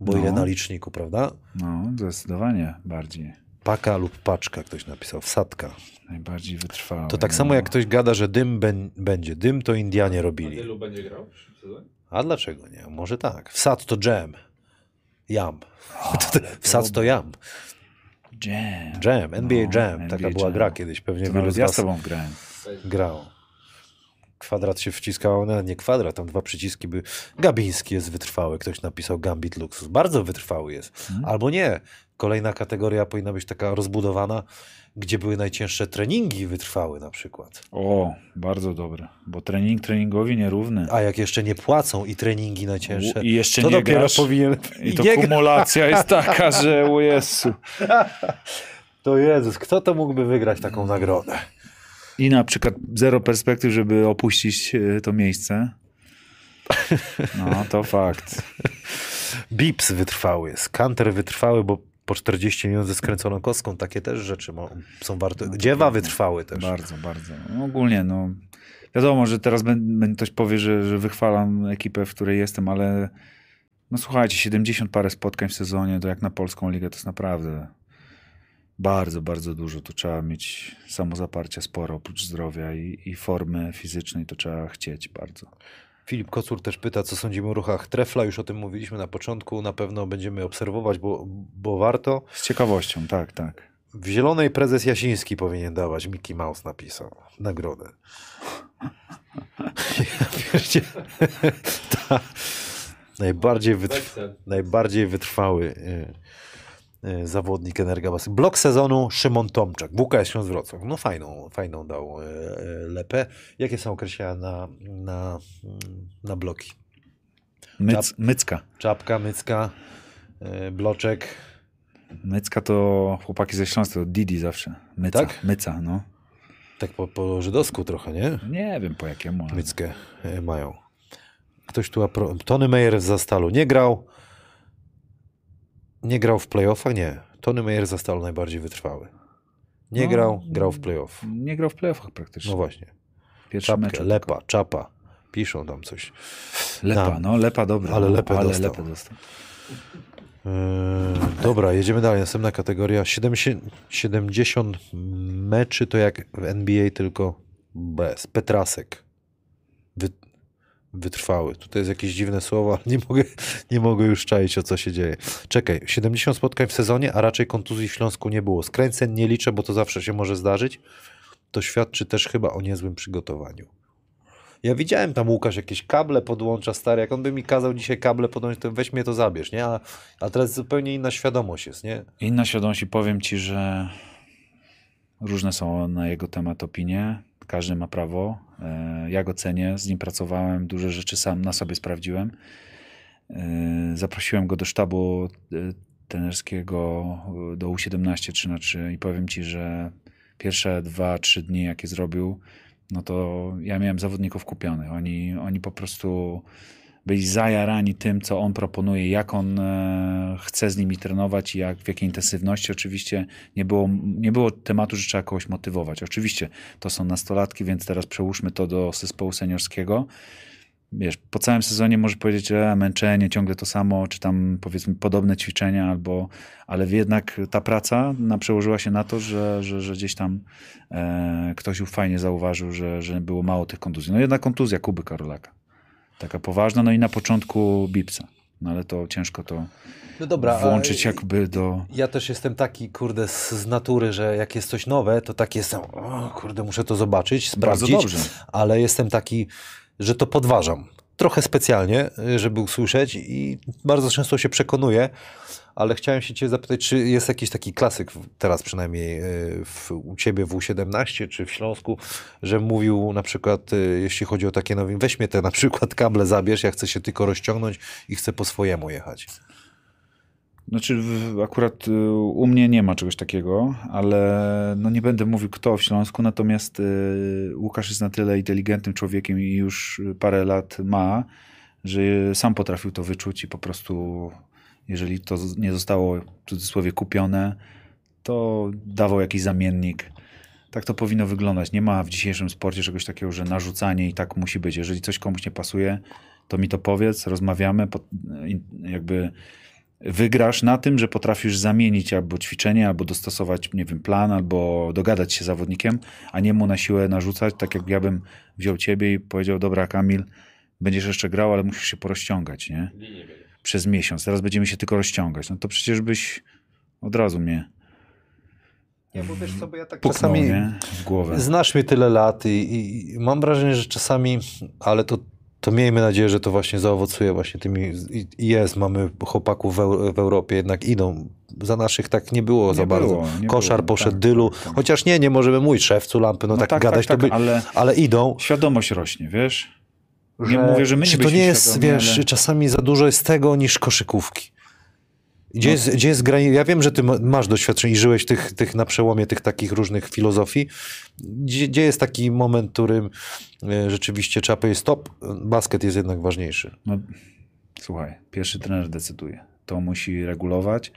Bo No. ile na liczniku, prawda? No, zdecydowanie bardziej. Paka lub paczka, ktoś napisał, wsadka. Najbardziej wytrwały. To tak no. samo jak ktoś gada, że dym bę- będzie. Dym to Indianie robili. Dylu będzie grał w sezonie? A dlaczego nie? Może tak. Wsad to jam. Jam. (laughs) Ale Wsad to jam. Jam. Jam, NBA No, Jam. NBA Taka była Jam. gra kiedyś. Pewnie To wielu z ja was z tobą grałem. grał. Kwadrat się wciskało, no nie kwadrat, tam dwa przyciski były. Gabiński jest wytrwały, ktoś napisał Gambit Luxus. Bardzo wytrwały jest. Mhm. Albo nie. Kolejna kategoria powinna być taka rozbudowana, gdzie były najcięższe treningi wytrwały na przykład. O, bardzo dobre. Bo trening treningowi nierówny. A jak jeszcze nie płacą i treningi najcięższe, I jeszcze to nie dopiero grasz. powinien... I to nie kumulacja jest taka, że o Jezu. (laughs) To Jezus, kto to mógłby wygrać taką nagrodę? I na przykład zero perspektyw, żeby opuścić e, to miejsce. No, to fakt. (laughs) Bips wytrwały jest, Kanter wytrwały, bo po 40 minut ze skręconą kostką takie też rzeczy są warte. No to Dziewa wytrwały też. Bardzo, bardzo. No, ogólnie, no. Wiadomo, że teraz ktoś powie, że, że wychwalam ekipę, w której jestem, ale no słuchajcie, 70 parę spotkań w sezonie, to jak na polską ligę to jest naprawdę bardzo, bardzo dużo. Tu trzeba mieć samozaparcia sporo, oprócz zdrowia i, i formy fizycznej to trzeba chcieć bardzo. Filip Kocur też pyta, co sądzimy o ruchach Trefla. Już o tym mówiliśmy na początku. Na pewno będziemy obserwować, bo, bo warto. Z ciekawością, tak, tak. W Zielonej prezes Jasiński powinien dawać. Mickey Mouse napisał. Nagrodę. (laughs) Ja (laughs) Ta, najbardziej, wytr... Weksel. najbardziej wytrwały y, y, zawodnik Energabasy. Blok sezonu Szymon Tomczak. WKS Śląsk Wrocław. No fajną, fajną dał y, y, lepę. Jakie są określenia na, na, mm, na bloki? Myc, mycka. Czapka, mycka, bloczek. Mycka to chłopaki ze Śląska, to Didi zawsze. Myca, Tak? myca, no. Tak po, po żydowsku trochę, nie? Nie wiem po jakiemu. ale- Myckę mają. Ktoś tu... Apro... Tony Meyer z Zastalu nie grał. Nie grał w playoffach? Nie. Tony Meyer z Zastalu najbardziej wytrwały. Nie No, grał, grał w playoff. Nie grał w playoffach praktycznie. No właśnie. Pierwszy Czapkę, mecz. lepa, czapa. Piszą tam coś. Lepa, no lepa dobra. ale no, lepę ale dostał. lepę dostał. Yy, dobra, jedziemy dalej. Następna kategoria. 70, 70 meczy to jak w NBA, tylko bez. Petrasek. Wy, Wytrwały. Tutaj jest jakieś dziwne słowo, ale nie mogę, nie mogę już czaić, o co się dzieje. Czekaj, 70 spotkań w sezonie, a raczej kontuzji w Śląsku nie było. Skręceń nie liczę, bo to zawsze się może zdarzyć. To świadczy też chyba o niezłym przygotowaniu. Ja widziałem tam Łukasz jakieś kable podłącza stary, jak on by mi kazał dzisiaj kable podłączyć, to weź mnie to zabierz, nie? A, a teraz zupełnie inna świadomość jest, nie? Inna świadomość i powiem ci, że różne są na jego temat opinie. Każdy ma prawo. E, Ja go cenię, z nim pracowałem, duże rzeczy sam na sobie sprawdziłem. E, Zaprosiłem go do sztabu e, trenerskiego e, do U17 3 na 3 i powiem ci, że pierwsze dwa, trzy dni, jakie zrobił, no to ja miałem zawodników kupionych. Oni, oni po prostu byli zajarani tym, co on proponuje, jak on e, chce z nimi trenować i jak, w jakiej intensywności. Oczywiście nie było, nie było tematu, że trzeba kogoś motywować. Oczywiście to są nastolatki, więc teraz przełóżmy to do zespołu seniorskiego. Wiesz, po całym sezonie może powiedzieć, że męczenie, ciągle to samo, czy tam powiedzmy podobne ćwiczenia, albo, ale jednak ta praca na, przełożyła się na to, że, że, że gdzieś tam e, ktoś fajnie zauważył, że, że było mało tych kontuzji. No jedna kontuzja Kuby Karolaka taka poważna, no i na początku Bipsa. No ale to ciężko to No dobra, włączyć jakby do... Ja też jestem taki, kurde, z, z natury, że jak jest coś nowe, to tak jestem, o, kurde, muszę to zobaczyć, sprawdzić, ale jestem taki, że to podważam. Trochę specjalnie, y, żeby usłyszeć i bardzo często się przekonuję, ale chciałem się cię zapytać, czy jest jakiś taki klasyk, teraz przynajmniej y, w, u ciebie w U17 czy w Śląsku, że mówił na przykład, y, jeśli chodzi o takie nowe, weź mnie te na przykład kable zabierz, ja chcę się tylko rozciągnąć i chcę po swojemu jechać. Znaczy w, akurat y, u mnie nie ma czegoś takiego, ale no nie będę mówił kto w Śląsku, natomiast y, Łukasz jest na tyle inteligentnym człowiekiem i już parę lat ma, że sam potrafił to wyczuć i po prostu jeżeli to nie zostało w cudzysłowie kupione, to dawał jakiś zamiennik. Tak to powinno wyglądać. Nie ma w dzisiejszym sporcie czegoś takiego, że narzucanie i tak musi być. Jeżeli coś komuś nie pasuje, to mi to powiedz, rozmawiamy, in- jakby wygrasz na tym, że potrafisz zamienić albo ćwiczenie, albo dostosować, nie wiem, plan, albo dogadać się z zawodnikiem, a nie mu na siłę narzucać, tak jak ja bym wziął ciebie i powiedział, dobra Kamil, będziesz jeszcze grał, ale musisz się porozciągać, nie? Przez miesiąc. Teraz będziemy się tylko rozciągać. No to przecież byś od razu mnie Ja, bo wiesz co, bo ja tak puknął, czasami... nie? W głowę. Znasz mnie tyle lat i, i, i mam wrażenie, że czasami, ale to, to miejmy nadzieję, że to właśnie zaowocuje właśnie tymi, jest, mamy chłopaków w, Eu- w Europie, jednak idą. Za naszych tak nie było za Nie bardzo. było, nie Koszar było, poszedł tak, dylu, tak, tak. chociaż nie, nie możemy mówić szewcu lampy, no, No tak, tak, gadać tak, to by, tak, ale- ale idą. Świadomość rośnie, wiesz? Nie mówię, że my nie Czy to nie jest, świadomi, wiesz, ale- czasami za dużo jest tego niż koszykówki. Gdzie, No. jest, gdzie jest granic? Ja wiem, że ty ma- masz doświadczenie i żyłeś tych, tych na przełomie tych takich różnych filozofii. Gdzie, gdzie jest taki moment, w którym e, rzeczywiście trzeba powiedzieć stop, basket jest jednak ważniejszy. No, słuchaj, pierwszy trener decyduje. To musi regulować.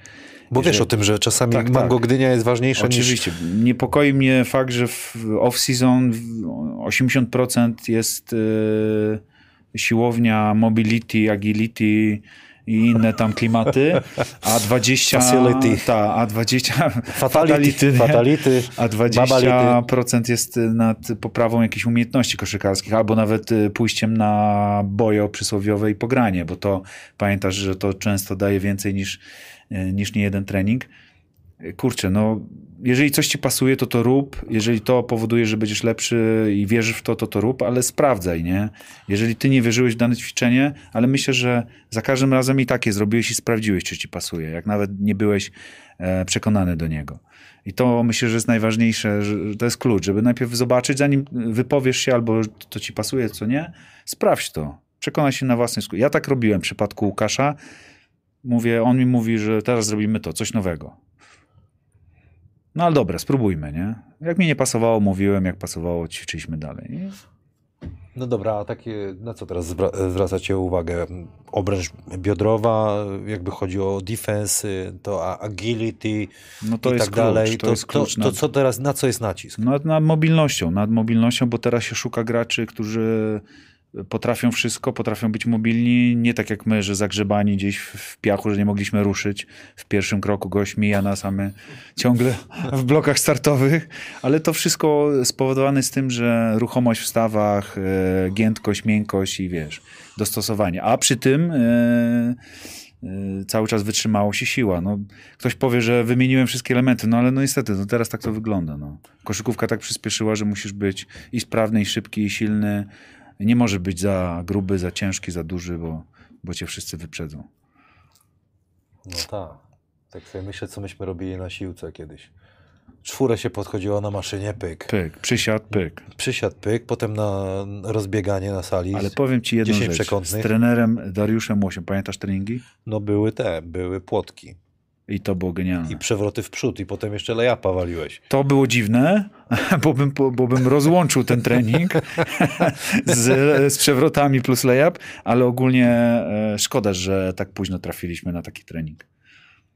Bo Jeżeli- wiesz o tym, że czasami Tak, tak. Mango Gdynia jest ważniejsza niż... Oczywiście. Niepokoi mnie fakt, że w off-season w- 80% jest y, siłownia, mobility, agility i inne tam klimaty, a 20... Facility. Ta, a 20... Fatality, fatality, A babality. 20% jest nad poprawą jakichś umiejętności koszykarskich, albo nawet y, pójściem na bojo przysłowiowe i pogranie, bo to pamiętasz, że to często daje więcej niż, y, niż nie jeden trening. Kurczę, no jeżeli coś ci pasuje, to to rób. Jeżeli to powoduje, że będziesz lepszy i wierzysz w to, to to rób, ale sprawdzaj, nie? Jeżeli ty nie wierzyłeś w dane ćwiczenie, ale myślę, że za każdym razem i takie zrobiłeś i sprawdziłeś, czy ci pasuje, jak nawet nie byłeś e, przekonany do niego. I to myślę, że jest najważniejsze, że to jest klucz, żeby najpierw zobaczyć, zanim wypowiesz się albo to ci pasuje, co nie, sprawdź to. Przekonaj się na własny skutek. Ja tak robiłem w przypadku Łukasza. Mówię, on mi mówi, że teraz zrobimy to, coś nowego. No ale dobra, spróbujmy, nie? Jak mi nie pasowało, mówiłem, jak pasowało, ćwiczyliśmy dalej. No dobra, a takie, na co teraz zwra- zwracacie uwagę? Obręcz biodrowa, jakby chodzi o defense, to agility No to i tak klucz, dalej. to jest klucz to, to co teraz, na co jest nacisk? Nad, nad mobilnością, nad mobilnością, bo teraz się szuka graczy, którzy potrafią wszystko, potrafią być mobilni, nie tak jak my, że zagrzebani gdzieś w, piachu, że nie mogliśmy ruszyć. W pierwszym kroku gość mija nas, a my ciągle w blokach startowych, ale to wszystko spowodowane z tym, że ruchomość w stawach, e, giętkość, miękkość i wiesz, dostosowanie. A przy tym e, e, cały czas wytrzymałość i siła. No, ktoś powie, że wymieniłem wszystkie elementy, no ale no niestety, no teraz tak to wygląda. No. Koszykówka tak przyspieszyła, że musisz być i sprawny, i szybki, i silny. Nie może być za gruby, za ciężki, za duży, bo, bo cię wszyscy wyprzedzą. No tak. Tak sobie myślę, co myśmy robili na siłce kiedyś. Czwórę się podchodziło na maszynie, pyk. Pyk, przysiad, pyk. Przysiad, pyk, potem na rozbieganie na sali. Ale powiem ci jedną 10 rzecz. przekątnych. Z trenerem Dariuszem Łosiem, pamiętasz treningi? No były te, były płotki. I to było genialne. I przewroty w przód i potem jeszcze lejapa waliłeś. To było dziwne, (laughs) bo bym, bo bym rozłączył ten trening (laughs) z, z przewrotami plus layup, ale ogólnie e, szkoda, że tak późno trafiliśmy na taki trening.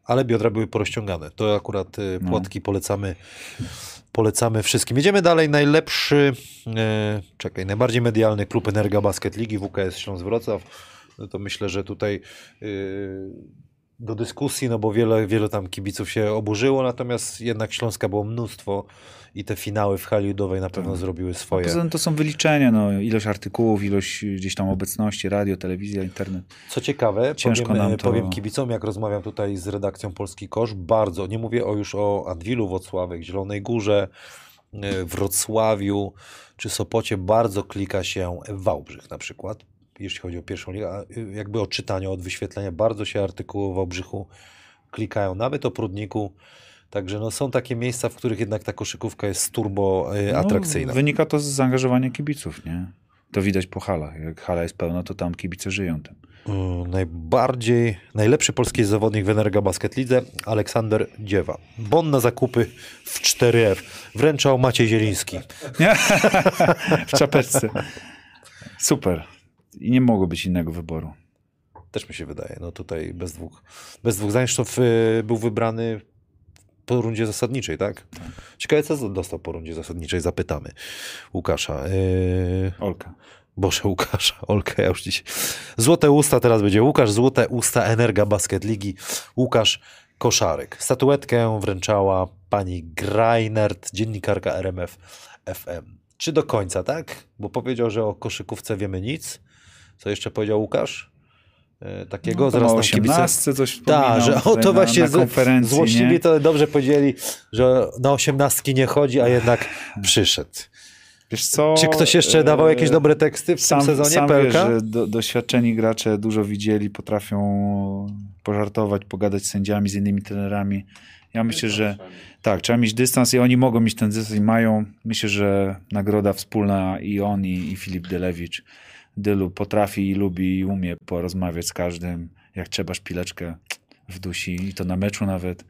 Ale biodra były porozciągane. To akurat y, No. płotki polecamy, polecamy wszystkim. Jedziemy dalej. Najlepszy, e, czekaj, najbardziej medialny klub Energa Basket Ligi WKS Śląsk Wrocław. No to myślę, że tutaj y, do dyskusji, no bo wiele, wiele tam kibiców się oburzyło, natomiast jednak Śląska było mnóstwo i te finały w hali ludowej na pewno zrobiły swoje. Poza tym to są wyliczenia, no, ilość artykułów, ilość gdzieś tam obecności, radio, telewizja, internet. Co ciekawe, Ciężko powiem, nam to- powiem kibicom, jak rozmawiam tutaj z redakcją Polski Kosz, bardzo, nie mówię o już o Adwilu Włocławek, Zielonej Górze, e, Wrocławiu czy Sopocie, bardzo klika się Wałbrzych na przykład, jeśli chodzi o pierwszą ligę, a, y, jakby o czytanie, od wyświetlenia, bardzo się artykuły o Wałbrzychu klikają, nawet o Prudniku, także no, są takie miejsca, w których jednak ta koszykówka jest turbo e, atrakcyjna. No, wynika to z zaangażowania kibiców, nie? To widać po halach. Jak hala jest pełna, to tam kibice żyją tym. Mm, Najbardziej, najlepszy polski zawodnik w Energa Basket Lidze, Aleksander Dziewa. Bon na zakupy w 4F. Wręczał Maciej Zieliński. (laughs) W czapeczce. Super. I nie mogło być innego wyboru. Też mi się wydaje. No tutaj bez dwóch, bez dwóch zdań. W, był wybrany po rundzie zasadniczej, tak? Ciekawe, co dostał po rundzie zasadniczej, zapytamy Łukasza. Yy, Olka. Boże, Łukasza, Olkę, ja już dziś. Złote usta teraz będzie. Łukasz, złote usta Energa Basket Ligi. Łukasz Koszarek. Statuetkę wręczała pani Greinert, dziennikarka RMF FM. Czy do końca, tak? Bo powiedział, że o koszykówce wiemy nic. Co jeszcze powiedział Łukasz? E, takiego, No, zaraz kibice... 18 coś Tak, że o to na, właśnie na z- konferencji, złośliwi nie? to dobrze powiedzieli, że na osiemnastki nie chodzi, a jednak przyszedł. Wiesz co? Czy ktoś jeszcze dawał jakieś e, dobre teksty w sam, tym sezonie, sam wiesz, że do, doświadczeni gracze dużo widzieli, potrafią pożartować, pogadać z sędziami, z innymi trenerami. Ja myślę, że tak, trzeba mieć dystans i oni mogą mieć ten dystans i mają. Myślę, że nagroda wspólna i on, i, i Filip Delewicz. Dylu potrafi i lubi i umie porozmawiać z każdym. Jak trzeba szpileczkę w dusi i to na meczu nawet.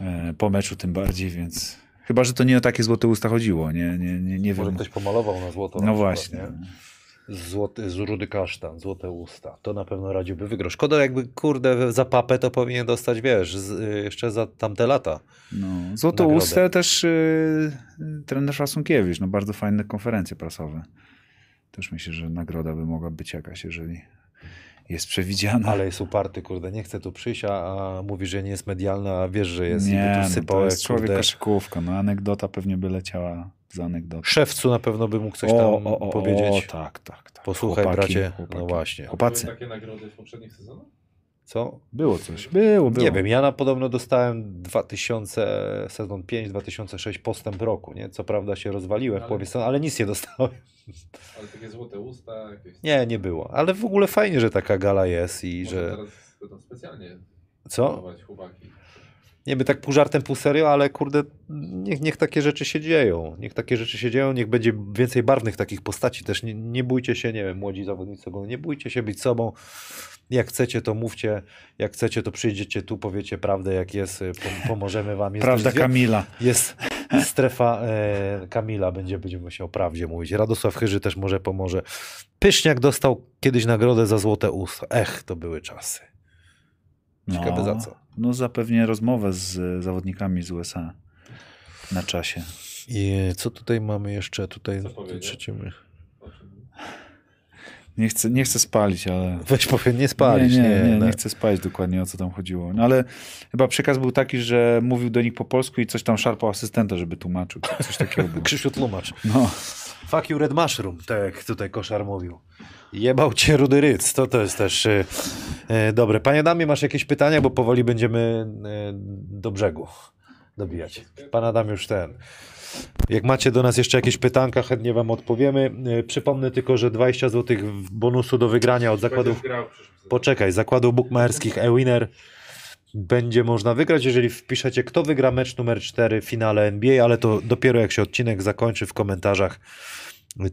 E, Po meczu tym bardziej, więc chyba, że to nie o takie złote usta chodziło. Nie, nie, nie, nie Może wiem. ktoś pomalował na złoto. na No przykład, właśnie. nie? Złoty, z rudy kasztan, złote usta. To na pewno radziłby wygrał. Szkoda jakby, kurde, za papę to powinien dostać, wiesz, z, y, jeszcze za tamte lata. No, nagrodę. Ustę też y, trener Szasunkiewicz, no bardzo fajne konferencje prasowe. Też myślę, że nagroda by mogła być jakaś, jeżeli jest przewidziana. Ale jest uparty, kurde, nie chce tu przyjść, a, a mówi, że nie jest medialna, a wiesz, że jest. nie, I by no, tu to sypał, jest człowiek koszykówka, no anegdota pewnie by leciała z anegdoty. Szewcu na pewno by mógł coś tam powiedzieć. O, tak, tak, tak. Posłuchaj, Chłopaki, bracie. chłopaki. No właśnie. Chłopacy. Były takie nagrody w poprzednich sezonach? Co? Było coś, było, było. Nie wiem, ja na podobno dostałem 2000, sezon 5, 2006 postęp roku, nie? Co prawda się rozwaliłem w Ale- połowie sezonu, ale nic nie dostałem. Ale takie złote usta, jakieś... Nie, nie było. Ale w ogóle fajnie, że taka gala jest i Może że... teraz specjalnie Co? chłopaki. Nie by tak pół żartem, pół serio, ale kurde, niech, niech takie rzeczy się dzieją. Niech takie rzeczy się dzieją, niech będzie więcej barwnych takich postaci też. Nie, nie bójcie się, nie wiem, młodzi zawodnicy, nie bójcie się być sobą. Jak chcecie, to mówcie. Jak chcecie, to przyjdziecie tu, powiecie prawdę, jak jest, y, pom- pomożemy wam. Jest Prawda Kamila. Jest strefa e, Kamila, będzie, będziemy musiał o prawdzie mówić. Radosław Chyży też może pomoże. Pyszniak dostał kiedyś nagrodę za złote usta. Ech, to były czasy. Ciekawe za co. No zapewnie rozmowę z zawodnikami z USA na czasie. I co tutaj mamy jeszcze? Tutaj Co powiedział? trzecim. O czym? Nie chcę, nie chcę spalić, ale... Weź powiem, nie spalić. nie, nie, nie, no. nie chcę spalić dokładnie o co tam chodziło. No ale chyba przekaz był taki, że mówił do nich po polsku i coś tam szarpał asystenta, żeby tłumaczył. Coś takiego było. (laughs) Krzysiu tłumacz. No. Fuck you red mushroom, tak jak tutaj koszar mówił. Jebał cię rudy ryc, to to jest też e, dobre. Panie Adamie, masz jakieś pytania, bo powoli będziemy e, do brzegu dobijać. Pan Adam już ten. Jak macie do nas jeszcze jakieś pytanka, chętnie wam odpowiemy. E, przypomnę tylko, że 20 zł bonusu do wygrania od zakładów. Poczekaj, zakładów bukmacherskich e-winner będzie można wygrać, jeżeli wpiszecie, kto wygra mecz numer 4 w finale NBA, ale to dopiero jak się odcinek zakończy w komentarzach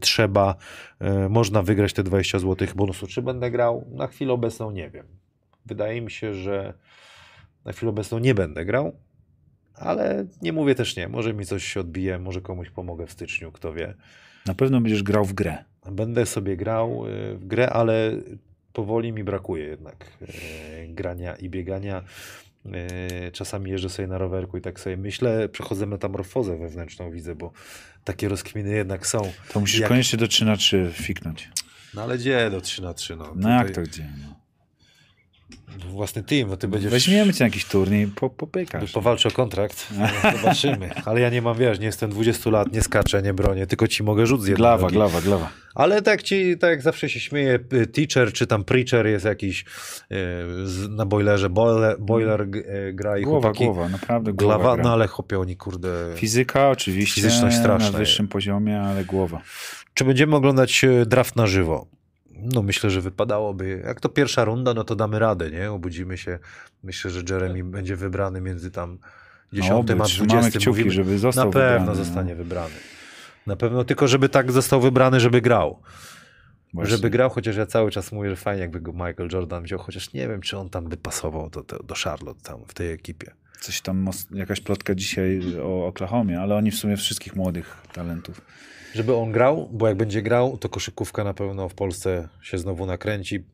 trzeba, e, można wygrać te 20 zł bonusu. Czy będę grał? Na chwilę obecną nie wiem. Wydaje mi się, że na chwilę obecną nie będę grał, ale nie mówię też nie. Może mi coś się odbije, może komuś pomogę w styczniu, kto wie. Na pewno będziesz grał w grę. Będę sobie grał y, w grę, ale powoli mi brakuje jednak y, grania i biegania. Y, Czasami jeżdżę sobie na rowerku i tak sobie myślę, przechodzę metamorfozę wewnętrzną, widzę, bo takie rozkminy jednak są. To musisz Jak- koniecznie do 3 na 3 fiknąć. No ale gdzie do 3 na 3? No, No jak Tutaj to gdzie? No. Własny team, bo ty będziesz... Weźmiemy cię na jakiś turniej, po, popykasz. Powalczy o kontrakt, no, (laughs) zobaczymy. Ale ja nie mam, wiesz, nie jestem 20 lat, nie skaczę, nie bronię, tylko ci mogę jednej Glawa, nogi. glawa, glawa. Ale tak ci, tak jak zawsze się śmieje, y, teacher czy tam preacher jest jakiś y, na boilerze, boiler, boiler g- y, gra i Głowa, chłopaki. głowa, naprawdę głowa. Glawa, gra. no ale chłopie oni kurde... Fizyka oczywiście, Fizyczność straszna na wyższym poziomie, ale głowa. Czy będziemy oglądać draft na żywo? No myślę, że wypadałoby. Jak to pierwsza runda, no to damy radę, nie? Obudzimy się. Myślę, że Jeremy będzie wybrany między tam 10 oby, a trzymamy 20. kciuki, Mówimy, żeby został Na pewno wybrany, no. zostanie wybrany. Na pewno, tylko żeby tak został wybrany, żeby grał. Właśnie. Żeby grał, chociaż ja cały czas mówię, że fajnie jakby go Michael Jordan wziął, chociaż nie wiem, czy on tam by pasował do, do, do Charlotte tam w tej ekipie. Coś tam, jakaś plotka dzisiaj o Oklahomie, ale oni w sumie wszystkich młodych talentów. Żeby on grał, bo jak będzie grał, to koszykówka na pewno w Polsce się znowu nakręci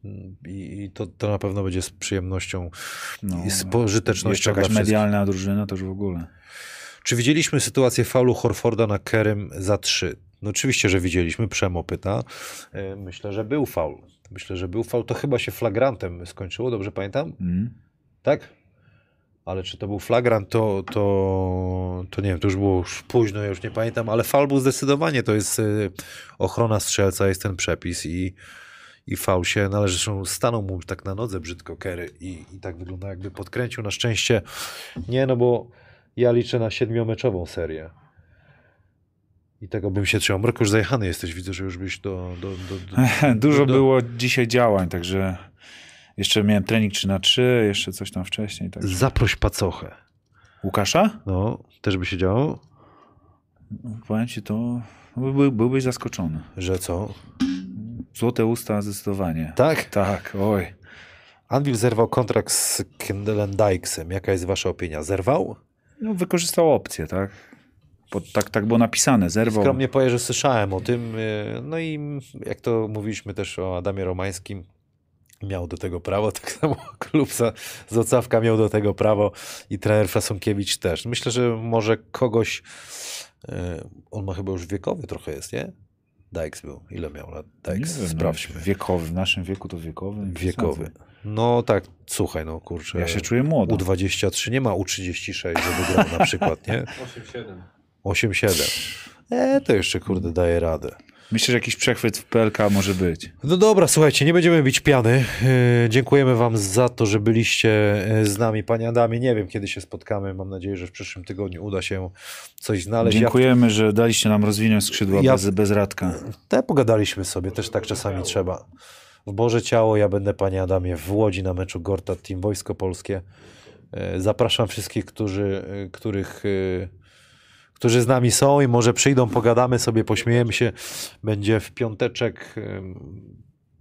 i, i to, to na pewno będzie z przyjemnością No, i z pożytecznością jakaś medialna drużyna, to już w ogóle. Czy widzieliśmy sytuację faulu Horforda na Kerem za trzy? No oczywiście, że widzieliśmy. Przemo pyta. E, Myślę, że był faul. Myślę, że był faul. To chyba się flagrantem skończyło, dobrze pamiętam? Mm. Tak? Ale czy to był flagrant, to, to, to nie wiem, to już było już późno, ja już nie pamiętam, ale faul był zdecydowanie, to jest y, ochrona strzelca, jest ten przepis i, i faul się należy, zresztą stanął mu tak na nodze brzydko Kerry i, i tak wygląda jakby podkręcił, na szczęście nie, no bo ja liczę na siedmiomeczową serię. I tego bym się trzymał. Marku, już zajechany jesteś, widzę, że już byś do... do, do, do (laughs) Dużo do, było dzisiaj działań, także jeszcze miałem trening 3 na 3 jeszcze coś tam wcześniej. Tak. Zaproś pacochę. Łukasza? No, też by się działo, No, Powiem ci to, był, byłbyś zaskoczony. że co? Złote usta zdecydowanie. Tak? Tak, oj. Anvil zerwał kontrakt z Kendallem Dykesem. Jaka jest wasza opinia? Zerwał? No, wykorzystał opcję, tak? Bo, tak, tak było napisane, zerwał. Skromnie powiem, że słyszałem o tym. yy, No i jak to mówiliśmy też o Adamie Romańskim, miał do tego prawo, (laughs) tak samo klub z Ocawka miał do tego prawo i trener Fasonkiewicz też. Myślę, że może kogoś, yy, on ma chyba już wiekowy trochę jest, nie? Dykes był. Ile miał lat Dykes? wiem, no, Sprawdźmy. Wiekowy, w naszym wieku to wiekowy. Wiekowy. No tak, słuchaj, no kurczę. Ja się czuję młodo. U23 nie ma U36, żeby grał na przykład, nie? (laughs) 8-7. 8-7. E, to jeszcze kurde daje radę. Myślę, że jakiś przechwyt w PLK może być. No dobra, słuchajcie, nie będziemy bić piany. E, dziękujemy wam za to, że byliście e, z nami. Panie Adamie, nie wiem kiedy się spotkamy. Mam nadzieję, że w przyszłym tygodniu uda się coś znaleźć. Dziękujemy, że daliście nam rozwinąć skrzydła Ja- bez, bez Radka. Ja, te pogadaliśmy sobie, też tak czasami trzeba. W Boże Ciało ja będę, panie Adamie, w Łodzi na meczu Gorta Team Wojsko Polskie. E, Zapraszam wszystkich, którzy, których, którzy z nami są i może przyjdą, pogadamy sobie, pośmiejemy się. Będzie w piąteczek,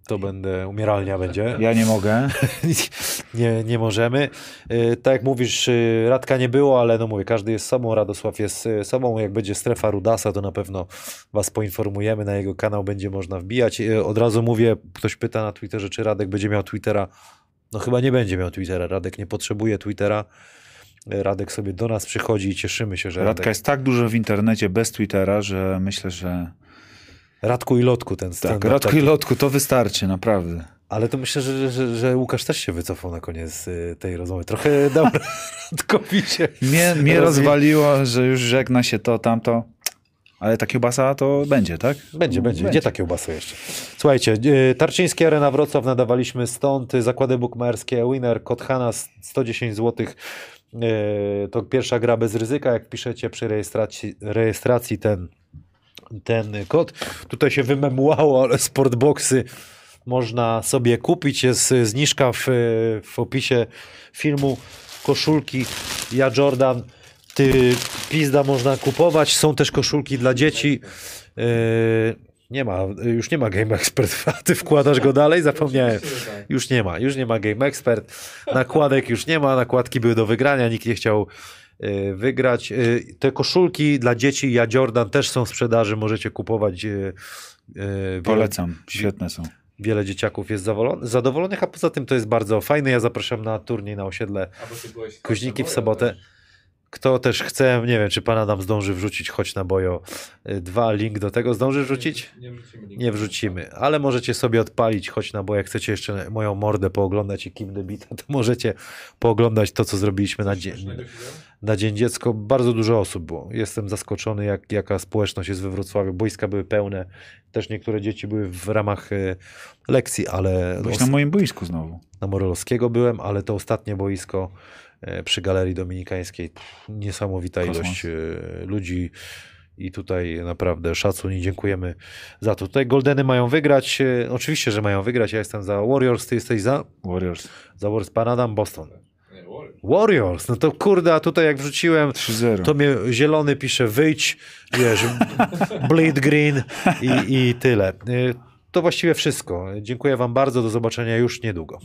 to będę, umieralnia będzie. Ja nie mogę. (laughs) nie, nie możemy. E, Tak jak mówisz, e, Radka nie było, ale no mówię, każdy jest sobą, Radosław jest e, sobą. Jak będzie strefa Rudasa, to na pewno was poinformujemy, na jego kanał będzie można wbijać. Od razu mówię, ktoś pyta na Twitterze, czy Radek będzie miał Twittera. No chyba nie będzie miał Twittera. Radek nie potrzebuje Twittera. Radek sobie do nas przychodzi i cieszymy się, że Radka Radek... jest tak dużo w internecie bez Twittera, że myślę, że Radku i Lotku ten Tak, stand Radku i Lotku, to wystarczy, naprawdę. Ale to myślę, że, że, że Łukasz też się wycofał na koniec y, tej rozmowy. Trochę (laughs) dał Radkowi się. Mnie, mnie rozwaliło, że już żegna się to, tamto. Ale ta kiełbasa to będzie, tak? Będzie, będzie. Gdzie ta kiełbasa jeszcze? Słuchajcie, y, Tarczyński Arena Wrocław nadawaliśmy stąd, zakłady bukmacherskie, winner, Kothana 110 zł. To pierwsza gra bez ryzyka, jak piszecie przy rejestracji, rejestracji ten, ten kod. Tutaj się wymemłało, ale sportboxy można sobie kupić. Jest zniżka w, w opisie filmu. Koszulki Ja Jordan. Ty pizda można kupować. Są też koszulki dla dzieci. Yy, nie ma, już nie ma Game Expert. (laughs) A ty wkładasz go dalej? Zapomniałem. Już nie ma, już nie ma Game Expert. Nakładek już nie ma, nakładki były do wygrania, nikt nie chciał y, wygrać. Y, Te koszulki dla dzieci Ja Jordan też są w sprzedaży, możecie kupować. y, Polecam, świetne są. Wiele dzieciaków jest zadowolonych, a poza tym to jest bardzo fajne. Ja zapraszam na turniej na osiedle Kuźniki w sobotę. Kto też chce, nie wiem, czy pan Adam zdąży wrzucić, choć na bojo y, dwa, link do tego zdąży wrzucić? Nie wrzucimy linku. Nie wrzucimy, ale możecie sobie odpalić, choć na bojo, jak chcecie jeszcze moją mordę pooglądać i Kim Debita, to możecie pooglądać to, co zrobiliśmy na dzień, na dzień Dziecko. Bardzo dużo osób było. Jestem zaskoczony, jak, jaka społeczność jest we Wrocławiu. Boiska były pełne. Też niektóre dzieci były w ramach y, lekcji, ale Byłeś na moim boisku znowu. na Morelowskiego byłem, ale to ostatnie boisko przy Galerii Dominikańskiej. Pff, Niesamowita Kosmos. ilość e, ludzi i tutaj naprawdę szacun i dziękujemy za to. Tutaj Goldeny mają wygrać. e, Oczywiście, że mają wygrać. Ja jestem za Warriors, ty jesteś za? Warriors. Za Warriors Pan Adam, Boston. Nie, Warriors. Warriors, no to kurde, a tutaj jak wrzuciłem, 3-0. to mnie zielony pisze wyjdź, wiesz, (laughs) bleed green i, i tyle. E, To właściwie wszystko. Dziękuję wam bardzo, do zobaczenia już niedługo.